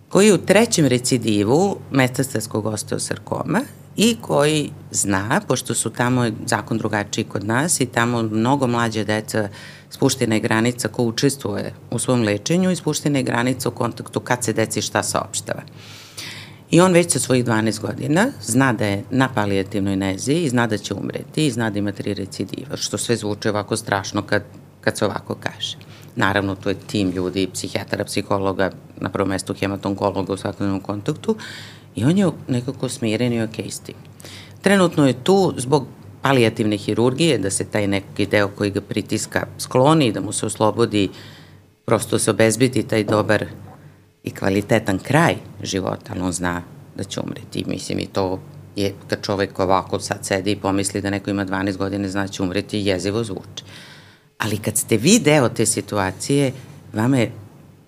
koji je u trećem recidivu metastatskog osteosarkoma i koji zna, pošto su tamo zakon drugačiji kod nas i tamo mnogo mlađe deca spuštena je granica ko učestvuje u svom lečenju i spuštena je granica u kontaktu kad se deci šta saopštava. I on već sa svojih 12 godina zna da je na palijativnoj nezi i zna da će umreti i zna da ima tri recidiva, što sve zvuče ovako strašno kad, kad se ovako kaže. Naravno, to je tim ljudi, psihijatara, psihologa, na prvom mestu hematonkologa u svakodnevnom kontaktu i on je nekako smiren i okej okay s tim. Trenutno je tu zbog palijativne hirurgije, da se taj neki deo koji ga pritiska skloni, da mu se oslobodi, prosto se obezbiti taj dobar i kvalitetan kraj života, ali on zna da će umreti. Mislim i to je kad čovek ovako sad sedi i pomisli da neko ima 12 godina zna da će umreti, jezivo zvuči. Ali kad ste vi deo te situacije, vama je,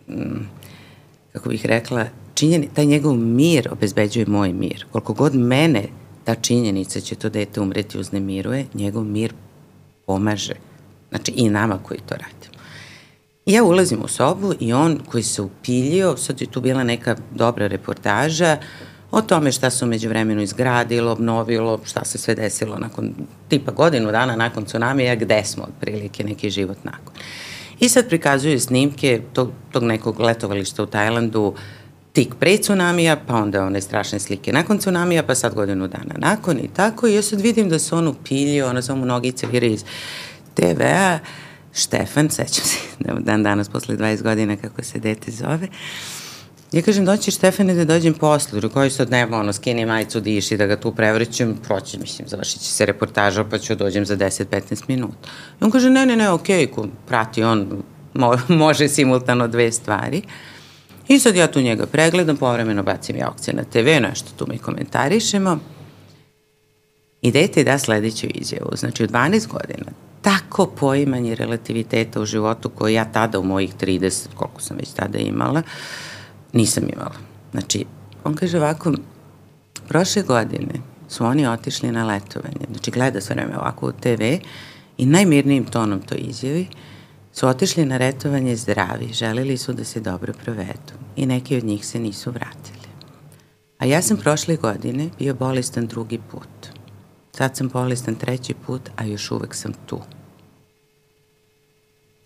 mm, kako bih rekla, činjeni, taj njegov mir obezbeđuje moj mir. Koliko god mene ta činjenica će to dete umreti uznemiruje, njegov mir pomaže. Znači i nama koji to radimo. I ja ulazim u sobu i on koji se upiljio, sad je tu bila neka dobra reportaža o tome šta se umeđu vremenu izgradilo, obnovilo, šta se sve desilo nakon tipa godinu dana nakon tsunamija, gde smo otprilike neki život nakon. I sad prikazuju snimke tog, tog nekog letovališta u Tajlandu, uh, tik pre tsunamija, pa onda one strašne slike nakon tsunamija, pa sad godinu dana nakon i tako. I ja sad vidim da se on upilio, ono samo nogice vire iz TV-a. Štefan, sećam se, dan danas posle 20 godina kako se dete zove, Ja kažem, doći Štefane da dođem posle, u koji sad nema, ono, skini majicu, diši, da ga tu prevrćem, proći, mislim, završit će se reportaža, pa ću dođem za 10-15 minuta. I on kaže, ne, ne, ne, okej, okay, prati on, mo, može simultano dve stvari. I sad ja tu njega pregledam, povremeno bacim ja aukcije na TV, nešto tu mi komentarišemo. I dete da sledeću izjavu. Znači, u 12 godina tako poimanje relativiteta u životu koje ja tada u mojih 30, koliko sam već tada imala, nisam imala. Znači, on kaže ovako, prošle godine su oni otišli na letovanje, znači gleda sve vreme ovako u TV i najmirnijim tonom to izjavi, su otišli na retovanje zdravi, želeli su da se dobro provedu i neki od njih se nisu vratili. A ja sam prošle godine bio bolestan drugi put. Sad sam bolestan treći put, a još uvek sam tu.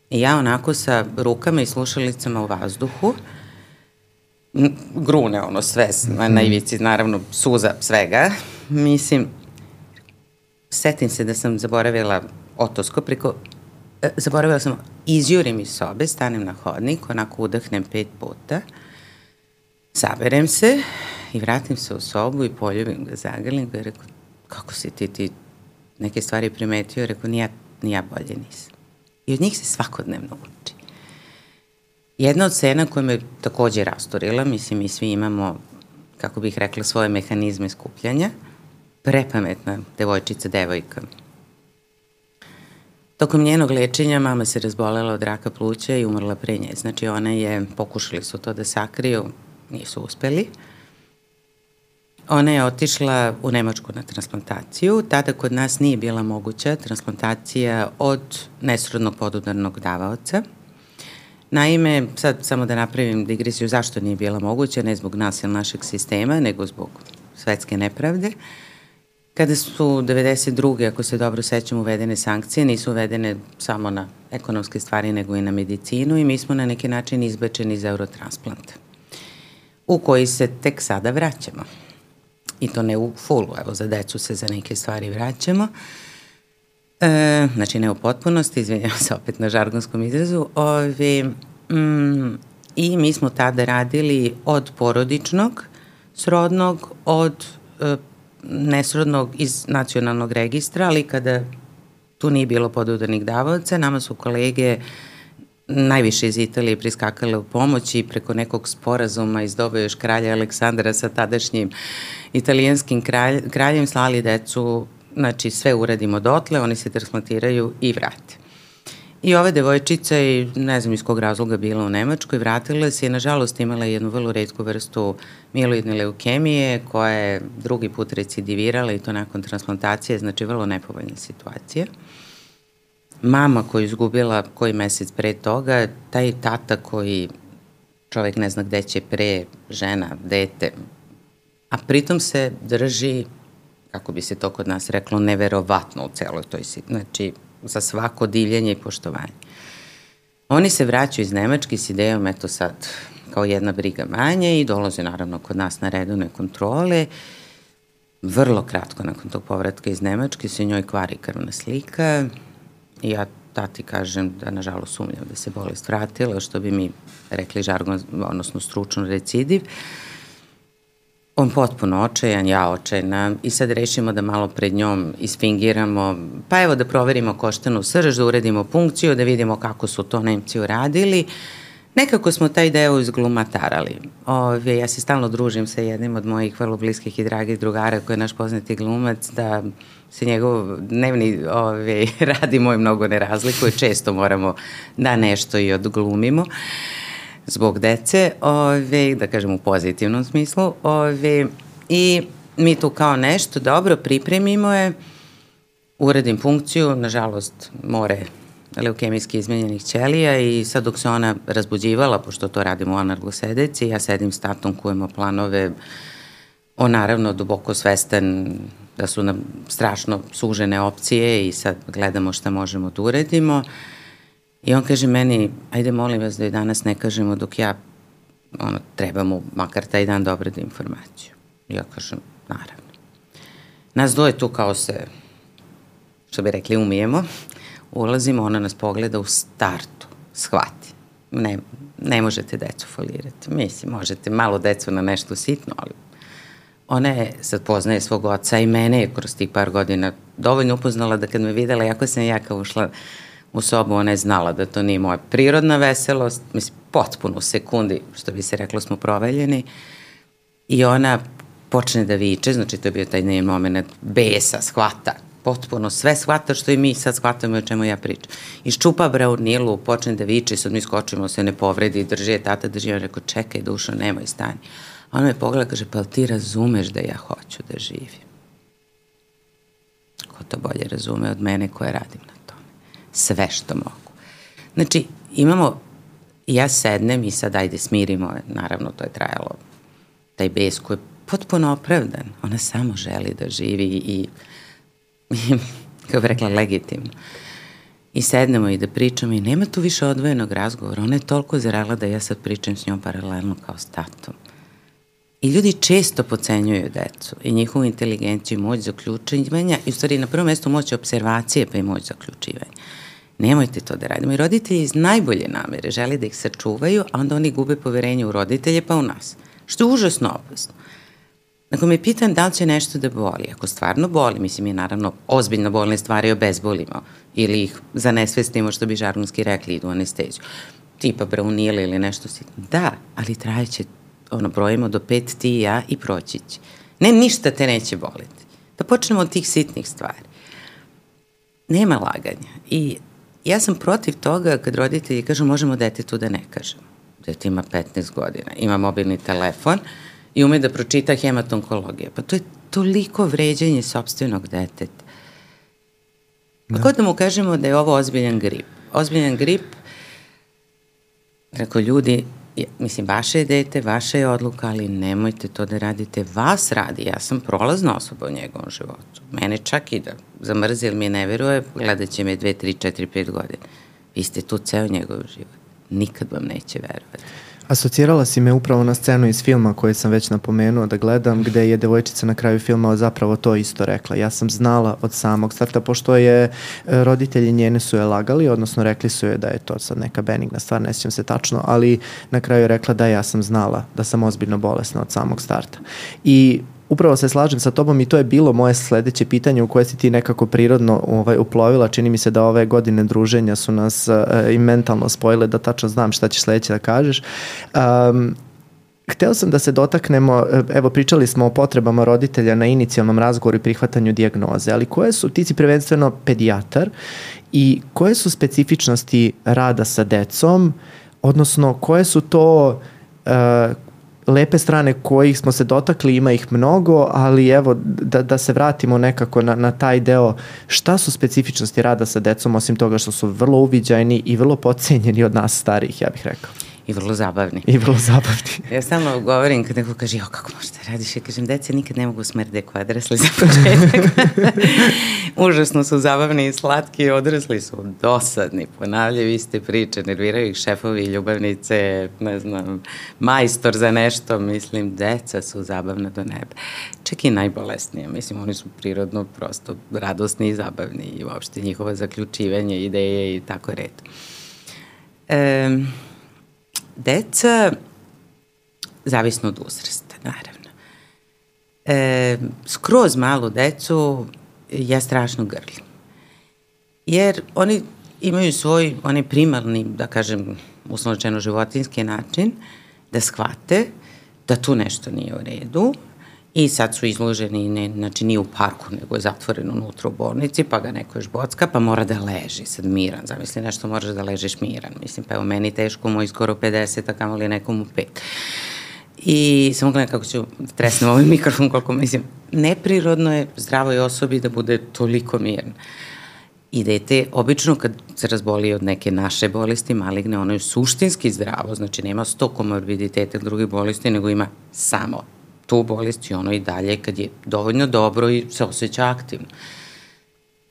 I ja onako sa rukama i slušalicama u vazduhu, grune ono sve na, ivici, naravno suza svega, mislim, setim se da sam zaboravila otoskop preko zaboravila sam, izjurim iz sobe, stanem na hodnik, onako udahnem pet puta, saberem se i vratim se u sobu i poljubim ga, zagrlim ga i rekao, kako si ti, ti neke stvari primetio, rekao, nija, nija bolje nisam. I od njih se svakodnevno uči. Jedna od scena koja me takođe rastorila, mislim, mi svi imamo, kako bih rekla, svoje mehanizme skupljanja, prepametna devojčica, devojka. Tokom njenog lečenja mama se razbolela od raka pluća i umrla pre nje. Znači ona je, pokušali su to da sakriju, nisu uspeli. Ona je otišla u Nemačku na transplantaciju. Tada kod nas nije bila moguća transplantacija od nesrodnog podudarnog davaoca. Naime, sad samo da napravim digresiju zašto nije bila moguća, ne zbog nas ili našeg sistema, nego zbog svetske nepravde. Kada su 92. ako se dobro sećam, uvedene sankcije, nisu uvedene samo na ekonomske stvari, nego i na medicinu i mi smo na neki način izbečeni iz eurotransplanta, u koji se tek sada vraćamo i to ne u fullu, evo za decu se za neke stvari vraćamo. E, znači ne u potpunosti, izvinjam se opet na žargonskom izrazu. Ovi, mm, I mi smo tada radili od porodičnog, srodnog, od e, nesrodnog iz nacionalnog registra, ali kada tu nije bilo podudarnih davaoca, nama su kolege najviše iz Italije priskakale u pomoć i preko nekog sporazuma iz doba još kralja Aleksandra sa tadašnjim italijanskim kralj, kraljem slali decu, znači sve uradimo dotle, oni se transplantiraju i vrate. I ova devojčica i ne znam iz kog razloga bila u Nemačkoj, vratila se i nažalost imala jednu vrlo redku vrstu mieloidne leukemije koja je drugi put recidivirala i to nakon transplantacije, znači vrlo nepovoljna situacija. Mama koju izgubila koji mesec pre toga, taj tata koji čovek ne zna gde će pre, žena, dete, a pritom se drži, kako bi se to kod nas reklo, neverovatno u celoj toj situaciji. Znači, za svako divljenje i poštovanje. Oni se vraćaju iz Nemačke s idejom, eto sad, kao jedna briga manje i dolaze naravno kod nas na redovne kontrole. Vrlo kratko nakon tog povratka iz Nemačke se njoj kvari krvna slika i ja tati kažem da nažalost sumnjam da se bolest vratila, što bi mi rekli žargon, odnosno stručno recidiv. Uh, On potpuno očajan, ja očajna i sad rešimo da malo pred njom isfingiramo, pa evo da proverimo koštanu srž, da uredimo punkciju, da vidimo kako su to Nemci uradili. Nekako smo taj deo izglumatarali. Ove, ja se stalno družim sa jednim od mojih vrlo bliskih i dragih drugara koji je naš poznati glumac, da se njegov dnevni ove, radi moj mnogo ne razlikuje, često moramo da nešto i odglumimo. Uh, zbog dece, ove, da kažem u pozitivnom smislu, ove, i mi tu kao nešto dobro pripremimo je, uradim funkciju, nažalost more leukemijski izmenjenih ćelija i sad dok se ona razbuđivala, pošto to radimo u analgosedeci, ja sedim s tatom, kujemo planove, on naravno duboko svestan da su nam strašno sužene opcije i sad gledamo šta možemo da uredimo. I on kaže meni, ajde molim vas da je danas ne kažemo dok ja, ono, treba mu makar taj dan da obradi informaciju. Ja kažem, naravno. Nas dvoje tu kao se, što bi rekli, umijemo, ulazimo, ona nas pogleda u startu, shvati. Ne, ne možete decu folirati. Mislim, možete malo decu na nešto sitno, ali ona je sad poznaje svog oca i mene je kroz tih par godina dovoljno upoznala da kad me videla, jako sam ja kao ušla u sobu, ona je znala da to nije moja prirodna veselost, mislim, potpuno u sekundi, što bi se reklo, smo proveljeni. I ona počne da viče, znači to je bio taj njen moment besa, shvata, potpuno sve shvata što i mi sad shvatamo o čemu ja pričam. Iščupa braunilu, počne da viče, sad mi skočimo, se ne povredi, drži je tata, drži je, rekao, čekaj dušo, nemoj stani. Ona me pogleda, kaže, pa ti razumeš da ja hoću da živim? Ko to bolje razume od mene koja radim na? Sve što mogu. Znači, imamo, ja sednem i sad ajde smirimo, naravno to je trajalo, taj bes koji je potpuno opravdan. Ona samo želi da živi i, i kao bi rekla, legitimno. I sednemo i da pričamo i nema tu više odvojenog razgovora. Ona je toliko zrela da ja sad pričam s njom paralelno kao s tatom. I ljudi često pocenjuju decu i njihovu inteligenciju, moć zaključivanja i u stvari na prvom mestu moć observacije pa i moć zaključivanja. Nemojte to da radimo. I roditelji iz najbolje namere žele da ih sačuvaju, a onda oni gube poverenje u roditelje pa u nas. Što je užasno opasno. Ako me pitan da li će nešto da boli, ako stvarno boli, mislim je naravno ozbiljno bolne stvari obezbolimo ili ih zanesvestimo što bi žargonski rekli idu u anesteziju, tipa braunile ili nešto si. Da, ali trajeće, ono, brojimo do pet ti i ja i proći će. Ne, ništa te neće boliti. Da počnemo od tih sitnih stvari. Nema laganja. I ja sam protiv toga kad roditelji kažu možemo detetu da ne kažemo. Dete ima 15 godina, ima mobilni telefon, i ume da pročita hematonkologija. Pa to je toliko vređanje sobstvenog deteta. Da. da mu kažemo da je ovo ozbiljan grip. Ozbiljan grip, rekao ljudi, mislim, vaše je dete, vaša je odluka, ali nemojte to da radite. Vas radi, ja sam prolazna osoba u njegovom životu. Mene čak i da zamrzi ili mi ne veruje, gledat će me 2, 3, 4, 5 godina. Vi ste tu ceo njegov život. Nikad vam neće verovati. Asocirala si me upravo na scenu iz filma koji sam već napomenuo da gledam, gde je devojčica na kraju filma zapravo to isto rekla. Ja sam znala od samog starta, pošto je e, roditelji njene su je lagali, odnosno rekli su je da je to sad neka benigna stvar, ne sjećam se tačno, ali na kraju je rekla da ja sam znala da sam ozbiljno bolesna od samog starta. I upravo se slažem sa tobom i to je bilo moje sledeće pitanje u koje si ti nekako prirodno ovaj, uplovila. Čini mi se da ove godine druženja su nas uh, i mentalno spojile da tačno znam šta ćeš sledeće da kažeš. Um, Hteo sam da se dotaknemo, e, evo pričali smo o potrebama roditelja na inicijalnom razgovoru i prihvatanju dijagnoze, ali koje su, ti si prvenstveno pedijatar i koje su specifičnosti rada sa decom, odnosno koje su to uh, lepe strane kojih smo se dotakli, ima ih mnogo, ali evo da, da se vratimo nekako na, na taj deo šta su specifičnosti rada sa decom osim toga što su vrlo uviđajni i vrlo pocenjeni od nas starih, ja bih rekao. I vrlo zabavni. I vrlo zabavni. ja stalno govorim kad neko kaže, jo, kako možeš da radiš? Ja kažem, deca nikad ne mogu smrde ko odrasli za početak. Užasno su zabavni i slatki, odrasli su dosadni, ponavljaju iste priče, nerviraju ih šefovi, ljubavnice, ne znam, majstor za nešto, mislim, deca su zabavna do neba. Čak i najbolesnije, mislim, oni su prirodno prosto radosni i zabavni i uopšte njihova zaključivanje, ideje i tako red. E, Deca, zavisno od uzrasta, naravno. E, skroz malu decu ja strašno grlim. Jer oni imaju svoj, onaj primarni, da kažem, uslovno životinski način da shvate da tu nešto nije u redu, I sad su izloženi, ne, znači nije u parku, nego je zatvoren unutra u bolnici, pa ga neko još bocka, pa mora da leži sad miran. Zamisli nešto moraš da ležiš miran. Mislim, pa evo meni teško, moj skoro 50, a kamo li nekom u 5. I samo gledam kako ću tresnem ovaj mikrofon, koliko mislim, neprirodno je zdravoj osobi da bude toliko mirna. I dete, obično kad se razboli od neke naše bolesti maligne, ono je suštinski zdravo, znači nema sto komorbiditeta drugih bolesti, nego ima samo tu bolest i ono i dalje kad je dovoljno dobro i se osjeća aktivno.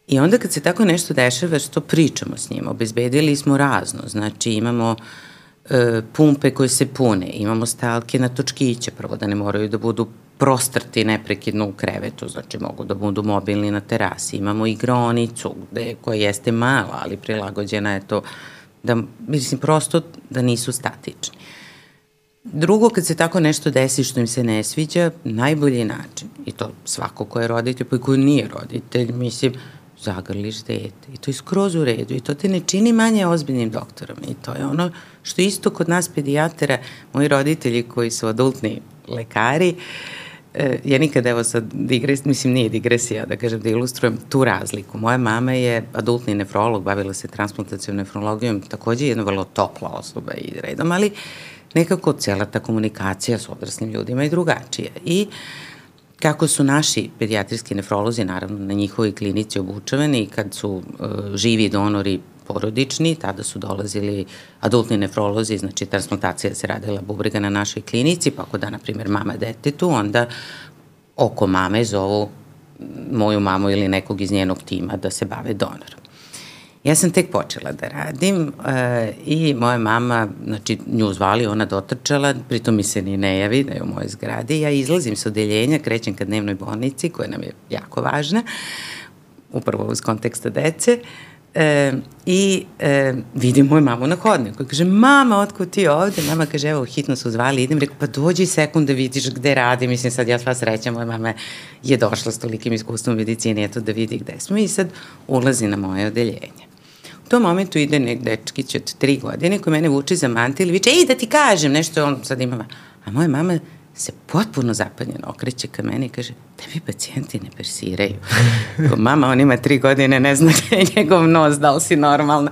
I onda kad se tako nešto dešava, što pričamo s njima, obezbedili smo razno, znači imamo e, pumpe koje se pune, imamo stalke na točkiće, prvo da ne moraju da budu prostrti neprekidno u krevetu, znači mogu da budu mobilni na terasi, imamo igronicu gde, koja jeste mala, ali prilagođena je to Da, mislim, prosto da nisu statični. Drugo, kad se tako nešto desi što im se ne sviđa, najbolji način, i to svako ko je roditelj, pa i ko nije roditelj, mislim, zagrliš dete. I to je skroz u redu. I to te ne čini manje ozbiljnim doktorom. I to je ono što isto kod nas pedijatera, moji roditelji koji su adultni lekari, e, ja nikada evo sad digres, mislim nije digresija da kažem da ilustrujem tu razliku. Moja mama je adultni nefrolog, bavila se transplantacijom nefrologijom, takođe jedna vrlo topla osoba i redom, ali nekako cela ta komunikacija s odraslim ljudima je drugačija. I kako su naši pedijatrijski nefrolozi, naravno na njihovoj klinici obučavani i kad su uh, živi donori porodični, tada su dolazili adultni nefrolozi, znači transplantacija se radila bubrega na našoj klinici, pa ako da, na primjer, mama detetu, onda oko mame zovu moju mamu ili nekog iz njenog tima da se bave donorom. Ja sam tek počela da radim uh, i moja mama, znači nju zvali, ona dotrčala, pritom mi se ni ne javi da je u mojoj zgradi. Ja izlazim s odeljenja, krećem ka dnevnoj bolnici koja nam je jako važna, upravo uz konteksta dece. E, I e, vidim moju mamu na hodniku. Kaže, mama, otkud ti ovde? Mama kaže, evo, hitno su zvali, idem. Rekao, pa dođi sekund da vidiš gde radi. Mislim, sad ja sva sreća, moja mama je došla s tolikim iskustvom u medicini, eto da vidi gde smo. I sad ulazi na moje odeljenje. U tom momentu ide nek dečkić od tri godine koji mene vuče za mantil i viče, ej da ti kažem nešto, on sad ima, a moja mama se potpuno zapanjeno okreće ka meni i kaže, tebi pacijenti ne persiraju. Ko, mama, on ima tri godine, ne zna da je njegov nos, da li si normalna.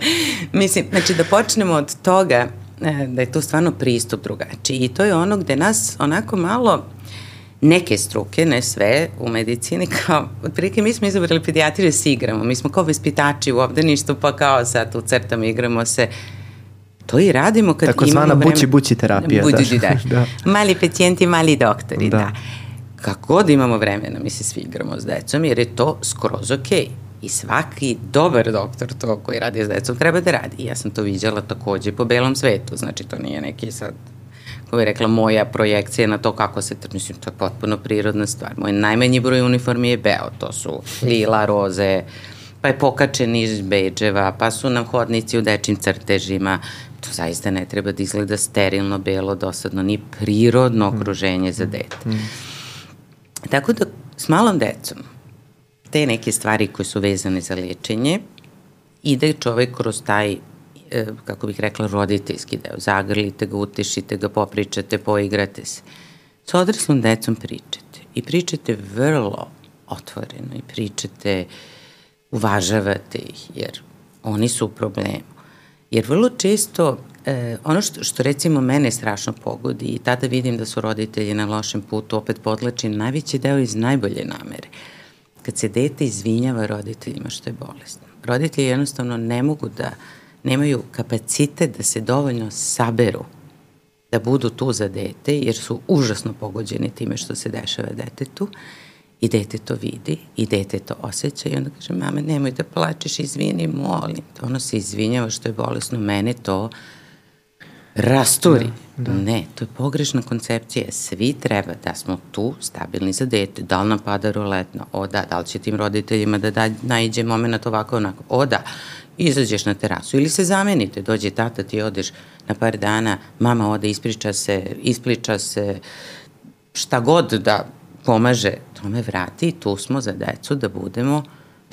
Mislim, znači da počnemo od toga e, da je to stvarno pristup drugačiji i to je ono gde nas onako malo neke struke, ne sve, u medicini, kao, otprilike mi smo izabrali pedijatriju da se igramo, mi smo kao vaspitači u obdaništu, pa kao sad u crtama igramo se, To i radimo kad Tako imamo vreme. bući bući terapija. Bući, da. da. Mali pacijenti, mali doktori, da. da. Kako god imamo vremena, mi se svi igramo s decom, jer je to skroz okej. Okay. I svaki dobar doktor to koji radi s decom treba da radi. I ja sam to viđala takođe po belom svetu, znači to nije neki sad kako bih rekla, moja projekcija na to kako se, mislim, to je potpuno prirodna stvar. Moj najmanji broj uniformi je beo, to su lila, roze, pa je pokačen iz beđeva, pa su nam hodnici u dečim crtežima, to zaista ne treba da izgleda sterilno, belo, dosadno, ni prirodno okruženje za dete. Mm. Tako da s malom decom te neke stvari koje su vezane za lečenje ide čovek kroz taj kako bih rekla, roditeljski deo. Zagrlite ga, utešite ga, popričate, poigrate se. S odraslom decom pričate. I pričate vrlo otvoreno i pričate, uvažavate ih, jer oni su u problemu. Jer vrlo često e, ono što, što recimo mene strašno pogodi i tada vidim da su roditelji na lošem putu, opet podlači najveći deo iz najbolje namere. Kad se dete izvinjava roditeljima što je bolesno. Roditelji jednostavno ne mogu da, nemaju kapacitet da se dovoljno saberu da budu tu za dete, jer su užasno pogođeni time što se dešava detetu I dete to vidi i dete to osjeća i onda kaže, mama, nemoj da plačeš, izvini, molim. Ono se izvinjava što je bolesno, mene to rasturi. Da, da. Ne, to je pogrešna koncepcija. Svi treba da smo tu stabilni za dete. Da li nam pada roletno? O da. Da li će tim roditeljima da da, najđe moment ovako onako? O da. Izađeš na terasu ili se zamenite. Dođe tata, ti odeš na par dana, mama ode, ispriča se, ispliča se, šta god da pomaže tome vrati i tu smo za decu da budemo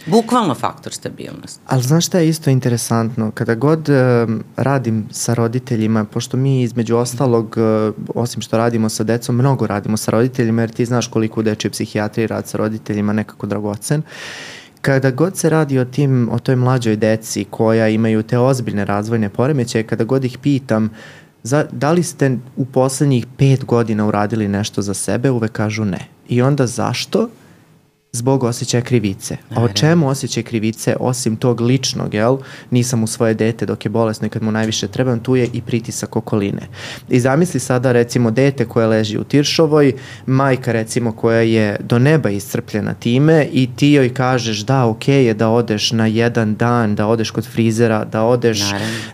bukvalno faktor stabilnosti. Ali znaš šta je isto interesantno? Kada god uh, radim sa roditeljima, pošto mi između ostalog, uh, osim što radimo sa decom, mnogo radimo sa roditeljima, jer ti znaš koliko u dečoj psihijatriji rad sa roditeljima nekako dragocen. Kada god se radi o tim, o toj mlađoj deci koja imaju te ozbiljne razvojne poremećaje, kada god ih pitam za, da li ste u poslednjih pet godina uradili nešto za sebe, uvek kažu ne. I onda zašto? Zbog osjećaja krivice. A o čemu osjećaj krivice, osim tog ličnog, jel, nisam u svoje dete dok je bolesno i kad mu najviše trebam, tu je i pritisak okoline. I zamisli sada recimo dete koje leži u Tiršovoj, majka recimo koja je do neba iscrpljena time i ti joj kažeš da, ok je da odeš na jedan dan, da odeš kod frizera, da odeš,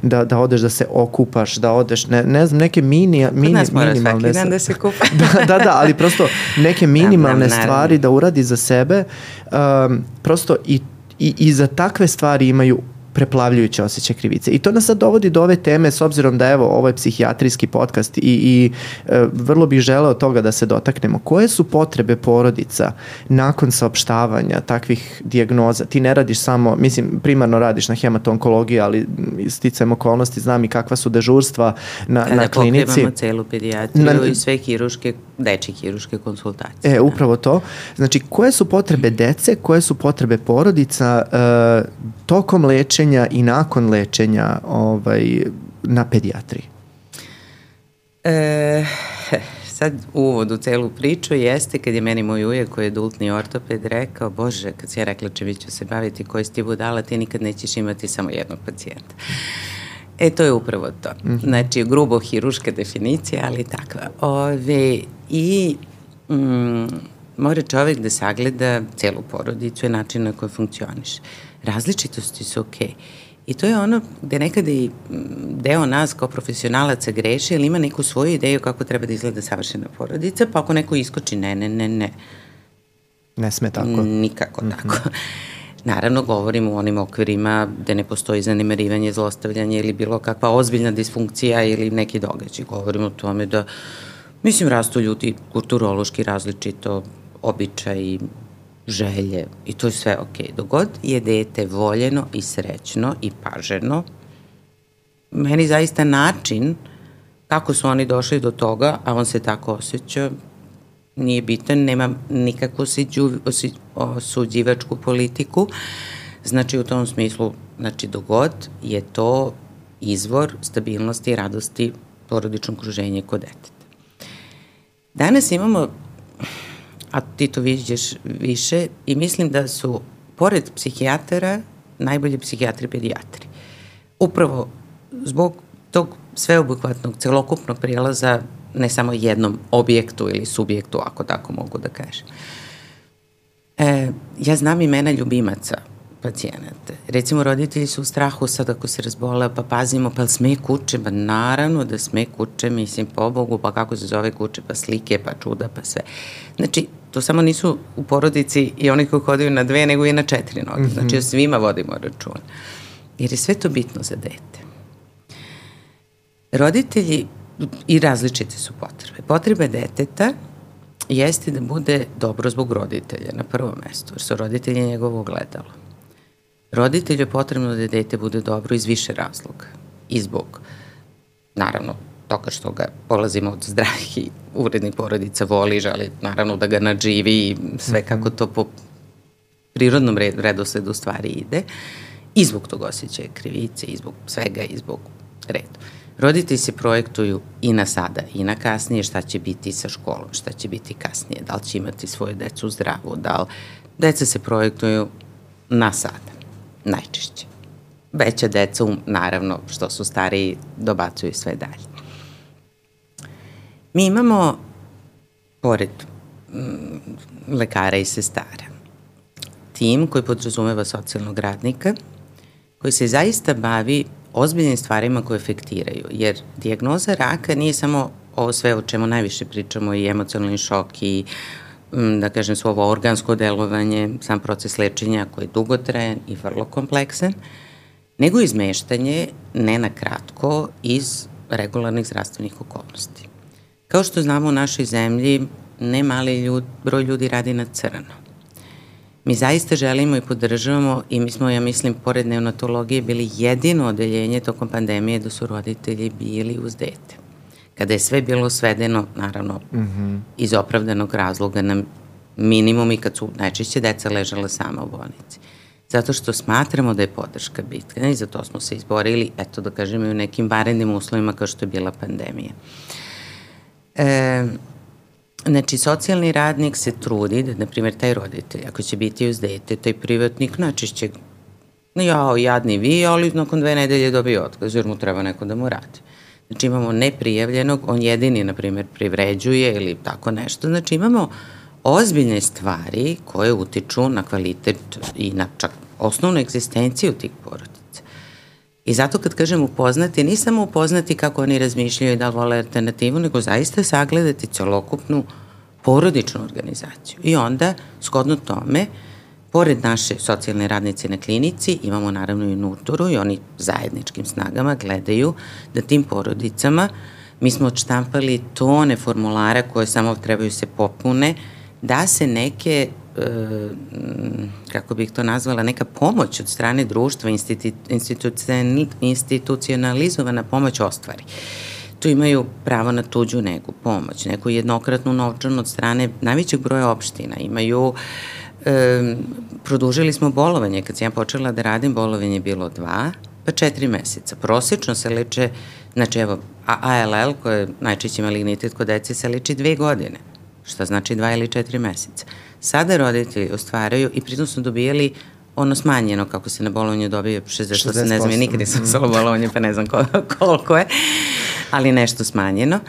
da, da odeš da se okupaš, da odeš, ne, ne znam, neke mini, mini, nas svaki dan da se kupa. da, da, da, ali prosto neke minimalne da, stvari da uradi za sebe sebe, um, prosto i, i, i za takve stvari imaju preplavljujući osjećaj krivice. I to nas sad dovodi do ove teme s obzirom da evo ovo je psihijatrijski podcast i, i e, vrlo bih želeo toga da se dotaknemo. Koje su potrebe porodica nakon saopštavanja takvih dijagnoza? Ti ne radiš samo, mislim, primarno radiš na hematonkologiji, ali sticajem okolnosti znam i kakva su dežurstva na, Kada na klinici. Kada pokrivamo celu pedijatriju na, i sve hiruške, deči hiruške konsultacije. E, da. upravo to. Znači, koje su potrebe dece, koje su potrebe porodica uh, tokom lečenja i nakon lečenja ovaj, na pedijatriji? E, sad uvod u celu priču jeste kad je meni moj ujek koji je adultni ortoped rekao, bože, kad si ja rekla če ću se baviti koji si ti budala, ti nikad nećeš imati samo jednog pacijenta. E, to je upravo to. Mm -hmm. Znači, grubo hiruška definicija, ali takva. Ove, I mm, mora čovek da sagleda celu porodicu i način na koji funkcioniš. Različitosti su okej. Okay. I to je ono gde nekada i mm, deo nas kao profesionalaca greše ili ima neku svoju ideju kako treba da izgleda savršena porodica, pa ako neko iskoči ne, ne, ne, ne. Ne sme tako. Nikako mm -hmm. tako. Naravno, govorimo u onim okvirima gde ne postoji zanimerivanje, zlostavljanje ili bilo kakva ozbiljna disfunkcija ili neki događaj. Govorimo o tome da, mislim, rastu ljudi kulturološki različito, običaj, želje i to je sve ok. Dogod je dete voljeno i srećno i paženo, meni zaista način kako su oni došli do toga, a on se tako osjeća, nije bitan, nema nikakvu osuđivačku politiku. Znači u tom smislu, znači dogod je to izvor stabilnosti i radosti porodičnog kruženja kod deteta. Danas imamo, a ti to vidiš više, i mislim da su, pored psihijatara, najbolji psihijatri pedijatri. Upravo zbog tog sveobuhvatnog, celokupnog prijelaza ne samo jednom objektu ili subjektu, ako tako mogu da kažem. E, ja znam imena ljubimaca pacijenata. Recimo, roditelji su u strahu sad ako se razbola, pa pazimo, pa sme kuće? Ba naravno da sme kuće, mislim, po Bogu, pa kako se zove kuće, pa slike, pa čuda, pa sve. Znači, to samo nisu u porodici i oni koji hodaju na dve, nego i na četiri noge. Mm -hmm. Znači, svima vodimo račun. Jer je sve to bitno za dete. Roditelji i različite su potrebe. Potrebe deteta jeste da bude dobro zbog roditelja na prvom mestu, jer su roditelji njegovo gledalo. Roditelju je potrebno da dete bude dobro iz više razloga. I zbog, naravno, toga što ga polazimo od zdravih i urednih porodica voli, želi naravno da ga nadživi i sve mhm. kako to po prirodnom red, redosledu stvari ide. I zbog tog osjećaja krivice, i zbog svega, i zbog redu. Roditelji se projektuju i na sada i na kasnije šta će biti sa školom, šta će biti kasnije, da li će imati svoju decu zdravu, da li... Deca se projektuju na sada, najčešće. Veća deca, naravno, što su stariji, dobacuju sve dalje. Mi imamo, pored mm, lekara i sestara, tim koji podrazumeva socijalnog radnika, koji se zaista bavi ozbiljnim stvarima koje efektiraju, jer dijagnoza raka nije samo ovo sve o čemu najviše pričamo i emocionalni šok i mm, da kažem svo organsko delovanje, sam proces lečenja koji je dugotrajan i vrlo kompleksan, nego izmeštanje ne na kratko iz regularnih zdravstvenih okolnosti. Kao što znamo u našoj zemlji, ne mali ljud, broj ljudi radi na crno. Mi zaista želimo i podržavamo i mi smo, ja mislim, pored neonatologije bili jedino odeljenje tokom pandemije da su roditelji bili uz dete. Kada je sve bilo svedeno, naravno, mm -hmm. iz opravdanog razloga na minimum i kad su najčešće deca ležala sama u bolnici. Zato što smatramo da je podrška bitka i za to smo se izborili, eto da kažemo i u nekim varenim uslovima kao što je bila pandemija. E, Znači, socijalni radnik se trudi da, na primjer, taj roditelj, ako će biti uz dete, taj privatnik najčešće, jao, jadni vi, ali nakon dve nedelje dobije otkaz, jer mu treba neko da mu radi. Znači, imamo neprijavljenog, on jedini, na primjer, privređuje ili tako nešto. Znači, imamo ozbiljne stvari koje utiču na kvalitet i na čak osnovnu egzistenciju tih porodica. I zato kad kažem upoznati, nisam samo upoznati kako oni razmišljaju da vole alternativu, nego zaista sagledati celokupnu porodičnu organizaciju. I onda, skodno tome, Pored naše socijalne radnice na klinici imamo naravno i nuturu i oni zajedničkim snagama gledaju da tim porodicama mi smo odštampali tone formulara koje samo trebaju se popune da se neke kako bih to nazvala, neka pomoć od strane društva, institucionalizovana pomoć ostvari. Tu imaju pravo na tuđu neku pomoć, neku jednokratnu novčanu od strane najvećeg broja opština. Imaju e, produžili smo bolovanje. Kad sam ja počela da radim, bolovanje je bilo dva, pa četiri meseca. Prosečno se leče, znači evo, ALL, koje je najčešći malignitet kod dece, se leči dve godine, što znači dva ili četiri meseca. Sada roditelji ostvaraju i pritom su dobijali ono smanjeno kako se na bolovanju dobije 60%, 60%. ne znam, ja nikad nisam solo bolovanje pa ne znam koliko je, ali nešto smanjeno.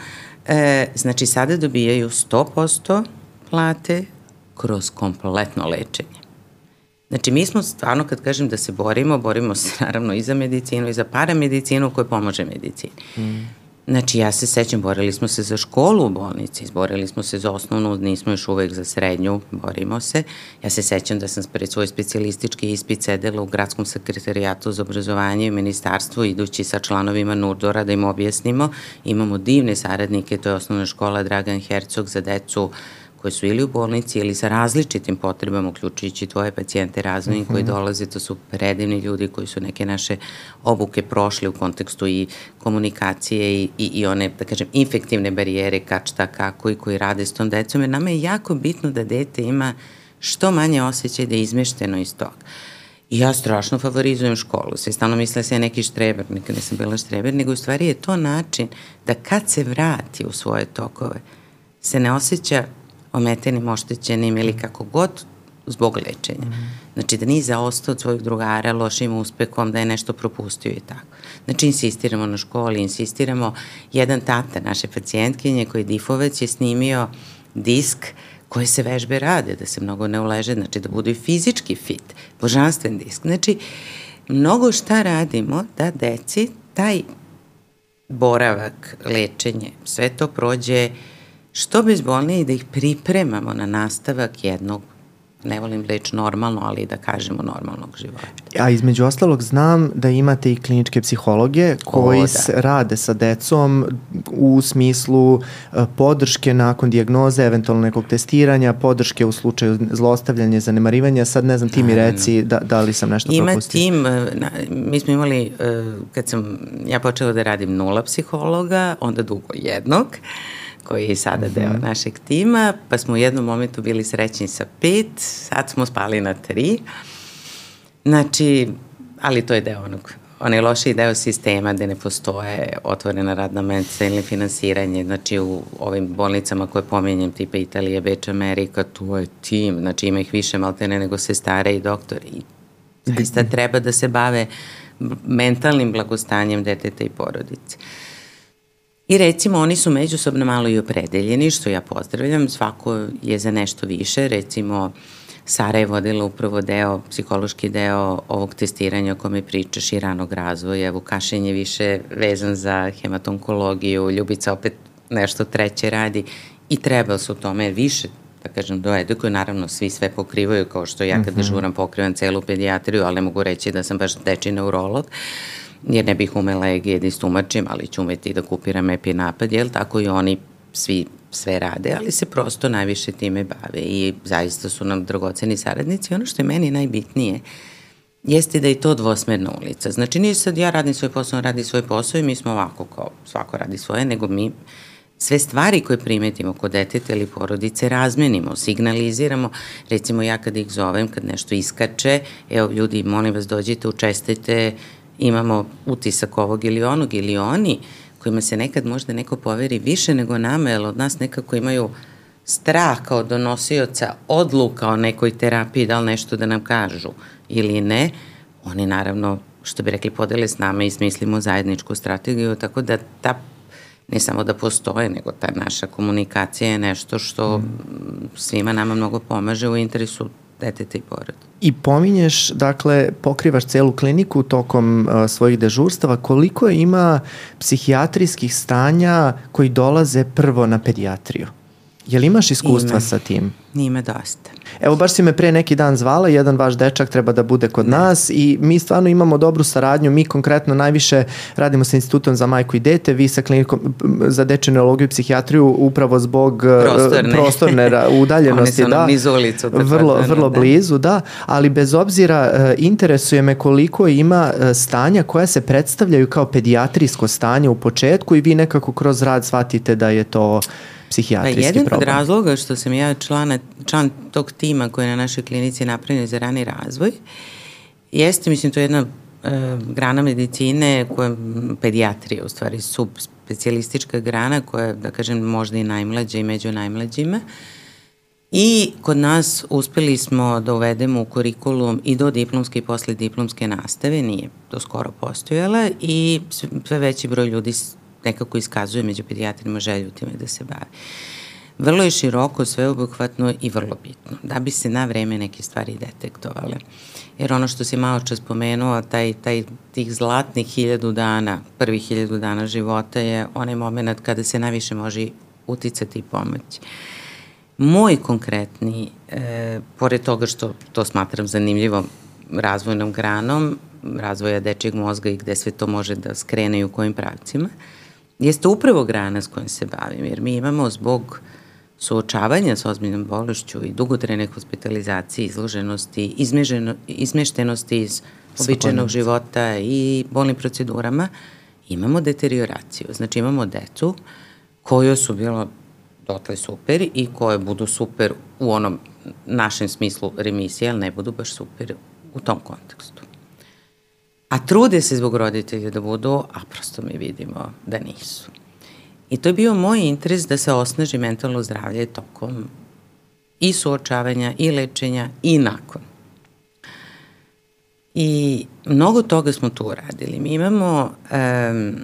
E, znači sada dobijaju 100% plate kroz kompletno lečenje. Znači, mi smo stvarno, kad kažem da se borimo, borimo se naravno i za medicinu i za paramedicinu koja pomože medicini. Mm. Znači, ja se sećam, borili smo se za školu u bolnici, borili smo se za osnovnu, nismo još uvek za srednju, borimo se. Ja se sećam da sam pred svoj specijalistički ispit sedela u gradskom sekretarijatu za obrazovanje i ministarstvu, idući sa članovima Nurdora da im objasnimo. Imamo divne saradnike, to je osnovna škola Dragan Hercog za decu koji su ili u bolnici ili sa različitim potrebama, uključujući tvoje pacijente razvojni mm -hmm. koji mhm. dolaze, to su predivni ljudi koji su neke naše obuke prošli u kontekstu i komunikacije i, i, i one, da kažem, infektivne barijere, kad šta, kako i koji rade s tom decom, jer nama je jako bitno da dete ima što manje osjećaj da je izmešteno iz toga. I ja strašno favorizujem školu. Sve stalno misle da se ja neki štreber, nikad nisam bila štreber, nego u stvari je to način da kad se vrati u svoje tokove, se ne osjeća ometenim, oštećenim ili kako god zbog lečenja. Mm. Znači da nije zaostao od svojih drugara lošim uspehom, da je nešto propustio i tako. Znači insistiramo na školi, insistiramo. Jedan tata naše pacijentkinje koji je difovec je snimio disk koje se vežbe rade, da se mnogo ne uleže, znači da budu i fizički fit, božanstven disk. Znači, mnogo šta radimo da deci taj boravak, lečenje, sve to prođe uh, što bezbolnije i da ih pripremamo na nastavak jednog ne volim reč normalno, ali da kažemo normalnog života. A između ostalog znam da imate i kliničke psihologe koji o, da. rade sa decom u smislu uh, podrške nakon dijagnoze, eventualno nekog testiranja, podrške u slučaju zlostavljanja, zanemarivanja. Sad ne znam, ti mi reci da, da li sam nešto Ima propustio. Ima tim, na, mi smo imali, uh, kad sam ja počela da radim nula psihologa, onda dugo jednog, koji je sada deo mm -hmm. našeg tima, pa smo u jednom momentu bili srećni sa pet, sad smo spali na tri. Znači, ali to je deo onog onaj loši deo sistema gde ne postoje otvorena radna mesta ili finansiranje, znači u ovim bolnicama koje pominjem, tipa Italije, Beč, Amerika, tu je tim, znači ima ih više maltene nego se stare i doktori. I zaista treba da se bave mentalnim blagostanjem deteta i porodice. Uh, I recimo oni su međusobno malo i opredeljeni, što ja pozdravljam, svako je za nešto više, recimo Sara je vodila upravo deo, psihološki deo ovog testiranja o kome pričaš i ranog razvoja, Vukašin je više vezan za hematonkologiju, Ljubica opet nešto treće radi. I treba se u tome više da kažem, do edukuju, naravno svi sve pokrivaju, kao što ja kada mm -hmm. žuram pokrivam celu pedijatriju, ali mogu reći da sam baš deči neurolog. Uh, jer ne bih umela EG da istumačim, ali ću umeti da kupiram epinapad, jel tako i oni svi sve rade, ali se prosto najviše time bave i zaista su nam dragoceni saradnici. Ono što je meni najbitnije jeste da je to dvosmerna ulica. Znači nije sad ja radim svoj posao, radi svoj posao i mi smo ovako kao svako radi svoje, nego mi sve stvari koje primetimo kod deteta ili porodice razmenimo, signaliziramo, recimo ja kad ih zovem, kad nešto iskače, evo ljudi, molim vas dođite, učestite, imamo utisak ovog ili onog ili oni kojima se nekad možda neko poveri više nego nama, jer od nas nekako imaju strah kao donosioca odluka o nekoj terapiji, da li nešto da nam kažu ili ne, oni naravno, što bi rekli, podele s nama i smislimo zajedničku strategiju, tako da ta ne samo da postoje, nego ta naša komunikacija je nešto što mm. svima nama mnogo pomaže u interesu deteta i porod. I pominješ, dakle, pokrivaš celu kliniku tokom uh, svojih dežurstava. Koliko ima psihijatrijskih stanja koji dolaze prvo na pedijatriju? Jel imaš iskustva Ime. sa tim? Ima dosta. Evo baš si me pre neki dan zvala, jedan vaš dečak treba da bude kod ne. nas i mi stvarno imamo dobru saradnju, mi konkretno najviše radimo sa institutom za majku i dete, vi sa klinikom za dečju neurologiju i psihijatriju upravo zbog e, prostorne, prostorne udaljenosti. Oni su da, niz ulicu. Vrlo, vrlo da. blizu, da, ali bez obzira e, interesuje me koliko ima e, stanja koja se predstavljaju kao pedijatrijsko stanje u početku i vi nekako kroz rad shvatite da je to psihijatrijski pa jedan problem. Jedan od razloga što sam ja člana, član tog tima koji je na našoj klinici napravljen za rani razvoj, jeste, mislim, to je jedna e, grana medicine koja pedijatrija u stvari subspecialistička grana koja da kažem možda i najmlađa i među najmlađima i kod nas uspeli smo da uvedemo u kurikulum i do diplomske i posle diplomske nastave, nije to skoro postojala i sve veći broj ljudi nekako iskazuje među pedijatrima želju time da se bavi. Vrlo je široko, sveobuhvatno i vrlo bitno, da bi se na vreme neke stvari detektovale. Jer ono što si malo čas spomenuo, taj, taj, tih zlatnih hiljadu dana, prvih hiljadu dana života je onaj moment kada se najviše može uticati i pomoći. Moj konkretni, e, pored toga što to smatram zanimljivom razvojnom granom, razvoja dečijeg mozga i gde sve to može da skrene i u kojim pravcima, jeste upravo grana s kojim se bavim, jer mi imamo zbog suočavanja sa ozbiljnom bolešću i dugotrene hospitalizacije, izloženosti, izmeženo, izmeštenosti iz običajnog života i bolnim procedurama, imamo deterioraciju. Znači imamo decu koju su bilo dotle super i koje budu super u onom našem smislu remisije, ali ne budu baš super u tom kontekstu. A trude se zbog roditelja da budu, a prosto mi vidimo da nisu. I to je bio moj interes da se osnaži mentalno zdravlje tokom i suočavanja i lečenja i nakon. I mnogo toga smo tu uradili. Mi imamo, um,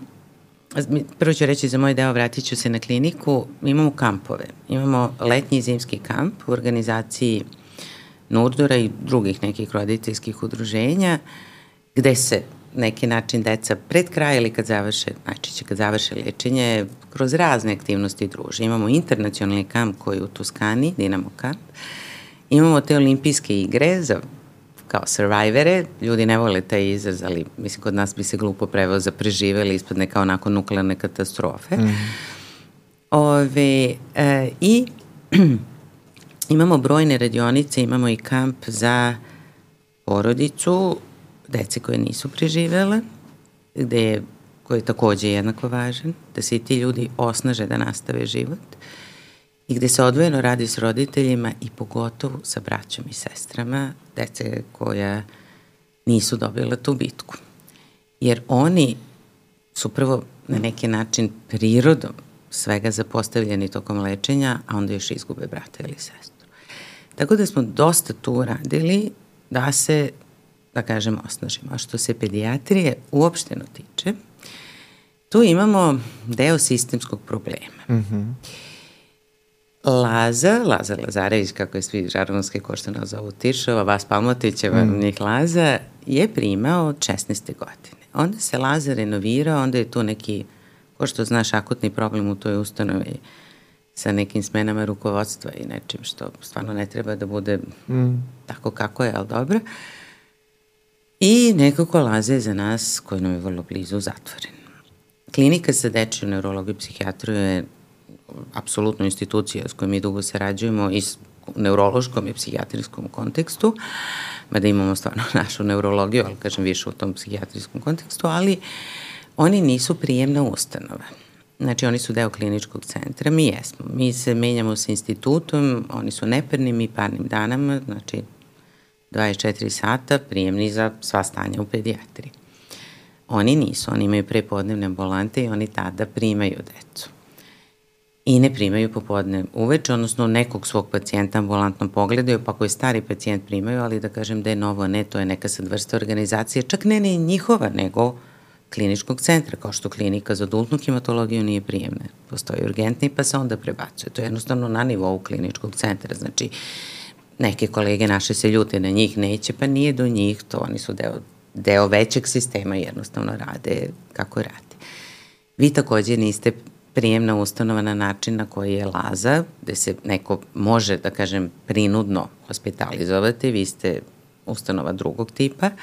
prvo ću reći za moj deo, vratit ću se na kliniku, mi imamo kampove. Imamo letnji i zimski kamp u organizaciji Nurdora i drugih nekih roditeljskih udruženja. Uh, gde se neki način deca pred kraj ili kad završe, najčešće kad završe lečenje, kroz razne aktivnosti druže. Imamo internacionalni kamp koji je u Tuskani, Dinamo kamp. Imamo te olimpijske igre za kao survivore, ljudi ne vole taj izraz, ali mislim kod nas bi se glupo preveo za preživeli, ispadne kao onako nuklearne katastrofe. Mm. Ove, e, I imamo brojne radionice, imamo i kamp za porodicu dece koje nisu preživele, gde je, koji je takođe jednako važan, da se i ti ljudi osnaže da nastave život i gde se odvojeno radi s roditeljima i pogotovo sa braćom i sestrama dece koja nisu dobila tu bitku. Jer oni su prvo na neki način prirodom svega zapostavljeni tokom lečenja, a onda još izgube brata ili sestru. Tako da smo dosta tu radili da se da kažem, osnažimo. A što se pedijatrije uopšteno tiče, tu imamo deo sistemskog problema. Mm -hmm. Laza, Laza Lazarević, kako je svi žargonske koštana zovu Tiršova, Vas Palmotićeva, mm. njih Laza, je primao od 16. godine. Onda se Laza renovirao, onda je tu neki, ko što znaš, akutni problem u toj ustanovi sa nekim smenama rukovodstva i nečim što stvarno ne treba da bude mm. tako kako je, ali dobro. Uh, I nekako laze za nas, koji nam je vrlo blizu, zatvoren. Klinika za dečju neurologiju i psihijatriju je apsolutno institucija s kojom mi dugo sarađujemo i neurološkom i psihijatrijskom kontekstu, mada imamo stvarno našu neurologiju, ali kažem više u tom psihijatrijskom kontekstu, ali oni nisu prijemna ustanova. Znači, oni su deo kliničkog centra, mi jesmo. Mi se menjamo sa institutom, oni su nepernim i parnim danama, znači 24 sata prijemni za sva stanja u pedijatriji. Oni nisu, oni imaju prepodnevne ambulante i oni tada primaju decu. I ne primaju popodne uveče, odnosno nekog svog pacijenta ambulantno pogledaju, pa ako je stari pacijent primaju, ali da kažem da je novo ne, to je neka sad vrsta organizacije, čak ne ni njihova, nego kliničkog centra, kao što klinika za adultnu hematologiju nije prijemna. Postoji urgentni pa se onda prebacuje. To je jednostavno na nivou kliničkog centra. Znači, uh, neke kolege naše se ljute na njih, neće, pa nije do njih, to oni su deo, deo većeg sistema, jednostavno rade kako rade. Vi takođe niste prijemna ustanova na način na koji je Laza, gde se neko može, da kažem, prinudno hospitalizovati, vi ste ustanova drugog tipa, uh,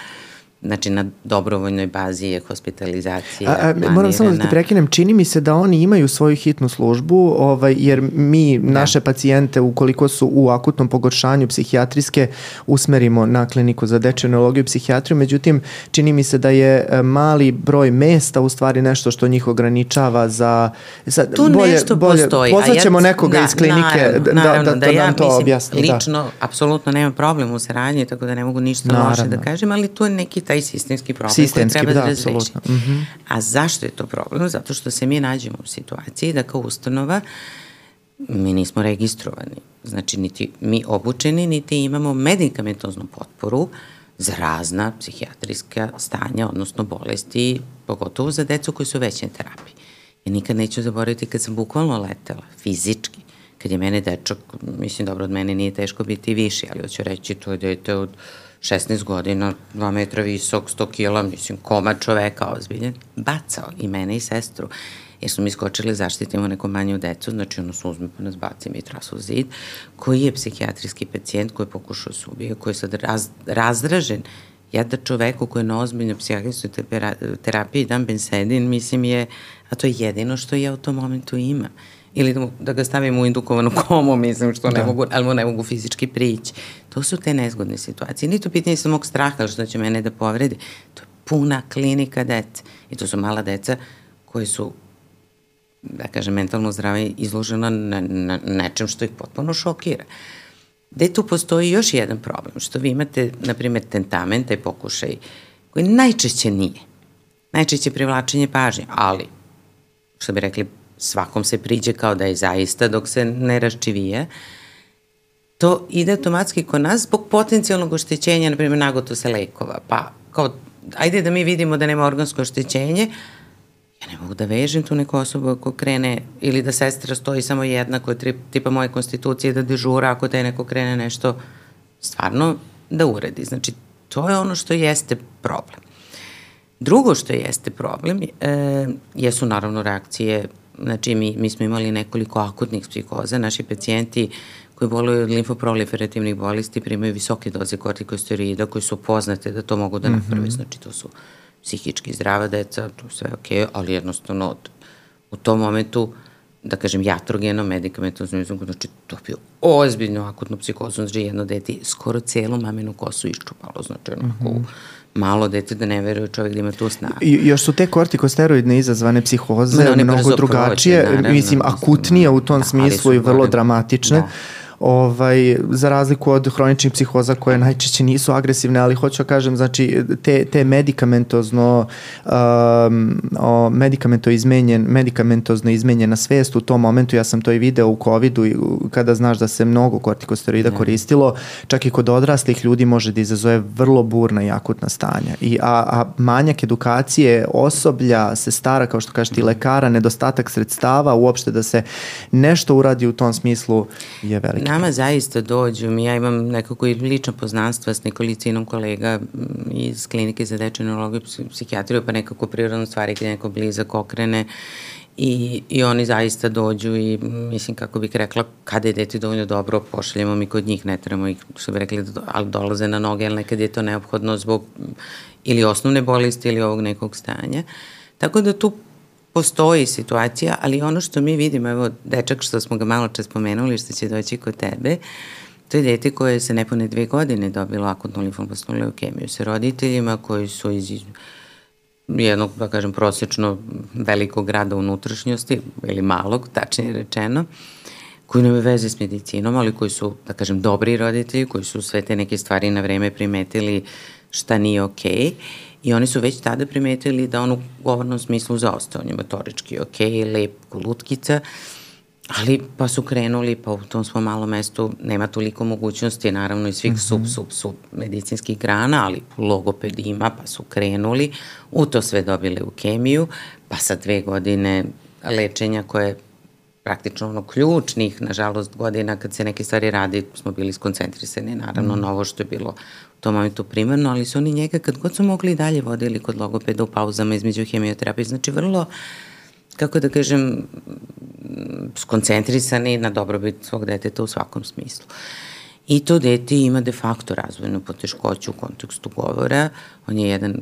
Znači, na dobrovoljnoj bazi je hospitalizacija a, a, Moram samo da te prekinem, čini mi se da oni imaju svoju hitnu službu, ovaj, jer mi da. naše pacijente, ukoliko su u akutnom pogoršanju psihijatrijske, usmerimo na kliniku za dečju neurologiju i psihijatriju, međutim, čini mi se da je e, mali broj mesta u stvari nešto što njih ograničava za... Sad, tu bolje, nešto bolje, postoji. Pozvaćemo ja, nekoga da, iz klinike naravno, da, naravno, da, da, da, da ja, nam to mislim, objasni. Da. Lično, da. apsolutno nema problem u saradnji, tako da ne mogu ništa naravno. loše da kažem, ali tu je neki taj sistemski problem sistemski, koji treba da, da razreši. Mm -hmm. A zašto je to problem? Zato što se mi nađemo u situaciji da kao ustanova mi nismo registrovani. Znači, niti mi obučeni, niti imamo medikamentoznu potporu za razna psihijatrijska stanja, odnosno bolesti, pogotovo za decu koji su veće terapiji. Ja nikad neću zaboraviti kad sam bukvalno letela, fizički, kad je mene dečak, mislim dobro od mene nije teško biti viši, ali hoću reći to je dete od 16 godina, 2 metra visok, 100 kila, mislim, koma čoveka ozbiljen, bacao i mene i sestru jer su mi skočili zaštitimo neku manju decu, znači ono su uzme pa nas baci mi trasu zid, koji je psihijatrijski pacijent koji je pokušao da se ubije, koji je sad raz, razdražen ja da čoveku koji je na ozbiljnoj psihijatrijskoj terapiji dan bensedin, mislim je, a to je jedino što ja u tom momentu imam ili da, mu, da ga stavim u indukovanu komu, mislim, što da. ne mogu, ali mu ne mogu fizički prići. To su te nezgodne situacije. Nije to pitanje samog straha, što će mene da povredi. To je puna klinika dece. I to su mala deca koji su da kažem, mentalno zdrave izložena na, na nečem što ih potpuno šokira. Gde tu postoji još jedan problem, što vi imate, na primjer, tentamen, taj pokušaj, koji najčešće nije. Najčešće privlačenje pažnje, ali, što bi rekli, svakom se priđe kao da je zaista dok se ne raščivije, to ide automatski kod nas zbog potencijalnog oštećenja, na primjer, nagoto se lekova. Pa, kao, ajde da mi vidimo da nema organsko oštećenje, ja ne mogu da vežem tu neku osobu ako krene, ili da sestra stoji samo jedna koja je tipa moje konstitucije da dežura ako te neko krene nešto stvarno da uredi. Znači, to je ono što jeste problem. Drugo što jeste problem e, jesu naravno reakcije Znači, mi, mi smo imali nekoliko akutnih psihoza. Naši pacijenti koji boluju od limfoproliferativnih bolesti primaju visoke doze kortikosteroida koji su poznate da to mogu da mhm. naprave. Mm -hmm. Znači, to su psihički zdrava deca, to sve je okej, okay, ali jednostavno od, u tom momentu da kažem, jatrogeno, medikamentno, znači to bio ozbiljno akutno psihozu, znači jedno dete skoro celu mamenu kosu iščupalo, znači onako mm -hmm malo dete da ne veruje čovjek da ima tu snagu. I, još su te kortikosteroidne izazvane psihoze no, mnogo drugačije, prođe, naravno, mislim, akutnije u tom da, smislu i vrlo dramatične. Da ovaj, za razliku od hroničnih psihoza koje najčešće nisu agresivne, ali hoću da kažem, znači, te, te medikamentozno um, o, medikamento izmenjen, medikamentozno izmenjena svest u tom momentu, ja sam to i video u COVID-u kada znaš da se mnogo kortikosteroida mm. koristilo, čak i kod odraslih ljudi može da izazove vrlo burna i akutna stanja. I, a, a manjak edukacije osoblja, se stara, kao što kažete, i lekara, nedostatak sredstava, uopšte da se nešto uradi u tom smislu je veliki nama zaista dođu, ja imam nekako i lično poznanstva s nekolicinom kolega iz klinike za dečju neurologiju i psihijatriju, pa nekako prirodno stvari kada neko blizak okrene i, i oni zaista dođu i mislim kako bih rekla kada je dete dovoljno dobro pošaljemo mi kod njih, ne trebamo ih što bi rekli ali dolaze na noge, ali nekad je to neophodno zbog ili osnovne bolesti ili ovog nekog stanja. Tako da tu postoji situacija, ali ono što mi vidimo, evo dečak što smo ga malo čas spomenuli, što će doći kod tebe, to je dete koje se nepune dve godine dobilo akutnu limfoblastnu leukemiju sa roditeljima koji su iz jednog, da kažem, prosječno velikog grada unutrašnjosti, ili malog, tačnije rečeno, koji nema veze s medicinom, ali koji su, da kažem, dobri roditelji, koji su sve te neke stvari na vreme primetili šta nije okej. Okay I oni su već tada primetili da on u govornom smislu zaostao, on je motorički ok, lep, lutkica, ali pa su krenuli, pa u tom svom malom mestu nema toliko mogućnosti, naravno i svih mm -hmm. sub, sub, sub medicinskih grana, ali logoped ima, pa su krenuli, u to sve dobili u kemiju, pa sa dve godine lečenja koje praktično ono ključnih, nažalost, godina kad se neke stvari radi, smo bili skoncentrisani naravno mm. na ovo što je bilo tom momentu primarno, ali su oni njega kad god su mogli dalje vodili kod logopeda u pauzama između hemioterapije. Znači vrlo kako da kažem, skoncentrisani na dobrobit svog deteta u svakom smislu. I to dete ima de facto razvojnu poteškoću u kontekstu govora. On je jedan,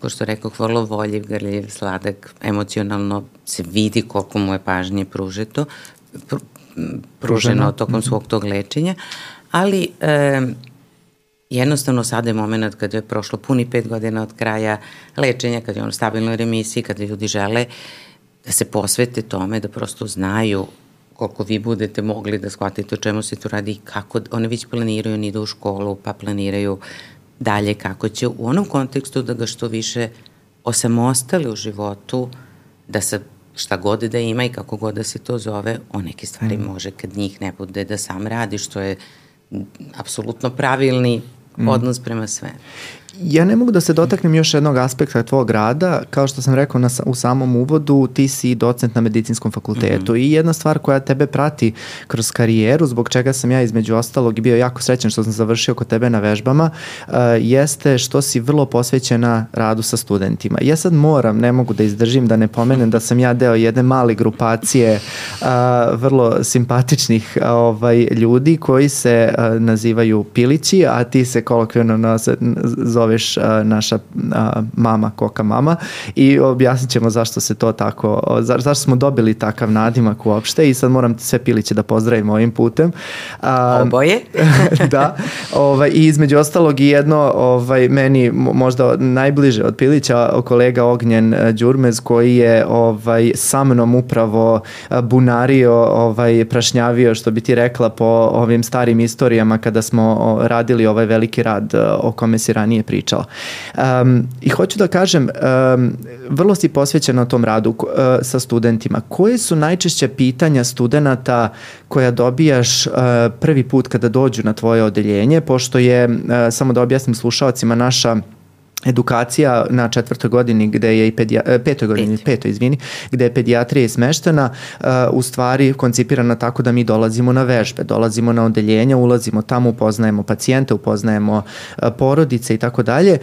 kao što rekao, vrlo voljiv, grljiv, sladak, emocionalno se vidi koliko mu je pažnje pružeto, pr, pruženo tokom mhm. svog tog lečenja, ali e, jednostavno sada je moment kada je prošlo puni pet godina od kraja lečenja, kada je on u stabilnoj remisiji, kada ljudi žele da se posvete tome, da prosto znaju koliko vi budete mogli da shvatite o čemu se tu radi i kako, one već planiraju, oni idu u školu, pa planiraju dalje kako će u onom kontekstu da ga što više osamostali u životu, da se šta god da ima i kako god da se to zove, on neke stvari mm. može kad njih ne bude da sam radi, što je apsolutno pravilni. Odnos prema sve. Ja ne mogu da se dotaknem još jednog aspekta tvog rada. Kao što sam rekao na, u samom uvodu, ti si docent na medicinskom fakultetu mm -hmm. i jedna stvar koja tebe prati kroz karijeru, zbog čega sam ja između ostalog bio jako srećan što sam završio kod tebe na vežbama, uh, jeste što si vrlo posvećena radu sa studentima. Ja sad moram, ne mogu da izdržim da ne pomenem da sam ja deo jedne male grupacije uh, vrlo simpatičnih uh, ovaj, ljudi koji se uh, nazivaju pilići, a ti se kolokvijalno zove zoveš naša mama, koka mama i objasnit ćemo zašto se to tako, za, zašto smo dobili takav nadimak uopšte i sad moram sve piliće da pozdravim ovim putem. A, Oboje. da, ovaj, i između ostalog i jedno ovaj, meni možda najbliže od pilića kolega Ognjen Đurmez koji je ovaj, sa mnom upravo bunario, ovaj, prašnjavio što bi ti rekla po ovim starim istorijama kada smo radili ovaj veliki rad o kome si ranije pričao pričala. Um, I hoću da kažem, um, vrlo si posvećena tom radu uh, sa studentima. Koje su najčešće pitanja studenta koja dobijaš uh, prvi put kada dođu na tvoje odeljenje, pošto je, uh, samo da objasnim slušalcima, naša edukacija na četvrtoj godini gde je i pedija, e, petoj godini, Pet. petoj izvini, gde je pedijatrija smeštena uh, u stvari koncipirana tako da mi dolazimo na vežbe, dolazimo na odeljenja, ulazimo tamo, upoznajemo pacijente, upoznajemo uh, porodice i tako dalje.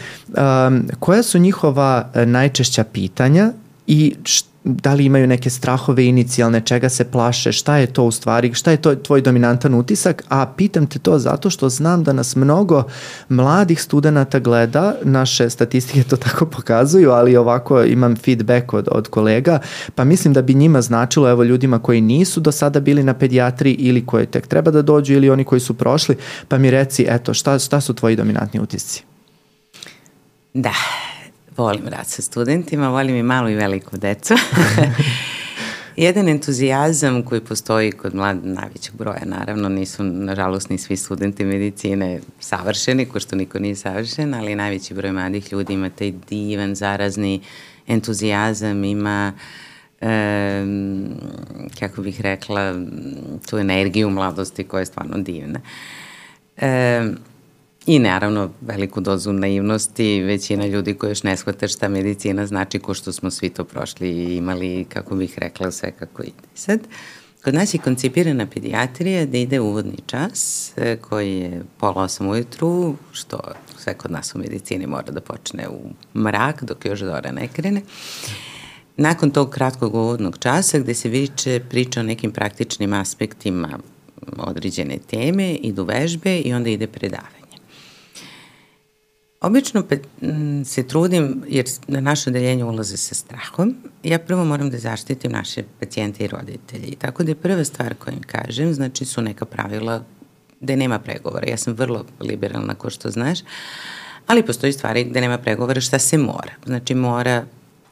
Koja su njihova najčešća pitanja i šta da li imaju neke strahove inicijalne, čega se plaše, šta je to u stvari, šta je to tvoj dominantan utisak, a pitam te to zato što znam da nas mnogo mladih studenta gleda, naše statistike to tako pokazuju, ali ovako imam feedback od, od kolega, pa mislim da bi njima značilo, evo ljudima koji nisu do sada bili na pedijatri ili koji tek treba da dođu ili oni koji su prošli, pa mi reci, eto, šta, šta su tvoji dominantni utisci? Da, volim rad sa studentima, volim i malu i veliku decu. Jedan entuzijazam koji postoji kod mlad, najvećeg broja, naravno, nisu, nažalost, ni svi studenti medicine savršeni, ko što niko nije savršen, ali najveći broj mladih ljudi ima taj divan, zarazni entuzijazam, ima e, kako bih rekla, tu energiju mladosti koja je stvarno divna. E, I naravno veliku dozu naivnosti, većina ljudi koji još ne shvata šta medicina znači ko što smo svi to prošli i imali, kako bih rekla, sve kako ide. Sad, kod nas je koncipirana pedijatrija da ide uvodni čas e, koji je pola osam ujutru, što sve kod nas u medicini mora da počne u mrak dok još dora ne krene. Nakon tog kratkog uvodnog časa gde se viče priča o nekim praktičnim aspektima određene teme, idu vežbe i onda ide predavanje. Obično pe, se trudim, jer na naše odeljenje ulaze sa strahom, ja prvo moram da zaštitim naše pacijente i roditelje. Tako da je prva stvar koju im kažem, znači su neka pravila gde nema pregovora. Ja sam vrlo liberalna, ko što znaš, ali postoji stvari gde nema pregovora šta se mora. Znači mora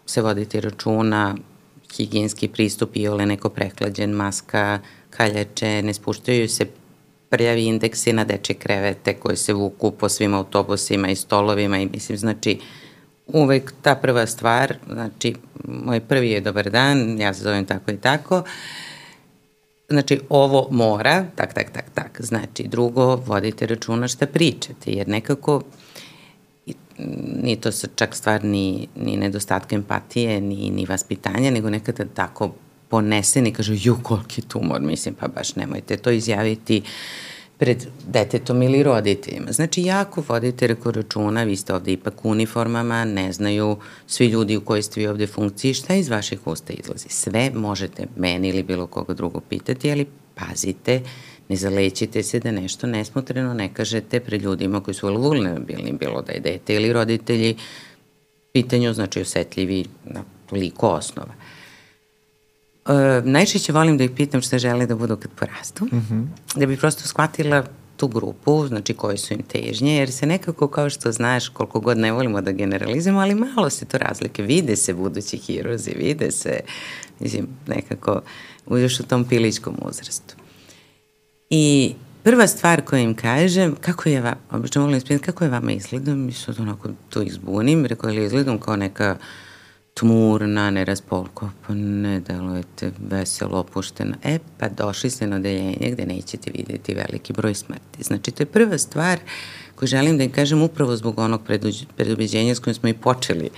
se voditi računa, higijenski pristup i ole neko preklađen, maska, kaljače, ne spuštaju se prljavi indeksi na deče krevete koje se vuku po svim autobusima i stolovima i mislim, znači, uvek ta prva stvar, znači, moj prvi je dobar dan, ja se zovem tako i tako, znači, ovo mora, tak, tak, tak, tak, znači, drugo, vodite računa šta pričate, jer nekako, ni to se čak stvar ni, ni nedostatka empatije, ni, ni vaspitanja, nego nekada tako ponesen i kažu, ju, koliki tumor, mislim, pa baš nemojte to izjaviti pred detetom ili roditeljima. Znači, jako vodite reko računa, vi ste ovde ipak u uniformama, ne znaju svi ljudi u kojoj ste vi ovde funkciji, šta iz vaših usta izlazi. Sve možete meni ili bilo koga drugo pitati, ali pazite, ne zalećite se da nešto nesmotreno ne kažete pred ljudima koji su vulnerabilni, bilo da je dete ili roditelji, pitanju, znači osetljivi na toliko osnova. E, najčešće volim da ih pitam šta žele da budu kad porastu, mm -hmm. da bi prosto shvatila tu grupu, znači koje su im težnje, jer se nekako kao što znaš koliko god ne volimo da generalizujemo, ali malo se to razlike, vide se budući hirozi, vide se, mislim, nekako još u tom piličkom uzrastu. I prva stvar koju im kažem, kako je vam, obično volim ispitati, kako je vama izgledom, i sad onako to izbunim, rekao je izgledom kao neka tmurna, neraspolko, pa ne delujete veselo, opušteno. E, pa došli ste na odeljenje gde nećete videti veliki broj smrti. Znači, to je prva stvar koju želim da im kažem upravo zbog onog predubeđenja s kojim smo i počeli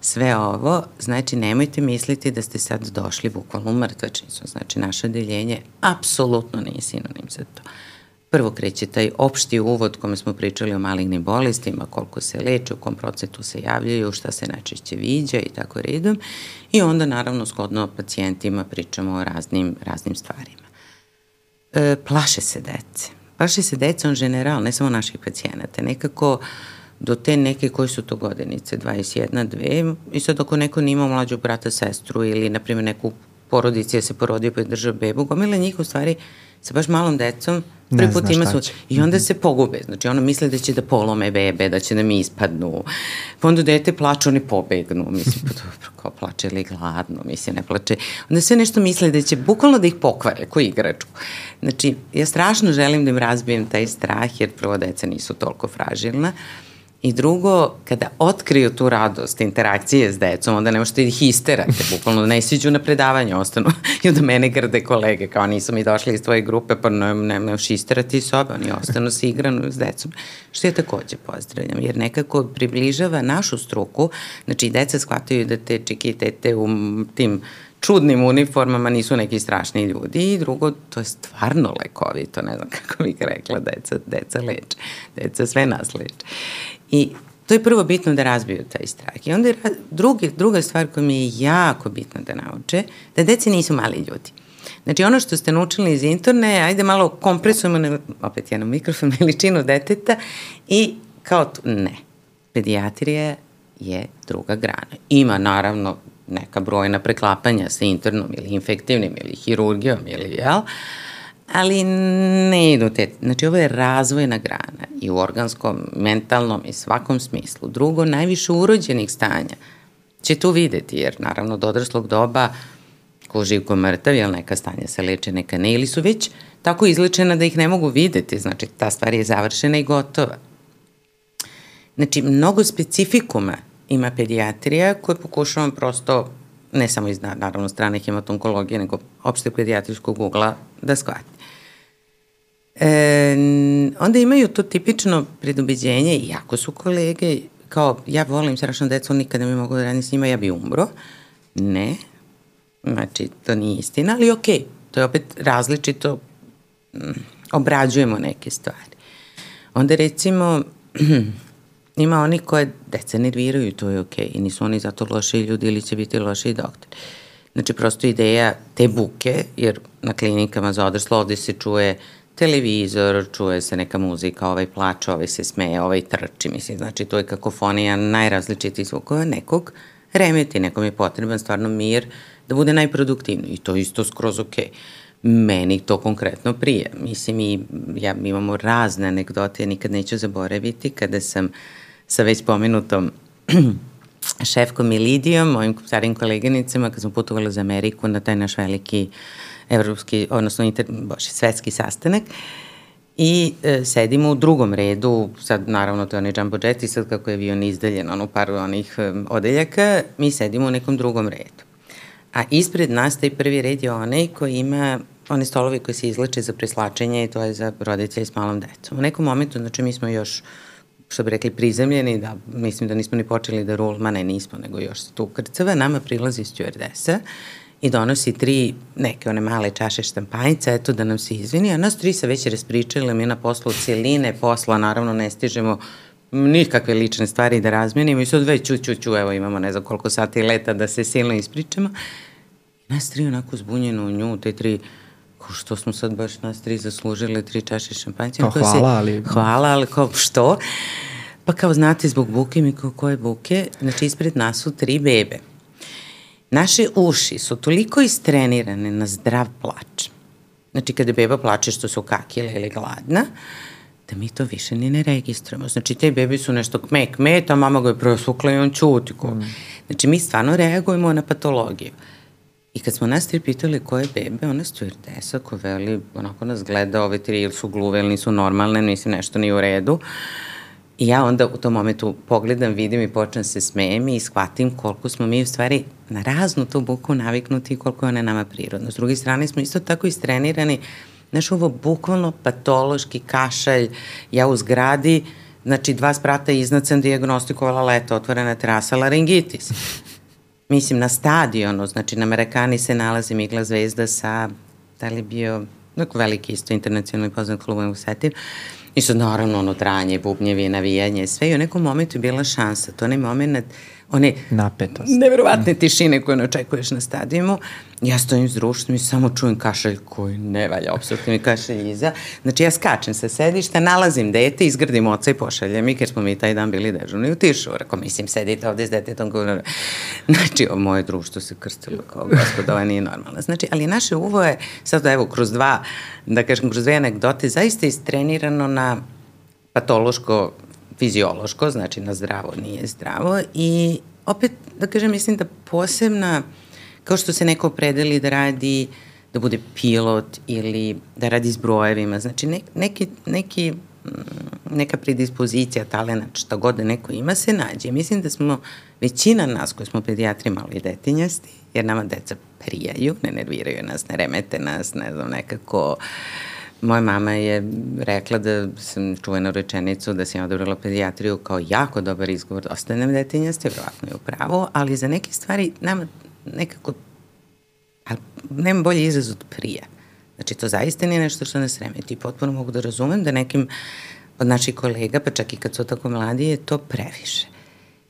sve ovo, znači nemojte misliti da ste sad došli bukvalno u mrtvačnicu. Znači, naše odeljenje apsolutno nije sinonim za to. Prvo kreće taj opšti uvod kome smo pričali o malignim bolestima, koliko se leče, u kom procentu se javljaju, šta se najčešće viđa i tako redom. I onda naravno shodno pacijentima pričamo o raznim, raznim stvarima. E, plaše se dece. Plaše se dece on general, ne samo naših pacijenata. Nekako do te neke koji su to godinice, 21, 2, i sad ako neko nima mlađu brata, sestru ili, na primjer, neku porodici je se porodio pa je držao bebu, gomila njih u stvari sa baš malom decom prvi put ima su, i onda se pogube, znači ono misle da će da polome bebe, da će da mi ispadnu, pa onda dete plače, oni pobegnu, mislim, pa dobro, kao plače ili gladno, mislim, ne plače, onda sve nešto misle da će bukvalno da ih pokvare, ko igračku. Znači, ja strašno želim da im razbijem taj strah, jer prvo deca nisu toliko fražilna, I drugo, kada otkriju tu radost interakcije s decom, onda ne možete da ih isterate, bukvalno ne siđu na predavanje, ostanu i onda mene grde kolege, kao nisu mi došli iz tvoje grupe, pa ne, ne možeš isterati sobe, oni ostanu se igranu s decom, što ja takođe pozdravljam, jer nekako približava našu struku, znači deca shvataju da te čiki tete u tim čudnim uniformama nisu neki strašni ljudi i drugo, to je stvarno lekovito, ne znam kako bih rekla, deca, deca leče, deca sve nas leče. I to je prvo bitno da razbiju taj strah. I onda je drugi, druga stvar koja mi je jako bitna da nauče, da deci nisu mali ljudi. Znači ono što ste naučili iz interne, ajde malo kompresujemo, na, opet jednu mikrofon, veličinu deteta i kao tu, ne. Pedijatrija je druga grana. Ima naravno neka brojna preklapanja sa internom ili infektivnim ili hirurgijom ili jel, ali ne idu te, znači ovo je razvojna grana i u organskom, mentalnom i svakom smislu. Drugo, najviše urođenih stanja će tu videti, jer naravno do odraslog doba ko živ, ko mrtav, jel neka stanja se leče, neka ne, ili su već tako izlečena da ih ne mogu videti, znači ta stvar je završena i gotova. Znači, mnogo specifikuma ima pedijatrija koje pokušavam prosto, ne samo iz naravno strane hematonkologije, nego opšte pediatrijskog ugla da shvati. E, onda imaju to tipično predubeđenje, iako su kolege, kao ja volim strašno decu, nikada mi mogu da radim s njima, ja bi umro. Ne, znači to nije istina, ali okej, okay, to je opet različito, obrađujemo neke stvari. Onda recimo, ima oni koje deca nerviraju, to je okej, okay, i nisu oni zato loši ljudi ili će biti loši doktor. Znači, prosto ideja te buke, jer na klinikama za odraslo ovde se čuje televizor, čuje se neka muzika, ovaj plače, ovaj se smeje, ovaj trči, mislim, znači to je kakofonija najrazličitih zvukova nekog remeti, nekom je potreban stvarno mir da bude najproduktivniji i to isto skroz okej. Okay. Meni to konkretno prije. Mislim, i ja, imamo razne anegdote, ja nikad neću zaboraviti kada sam sa već pomenutom šefkom i Lidijom, mojim starim koleginicama, kad smo putovali za Ameriku na taj naš veliki evropski, odnosno inter, bože, svetski sastanak i e, sedimo u drugom redu, sad naravno to je onaj jumbo jet i sad kako je avion izdaljen, ono par onih e, odeljaka, mi sedimo u nekom drugom redu. A ispred nas taj prvi red je onaj koji ima one stolovi koji se izleče za preslačenje i to je za roditelje s malom decom. U nekom momentu, znači mi smo još što bi rekli, prizemljeni, da mislim da nismo ni počeli da rul, ma ne, nismo, nego još se tu ukrcava, nama prilazi stewardesa i donosi tri neke one male čaše štampanjica, eto da nam se izvini, a nas tri se već raspričali, mi na poslu cijeline posla, naravno ne stižemo nikakve lične stvari da razmenimo i sad već ču, ču, ču, evo imamo ne znam koliko sati leta da se silno ispričamo. Nas tri onako zbunjeno u nju, te tri što smo sad baš nas tri zaslužili tri čaše šampanjca. Kao hvala, se, ali... Hvala, ali kao što? Pa kao znate zbog buke, mi kao koje buke? Znači ispred nas su tri bebe. Naše uši su toliko istrenirane na zdrav plač. Znači kada beba plače što su kakile ili gladna, da mi to više ni ne registrujemo. Znači, te bebi su nešto kme, kme, ta mama ga je prosukla i on čuti. Mm. Znači, mi stvarno reagujemo na patologiju. I kad smo nas tri pitali ko je bebe, ona stewardesa ko veli, onako nas gleda ove tri ili su gluve ili nisu normalne, mislim nešto nije u redu. I ja onda u tom momentu pogledam, vidim i počnem se smejem i shvatim koliko smo mi u stvari na raznu tu buku naviknuti i koliko je ona nama prirodna. S druge strane smo isto tako istrenirani, znaš ovo bukvalno patološki kašalj, ja u zgradi, znači dva sprata iznad sam diagnostikovala leto, otvorena terasa, laringitis. Mislim, na stadionu, znači na Amerikani se nalazi Migla Zvezda sa, da li bio, neko veliki isto internacionalni poznat klub u Setir, I sad naravno ono tranje, bubnjevi, navijanje, sve i u nekom momentu je bila šansa. To onaj moment, one napetost. Neverovatne mm. tišine koje ne očekuješ na stadijumu. Ja stojim s društvom i samo čujem kašalj koji ne valja, apsolutno mi kašalj iza. Znači ja skačem sa sedišta, nalazim dete, izgrdim oca i pošaljem i jer smo mi taj dan bili dežurni u tišu. Rekao, mislim, sedite ovde s detetom. Znači, o, moje društvo se krstilo kao gospod, ovo nije normalno. Znači, ali naše uvo je, sad evo, kroz dva, da kažem, kroz dve anegdote, zaista istrenirano na patološko fiziološko, znači na zdravo nije zdravo i opet, da kažem, mislim da posebna, kao što se neko predeli da radi, da bude pilot ili da radi s brojevima, znači ne, neki, neki, mm, neka predispozicija, talenat, šta god da neko ima, se nađe. Mislim da smo, većina nas koji smo pedijatri malo i detinjasti, jer nama deca prijaju, ne nerviraju nas, ne remete nas, ne znam, nekako uh, Moja mama je rekla da sam čuvena rečenicu da sam odobrala pedijatriju kao jako dobar izgovor ostanem detinjaste, vjerojatno je upravo, ali za neke stvari nama nekako, a nema bolji izraz od prije. Znači, to zaista nije nešto što nas remeti. Potpuno mogu da razumem da nekim od naših kolega, pa čak i kad su tako mladi, je to previše.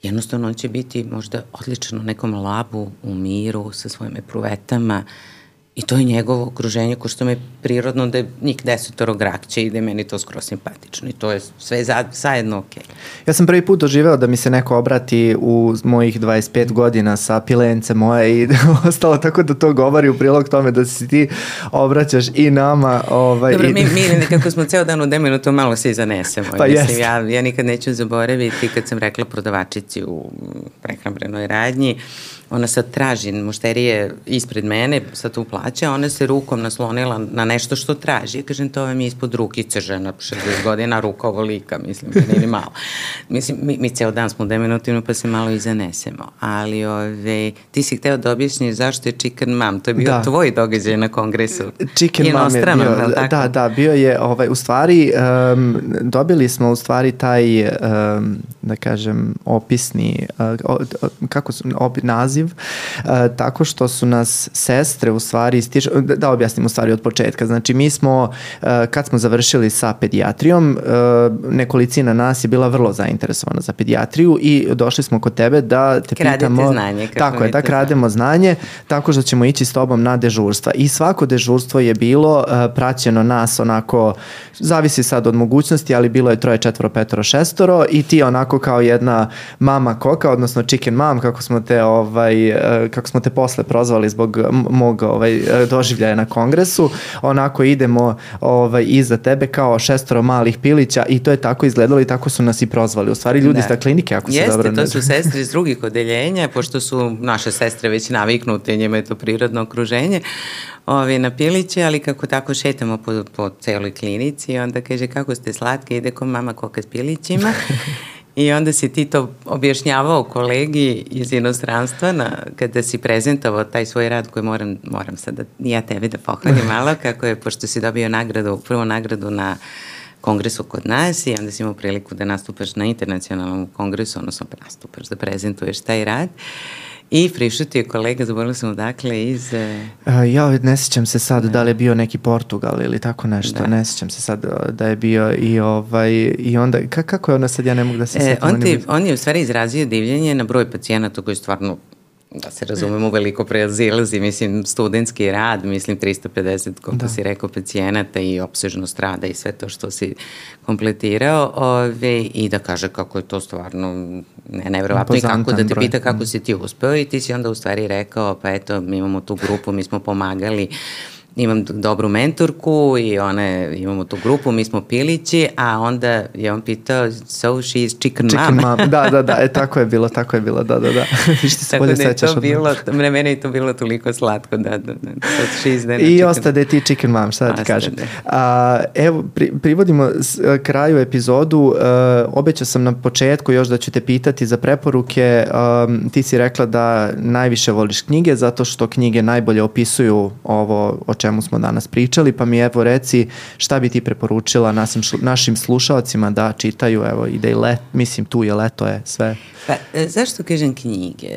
Jednostavno, on će biti možda odličan u nekom labu, u miru, sa svojim epruvetama, I to je njegovo okruženje, ko što me prirodno da je njih desetoro grakće i da je meni to skoro simpatično. I to je sve za, zajedno okej. Okay. Ja sam prvi put doživeo da mi se neko obrati u mojih 25 godina sa pilence moje i ostalo tako da to govori u prilog tome da si ti obraćaš i nama. Ovaj, Dobro, i... mi, mi nekako smo ceo dan u demenu to malo se i zanesemo. Pa Mislim, ja, ja nikad neću zaboraviti kad sam rekla prodavačici u prehrambrenoj radnji, ona sad traži mušterije ispred mene, sad tu plaća, ona se rukom naslonila na nešto što traži. Ja kažem, to vam je ispod rukice žena, 60 godina, ruka ovolika, mislim, nije ni malo. Mislim, mi, mi ceo dan smo deminutivno pa se malo i zanesemo. Ali ove, ti si hteo da objasniš zašto je Chicken Mom, to je bio da. tvoj događaj na kongresu. Chicken Mom je bio, da, da, da, bio je, ovaj, u stvari, um, dobili smo u stvari taj, um, da kažem, opisni, uh, kako su, op, naziv naziv, uh, tako što su nas sestre u stvari stiž... da, da objasnim u stvari od početka. Znači mi smo, uh, kad smo završili sa pedijatrijom, uh, nekolicina nas je bila vrlo zainteresovana za pedijatriju i došli smo kod tebe da te Kradete pitamo... znanje. Kako tako je, da krademo znanje, tako što ćemo ići s tobom na dežurstva. I svako dežurstvo je bilo uh, praćeno nas onako, zavisi sad od mogućnosti, ali bilo je troje, četvoro, petoro, šestoro i ti onako kao jedna mama koka, odnosno chicken mom, kako smo te ovaj, ovaj, e, kako smo te posle prozvali zbog mog ovaj, doživljaja na kongresu, onako idemo ovaj, iza tebe kao šestoro malih pilića i to je tako izgledalo i tako su nas i prozvali. U stvari ljudi da. klinike, ako se dobro ne... Jeste, to su sestre iz drugih odeljenja, pošto su naše sestre već naviknute, njima je to prirodno okruženje, ovi, na piliće, ali kako tako šetamo po, po celoj klinici, onda kaže kako ste slatke, ide ko mama koka s pilićima. I onda si ti to objašnjavao kolegi iz inostranstva na, kada si prezentovao taj svoj rad koji moram, moram sad da ja tebi da pohvalim malo, kako je, pošto si dobio nagradu, prvu nagradu na kongresu kod nas i onda si imao priliku da nastupaš na internacionalnom kongresu, odnosno nastupaš, da prezentuješ taj rad. I prišutio kolega, zaboravila sam odakle, iz... Uh, ja ne sjećam se sad da. da li je bio neki Portugal ili tako nešto, da. ne sjećam se sad da je bio i ovaj, i onda, kako je ono sad, ja ne mogu da se e, sjetim. On, ti, on je u stvari izrazio divljenje na broj pacijenata koji stvarno da se razumemo, veliko prezilazi, mislim, studentski rad, mislim, 350, koliko da. si rekao, pacijenata i obsežnost rada i sve to što si kompletirao, ove, i da kaže kako je to stvarno ne, nevjerovatno i kako da te broj. pita kako mm. si ti uspeo i ti si onda u stvari rekao, pa eto, mi imamo tu grupu, mi smo pomagali imam dobru mentorku i one, imamo tu grupu, mi smo pilići, a onda je on pitao, so she's chicken, chicken mom. mom. Da, da, da, e, tako je bilo, tako je bilo, da, da, da. Viš ti se bolje da sećaš od bilo, mene, mene je to bilo toliko slatko, da, da, da. So she's then I chicken. ostade ti chicken mom, šta da ti kažem. A, evo, pri, privodimo s, kraju epizodu, uh, obećao sam na početku još da ću te pitati za preporuke, um, ti si rekla da najviše voliš knjige, zato što knjige najbolje opisuju ovo o čemu smo danas pričali, pa mi evo reci šta bi ti preporučila našim, našim slušalcima da čitaju, evo ide i let, mislim tu je leto je sve. Pa, e, zašto kažem knjige?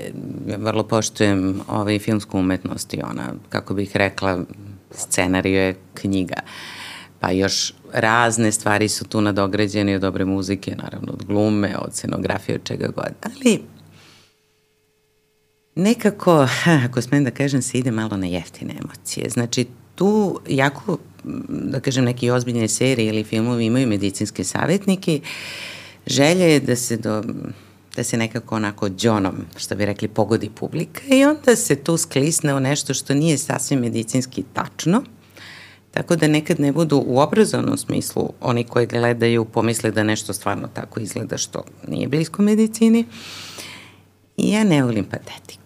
Ja vrlo poštujem ovaj filmsku umetnost i ona, kako bih rekla, scenariju je knjiga. Pa još razne stvari su tu nadograđene od dobre muzike, naravno od glume, od scenografije, od čega god. Ali nekako, ako smem da kažem, se ide malo na jeftine emocije. Znači, tu jako, da kažem, neki ozbiljne serije ili filmovi imaju medicinske savjetnike, želja je da se do, da se nekako onako džonom, što bi rekli, pogodi publika i onda se tu sklisne u nešto što nije sasvim medicinski tačno, tako da nekad ne budu u obrazovnom smislu oni koji gledaju pomisle da nešto stvarno tako izgleda što nije blisko medicini. I ja ne volim patetiku.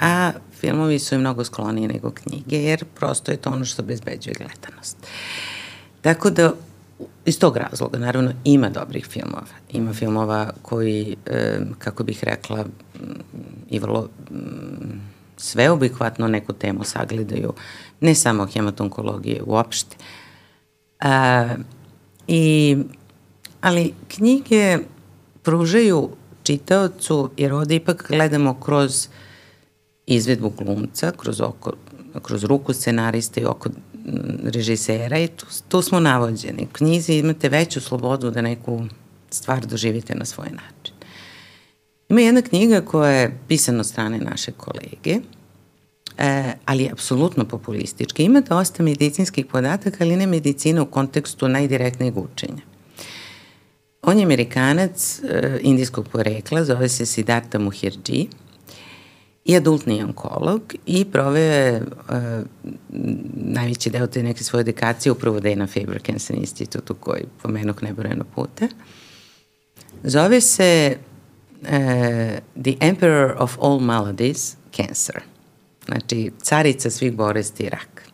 A filmovi su i mnogo skloniji nego knjige, jer prosto je to ono što bezbeđuje gledanost. Tako da, iz tog razloga, naravno, ima dobrih filmova. Ima filmova koji, kako bih rekla, i vrlo sveobuhvatno neku temu sagledaju, ne samo hematonkologije uopšte. A, i, ali knjige pružaju čitaocu, jer ovde ipak gledamo kroz uh, izvedbu glumca, kroz, oko, kroz ruku scenarista i oko režisera i tu, tu smo navođeni. U knjizi imate veću slobodu da neku stvar doživite na svoj način. Ima jedna knjiga koja je pisana od strane naše kolege, e, ali je apsolutno populistička. Ima dosta medicinskih podataka, ali ne medicina u kontekstu najdirektnijeg učenja. On je amerikanac e, indijskog porekla, zove se Siddhartha Mukherjee, i adultni onkolog i proveo je uh, najveći deo te neke svoje edukacije upravo da je na Faber Cancer institutu koji pomenuh nebrojeno puta. Zove se uh, The Emperor of All Maladies, Cancer. Znači, carica svih bolesti rak.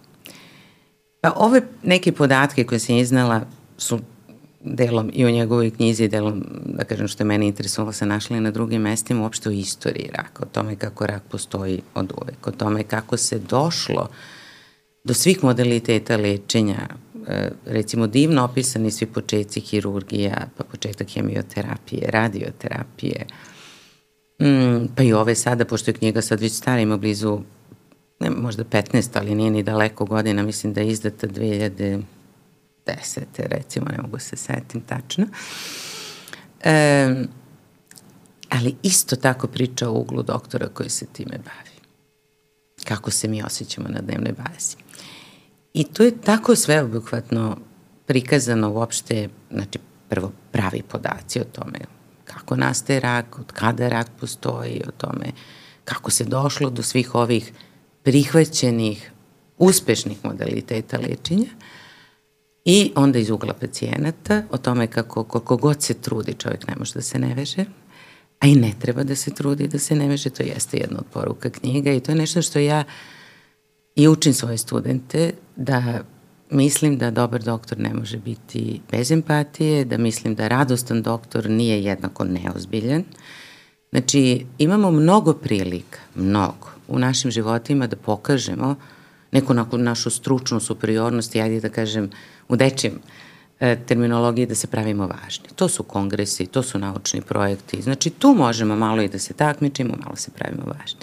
Pa ove neke podatke koje sam iznala su delom i u njegovoj knjizi, delom, da kažem što je mene interesovalo, se našli na drugim mestima uopšte o istoriji raka, o tome kako rak postoji od uvek, o tome kako se došlo do svih modaliteta lečenja, e, recimo divno opisani svi početci hirurgija, pa početak hemioterapije, radioterapije, mm, pa i ove sada, pošto je knjiga sad već stara, ima blizu, ne, možda 15, ali nije ni daleko godina, mislim da je izdata 2000 desete, recimo, ne mogu se setim tačno. E, ali isto tako priča o uglu doktora koji se time bavi. Kako se mi osjećamo na dnevnoj bazi. I to je tako sveobuhvatno prikazano uopšte, znači prvo pravi podaci o tome kako nastaje rak, od kada rak postoji, o tome kako se došlo do svih ovih prihvaćenih, uspešnih modaliteta lečenja, I onda iz ugla pacijenata o tome kako koliko god se trudi čovjek ne može da se ne veže, a i ne treba da se trudi da se ne veže, to jeste jedna od poruka knjiga i to je nešto što ja i učim svoje studente da mislim da dobar doktor ne može biti bez empatije, da mislim da radostan doktor nije jednako neozbiljan. Znači, imamo mnogo prilika, mnogo, u našim životima da pokažemo neku našu stručnu superiornost i ajde da kažem u dečijem e, terminologije da se pravimo važni. To su kongresi, to su naučni projekti. Znači tu možemo malo i da se takmičimo, malo se pravimo važni.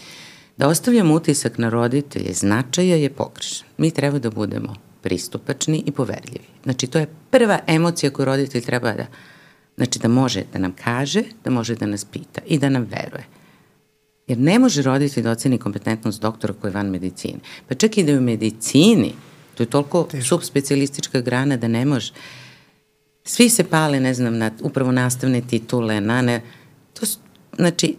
Da ostavljamo utisak na roditelje značaja je pogrešan. Mi treba da budemo pristupačni i poverljivi. Znači to je prva emocija koju roditelj treba da Znači da može da nam kaže, da može da nas pita i da nam veruje. Jer ne može roditelj da oceni kompetentnost doktora koji je van medicine. Pa čak i da je u medicini, to je toliko Teško. subspecialistička grana da ne može. Svi se pale, ne znam, na upravo nastavne titule, na ne, to su, znači,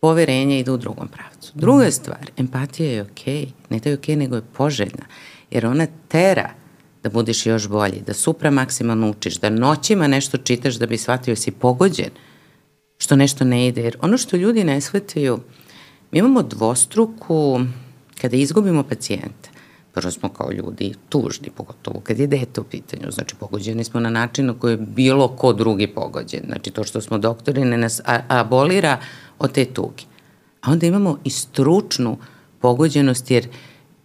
poverenje ide u drugom pravcu. Druga mm. stvar, empatija je okej, okay. ne da je okej, okay, nego je poželjna, jer ona tera da budeš još bolji, da supra maksimalno učiš, da noćima nešto čitaš da bi shvatio da si pogođen, što nešto ne ide. Jer ono što ljudi ne shvataju, mi imamo dvostruku, kada izgubimo pacijenta, prvo smo kao ljudi tužni, pogotovo kad je dete u pitanju, znači pogođeni smo na način na koji je bilo ko drugi pogođen, znači to što smo doktori ne nas abolira od te tuge. A onda imamo i stručnu pogođenost jer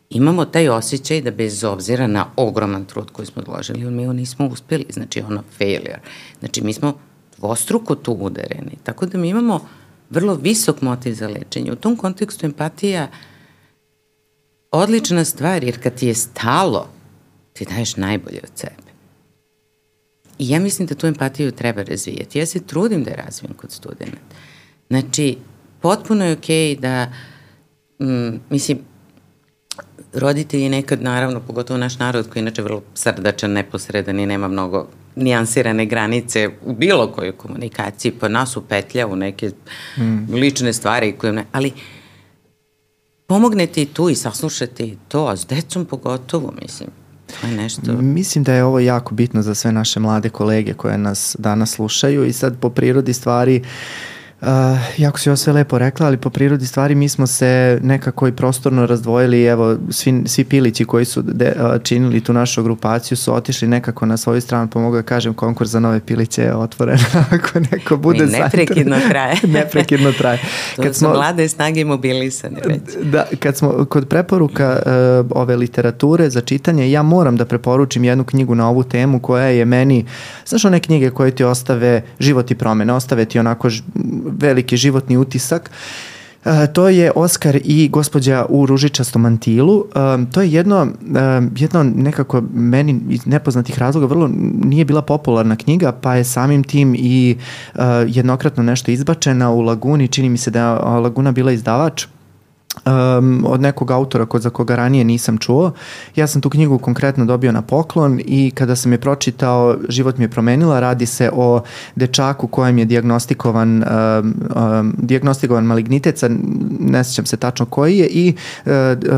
imamo taj osjećaj da bez obzira na ogroman trud koji smo odložili, mi ovo nismo uspeli, znači ono failure. Znači mi smo dvostruko tu udareni, tako da mi imamo vrlo visok motiv za lečenje. U tom kontekstu empatija odlična stvar, jer kad ti je stalo, ti daješ najbolje od sebe. I ja mislim da tu empatiju treba razvijati. Ja se trudim da je razvijem kod studenta. Znači, potpuno je okej okay da, mm, mislim, roditelji nekad, naravno, pogotovo naš narod koji je inače vrlo srdačan, neposredan i nema mnogo nijansirane granice u bilo kojoj komunikaciji, pa nas upetlja u neke mm. lične stvari koje ne, ali pomognete i tu i saslušate i to, a s decom pogotovo, mislim, To je nešto... Mislim da je ovo jako bitno za sve naše mlade kolege koje nas danas slušaju i sad po prirodi stvari uh, Uh, jako si ovo sve lepo rekla, ali po prirodi stvari mi smo se nekako i prostorno razdvojili, evo, svi, svi pilići koji su de, uh, činili tu našu grupaciju su otišli nekako na svoju stranu, pa mogu da kažem, konkurs za nove piliće je otvoren, ako neko bude I neprekidno traje. neprekidno traje. to kad smo, su mlade snage mobilisane već. Da, kad smo kod preporuka uh, ove literature za čitanje, ja moram da preporučim jednu knjigu na ovu temu koja je meni, znaš one knjige koje ti ostave život i promene, ostave ti onako veliki životni utisak. Uh, to je Oskar i gospođa u ružičastom mantilu. Uh, to je jedno, uh, jedno nekako meni iz nepoznatih razloga vrlo nije bila popularna knjiga, pa je samim tim i jednokratno nešto izbačena u Laguni. Čini mi se da je Laguna bila izdavač um, od nekog autora kod za koga ranije nisam čuo. Ja sam tu knjigu konkretno dobio na poklon i kada sam je pročitao, život mi je promenila. Radi se o dečaku kojem je diagnostikovan, um, um, diagnostikovan malignitet, ne sećam se tačno koji je, i uh,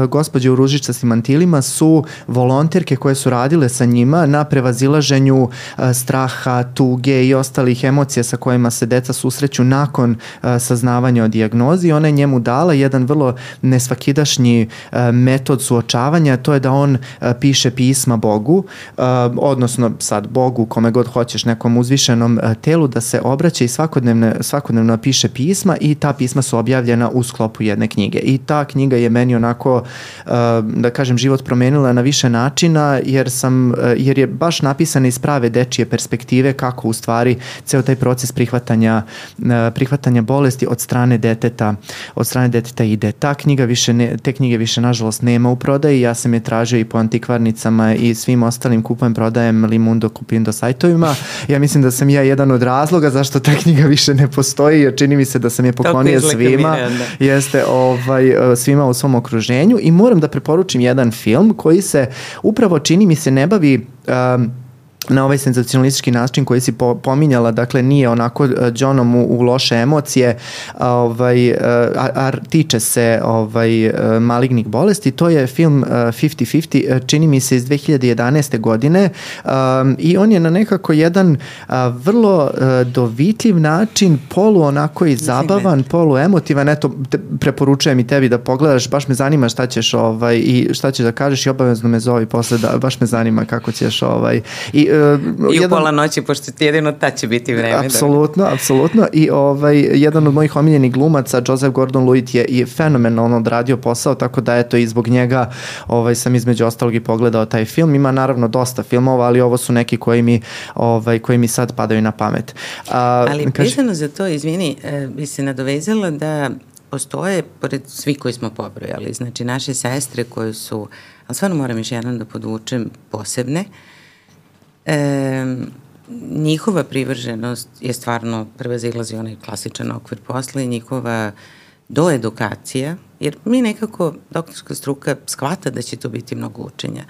gospođe u ružičastim mantilima su volonterke koje su radile sa njima na prevazilaženju uh, straha, tuge i ostalih emocija sa kojima se deca susreću nakon uh, saznavanja o dijagnozi. Ona je njemu dala jedan vrlo nesvakidašnji e, metod suočavanja, to je da on e, piše pisma Bogu, e, odnosno sad Bogu, kome god hoćeš, nekom uzvišenom telu, da se obraća i svakodnevno, svakodnevno piše pisma i ta pisma su objavljena u sklopu jedne knjige. I ta knjiga je meni onako, da kažem, život promenila na više načina, jer, sam, jer je baš napisana iz prave dečije perspektive kako u stvari ceo taj proces prihvatanja, prihvatanja bolesti od strane deteta, od strane deteta ide. Ta knjiga više ne, te knjige više nažalost nema u prodaji, ja sam je tražio i po antikvarnicama i svim ostalim kupujem prodajem Limundo Kupindo sajtovima. Ja mislim da sam ja jedan od razloga zašto ta knjiga više ne postoji, jer čini mi se da sam je poklonio svima. Miranda. Jeste ovaj, svima u svom okruženju i moram da preporučim jedan film koji se upravo čini mi se ne bavi um, na ovaj senzacionalistički način koji si po, pominjala, dakle nije onako uh, Johnom u, u loše emocije, ovaj, uh, a, a tiče se ovaj, uh, malignih bolesti, to je film 50-50, čini mi se iz 2011. godine um, i on je na nekako jedan vrlo dovitljiv način, polu onako i zabavan, polu emotivan, eto te, preporučujem i tebi da pogledaš, baš me zanima šta ćeš ovaj, i šta ćeš da kažeš i obavezno me zovi posle, da, baš me zanima kako ćeš ovaj, i I jedan... u pola noći, pošto ti jedino ta će biti vreme. Apsolutno, da... apsolutno. I ovaj, jedan od mojih omiljenih glumaca, Joseph Gordon-Levitt je i fenomenalno odradio posao, tako da eto i zbog njega ovaj, sam između ostalog i pogledao taj film. Ima naravno dosta filmova, ali ovo su neki koji mi, ovaj, koji mi sad padaju na pamet. A, ali kaži... za to, izvini, e, bi se nadovezala da postoje, pored svi koji smo pobrojali, znači naše sestre koje su, ali stvarno moram još jednom da podučem, posebne, e, njihova privrženost je stvarno prevazilazi onaj klasičan okvir posla i njihova doedukacija, jer mi nekako, doktorska struka shvata da će to biti mnogo učenja.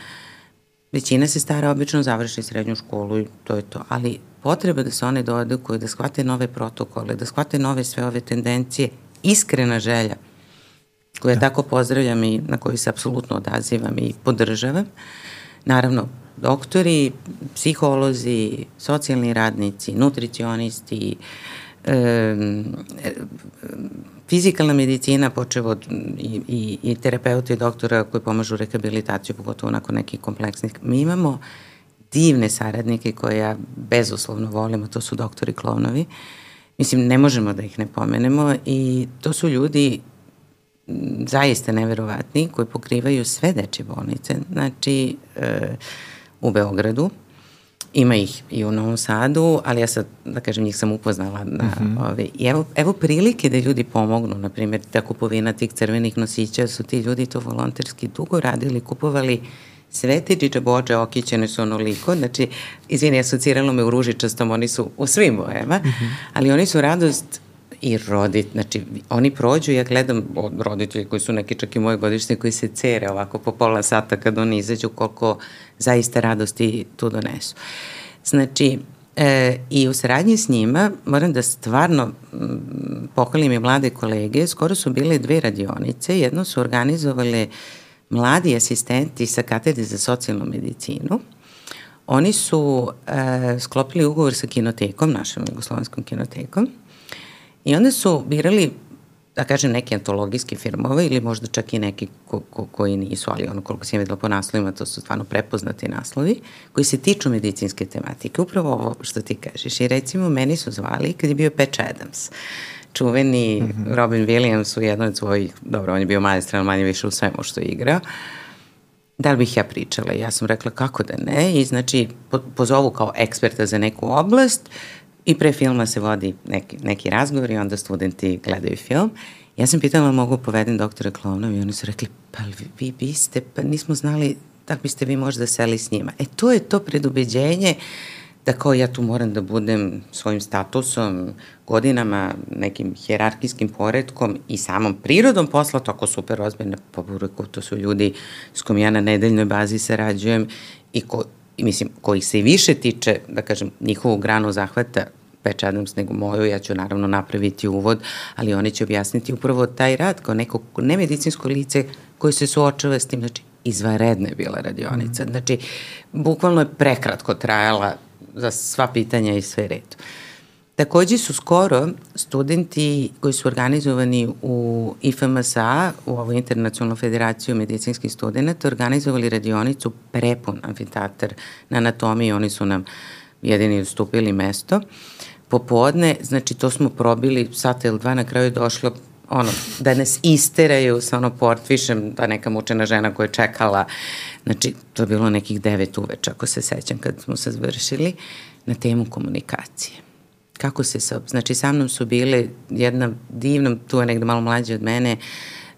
Većina se stara obično završi srednju školu i to je to, ali potreba da se one doedukuju, da shvate nove protokole, da shvate nove sve ove tendencije iskrena želja koju da. tako pozdravljam i na koju se apsolutno odazivam i podržavam. Naravno, doktori, psiholozi, socijalni radnici, nutricionisti, e, fizikalna medicina, počeo od i, i, i terapeuta i doktora koji pomažu rehabilitaciju, pogotovo nakon nekih kompleksnih. Mi imamo divne saradnike koje ja bezuslovno volim, a to su doktori klovnovi. Mislim, ne možemo da ih ne pomenemo i to su ljudi zaista neverovatni koji pokrivaju sve dečje bolnice. Znači, e, u Beogradu, ima ih i u Novom Sadu, ali ja sad, da kažem, njih sam upoznala. Na, uh mhm. -huh. ove, I evo, evo prilike da ljudi pomognu, na primjer, ta kupovina tih crvenih nosića, su ti ljudi to volonterski dugo radili, kupovali sve te džiđabođe okićene su onoliko, znači, izvini, asociralo me u ružičastom, oni su u svim bojama, mm -hmm. ali oni su radost i rodit, znači oni prođu, ja gledam od roditelji koji su neki čak i moje godišnje koji se cere ovako po pola sata kad oni izađu koliko zaista radosti tu donesu. Znači, e, i u saradnji s njima moram da stvarno pohvalim i mlade kolege, skoro su bile dve radionice, jedno su organizovale mladi asistenti sa katedre za socijalnu medicinu, oni su e, sklopili ugovor sa kinotekom, našom jugoslovenskom kinotekom, i onda su birali da kažem, neki antologijski filmove ili možda čak i neki ko, ko, koji nisu, ali ono koliko sam videla po naslovima, to su stvarno prepoznati naslovi, koji se tiču medicinske tematike. Upravo ovo što ti kažeš. I recimo, meni su zvali kad je bio Patch Adams. Uh, čuveni mm -hmm. Robin Williams u jednoj od svojih, dobro, on je bio majstran manje više u svemu što je igrao, da li bih ja pričala? Ja sam rekla kako da ne i znači po, pozovu kao eksperta za neku oblast i pre filma se vodi neki, neki razgovor i onda studenti gledaju film. Ja sam pitala mogu povedem doktora Klovnov i oni su rekli pa vi, biste, pa nismo znali da biste vi možda seli s njima. E to je to predubeđenje da kao ja tu moram da budem svojim statusom, godinama, nekim hjerarkijskim poredkom i samom prirodom posla tako super ozbiljne pobureku, to su ljudi s kojim ja na nedeljnoj bazi sarađujem i ko, mislim, kojih se i više tiče, da kažem, njihovu granu zahvata Patch Adams nego moju, ja ću naravno napraviti uvod, ali oni će objasniti upravo taj rad kao neko nemedicinsko lice koje se suočava s tim, znači izvaredna je bila radionica, mm. znači bukvalno je prekratko trajala za sva pitanja i sve redu. Takođe su skoro studenti koji su organizovani u IFMSA, u ovoj Internacionalnu federaciju medicinskih studenta, organizovali radionicu prepun amfiteatar na anatomiji, oni su nam jedini ustupili mesto. Popodne, znači to smo probili sat ili dva, na kraju je došlo ono, da nas isteraju sa ono portvišem, da neka mučena žena koja je čekala, znači to je bilo nekih devet uveč, ako se sećam kad smo se završili, na temu komunikacije. Kako se sa, znači sa mnom su bile jedna divna, tu je negde malo mlađa od mene,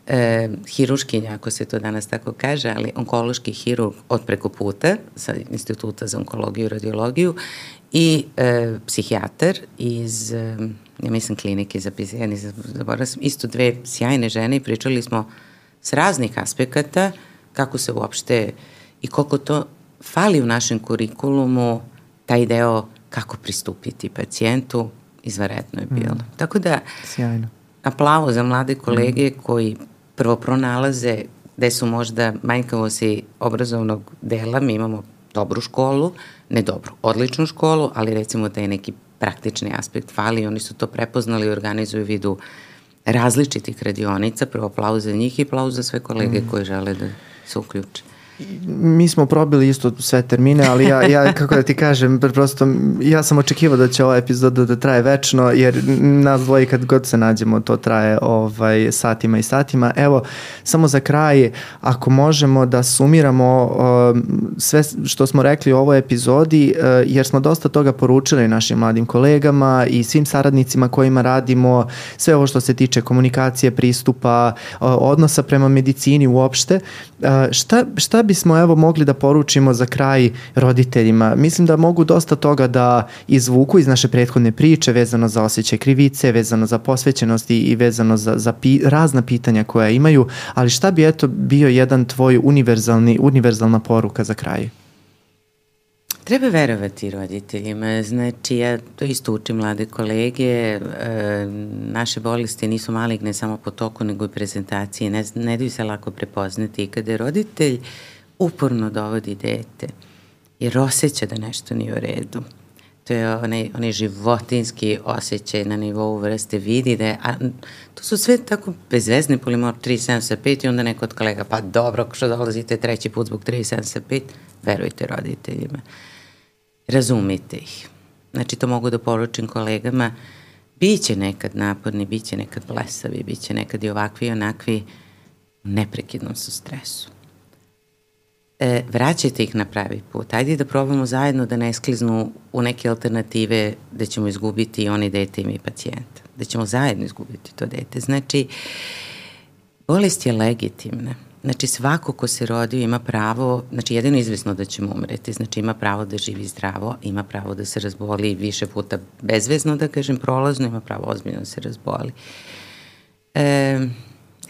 e, hiruškinja, ako se to danas tako kaže, ali onkološki hirurg od preko puta sa Instituta za onkologiju i radiologiju i e, psihijatar iz e, ja mislim klinike za ja nisam zaboravila sam, isto dve sjajne žene i pričali smo s raznih aspekata kako se uopšte i koliko to fali u našem kurikulumu taj deo kako pristupiti pacijentu, izvaretno je bilo. Mm. Tako da, Sjajno. aplavo za mlade kolege mm. koji prvo pronalaze gde su možda manjkavosti obrazovnog dela, mi imamo dobru školu, ne dobru, odličnu školu, ali recimo da je neki praktični aspekt fali, oni su to prepoznali i organizuju vidu različitih radionica, prvo aplauz za njih i aplauz za sve kolege mm. koji žele da se uključe. Mi smo probili isto sve termine, ali ja, ja kako da ti kažem, prosto ja sam očekivao da će ova epizoda da traje večno, jer nas dvoji kad god se nađemo, to traje ovaj, satima i satima. Evo, samo za kraj, ako možemo da sumiramo uh, sve što smo rekli u ovoj epizodi, uh, jer smo dosta toga poručili našim mladim kolegama i svim saradnicima kojima radimo, sve ovo što se tiče komunikacije, pristupa, uh, odnosa prema medicini uopšte, uh, šta, šta bismo evo mogli da poručimo za kraj roditeljima? Mislim da mogu dosta toga da izvuku iz naše prethodne priče vezano za osjećaj krivice, vezano za posvećenost i, vezano za, za pi, razna pitanja koja imaju, ali šta bi eto bio jedan tvoj univerzalni, univerzalna poruka za kraj? Treba verovati roditeljima, znači ja to isto učim mlade kolege, e, naše bolesti nisu maligne samo po toku nego i prezentacije, ne, ne daju se lako prepoznati i kada je roditelj uporno dovodi dete jer osjeća da nešto nije u redu, to je onaj, onaj životinski osjećaj na nivou vrste vidi da je, a to su sve tako bezvezne polimor 375 i onda neko od kolega, pa dobro, što dolazite treći put zbog 375, verujte roditeljima. Razumite ih. Znači, to mogu da poručim kolegama, biće nekad naporni, biće nekad blesavi, biće nekad i ovakvi i onakvi, neprekidnom su stresu e, vraćajte ih na pravi put. Ajde da probamo zajedno da ne skliznu u neke alternative da ćemo izgubiti i oni dete i mi pacijenta. Da ćemo zajedno izgubiti to dete. Znači, bolest je legitimna. Znači, svako ko se rodio ima pravo, znači jedino izvisno da ćemo umreti, znači ima pravo da živi zdravo, ima pravo da se razboli više puta bezvezno, da kažem, prolazno, ima pravo ozbiljno da se razboli. E,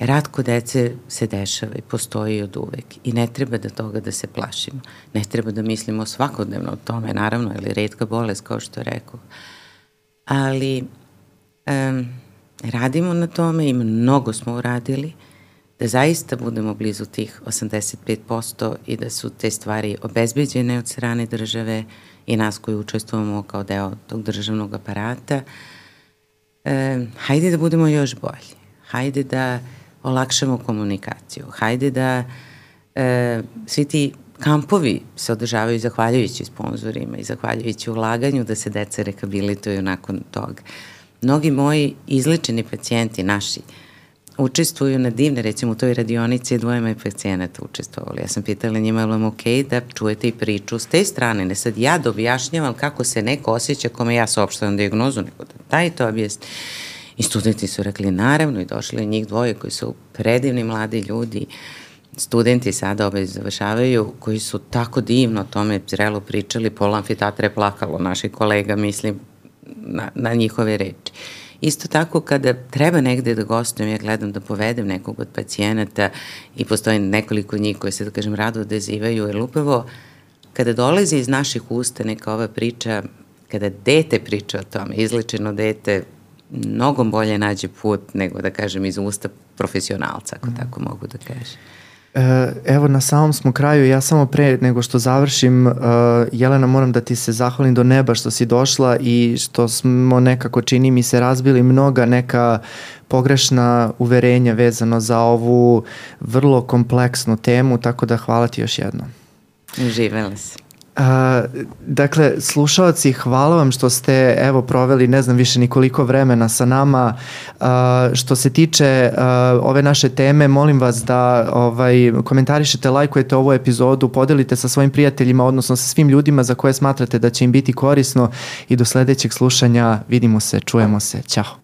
Rad kod dece se dešava i postoji od uvek i ne treba da toga da se plašimo. Ne treba da mislimo svakodnevno o tome, naravno, ili redka bolest, kao što rekao. Ali um, radimo na tome i mnogo smo uradili da zaista budemo blizu tih 85% i da su te stvari obezbeđene od strane države i nas koji učestvujemo kao deo tog državnog aparata. E, hajde da budemo još bolji. Hajde da olakšamo komunikaciju. Hajde da e, svi ti kampovi se održavaju zahvaljujući sponsorima i zahvaljujući ulaganju da se deca rekabilituju nakon toga. Mnogi moji izlečeni pacijenti naši učestvuju na divne, recimo u toj radionici dvoje moj pacijenata učestvovali. Ja sam pitala njima, je ok da čujete i priču s te strane, ne sad ja da objašnjavam kako se neko osjeća kome ja saopštavam diagnozu, nego da taj to objasni. I studenti su rekli naravno i došli njih dvoje koji su predivni mladi ljudi, studenti sada ovaj završavaju, koji su tako divno o tome zrelo pričali, pola amfiteatra je plakalo naših kolega, mislim, na, na njihove reči. Isto tako kada treba negde da gostujem, ja gledam da povedem nekog od pacijenata i postoji nekoliko njih koji se, da kažem, rado odezivaju, jer upravo kada dolazi iz naših usta neka ova priča, kada dete priča o tome, izlečeno dete, mnogo bolje nađe put nego da kažem iz usta profesionalca, ako mm. tako mogu da kažem. E, evo na samom smo kraju, ja samo pre nego što završim, uh, Jelena moram da ti se zahvalim do neba što si došla i što smo nekako čini mi se razbili mnoga neka pogrešna uverenja vezano za ovu vrlo kompleksnu temu, tako da hvala ti još jednom. Živela se. A, dakle, slušalci, hvala vam što ste evo proveli ne znam više nikoliko vremena sa nama. A, što se tiče a, ove naše teme, molim vas da ovaj, komentarišete, lajkujete ovu epizodu, podelite sa svojim prijateljima, odnosno sa svim ljudima za koje smatrate da će im biti korisno i do sledećeg slušanja vidimo se, čujemo se. Ćao.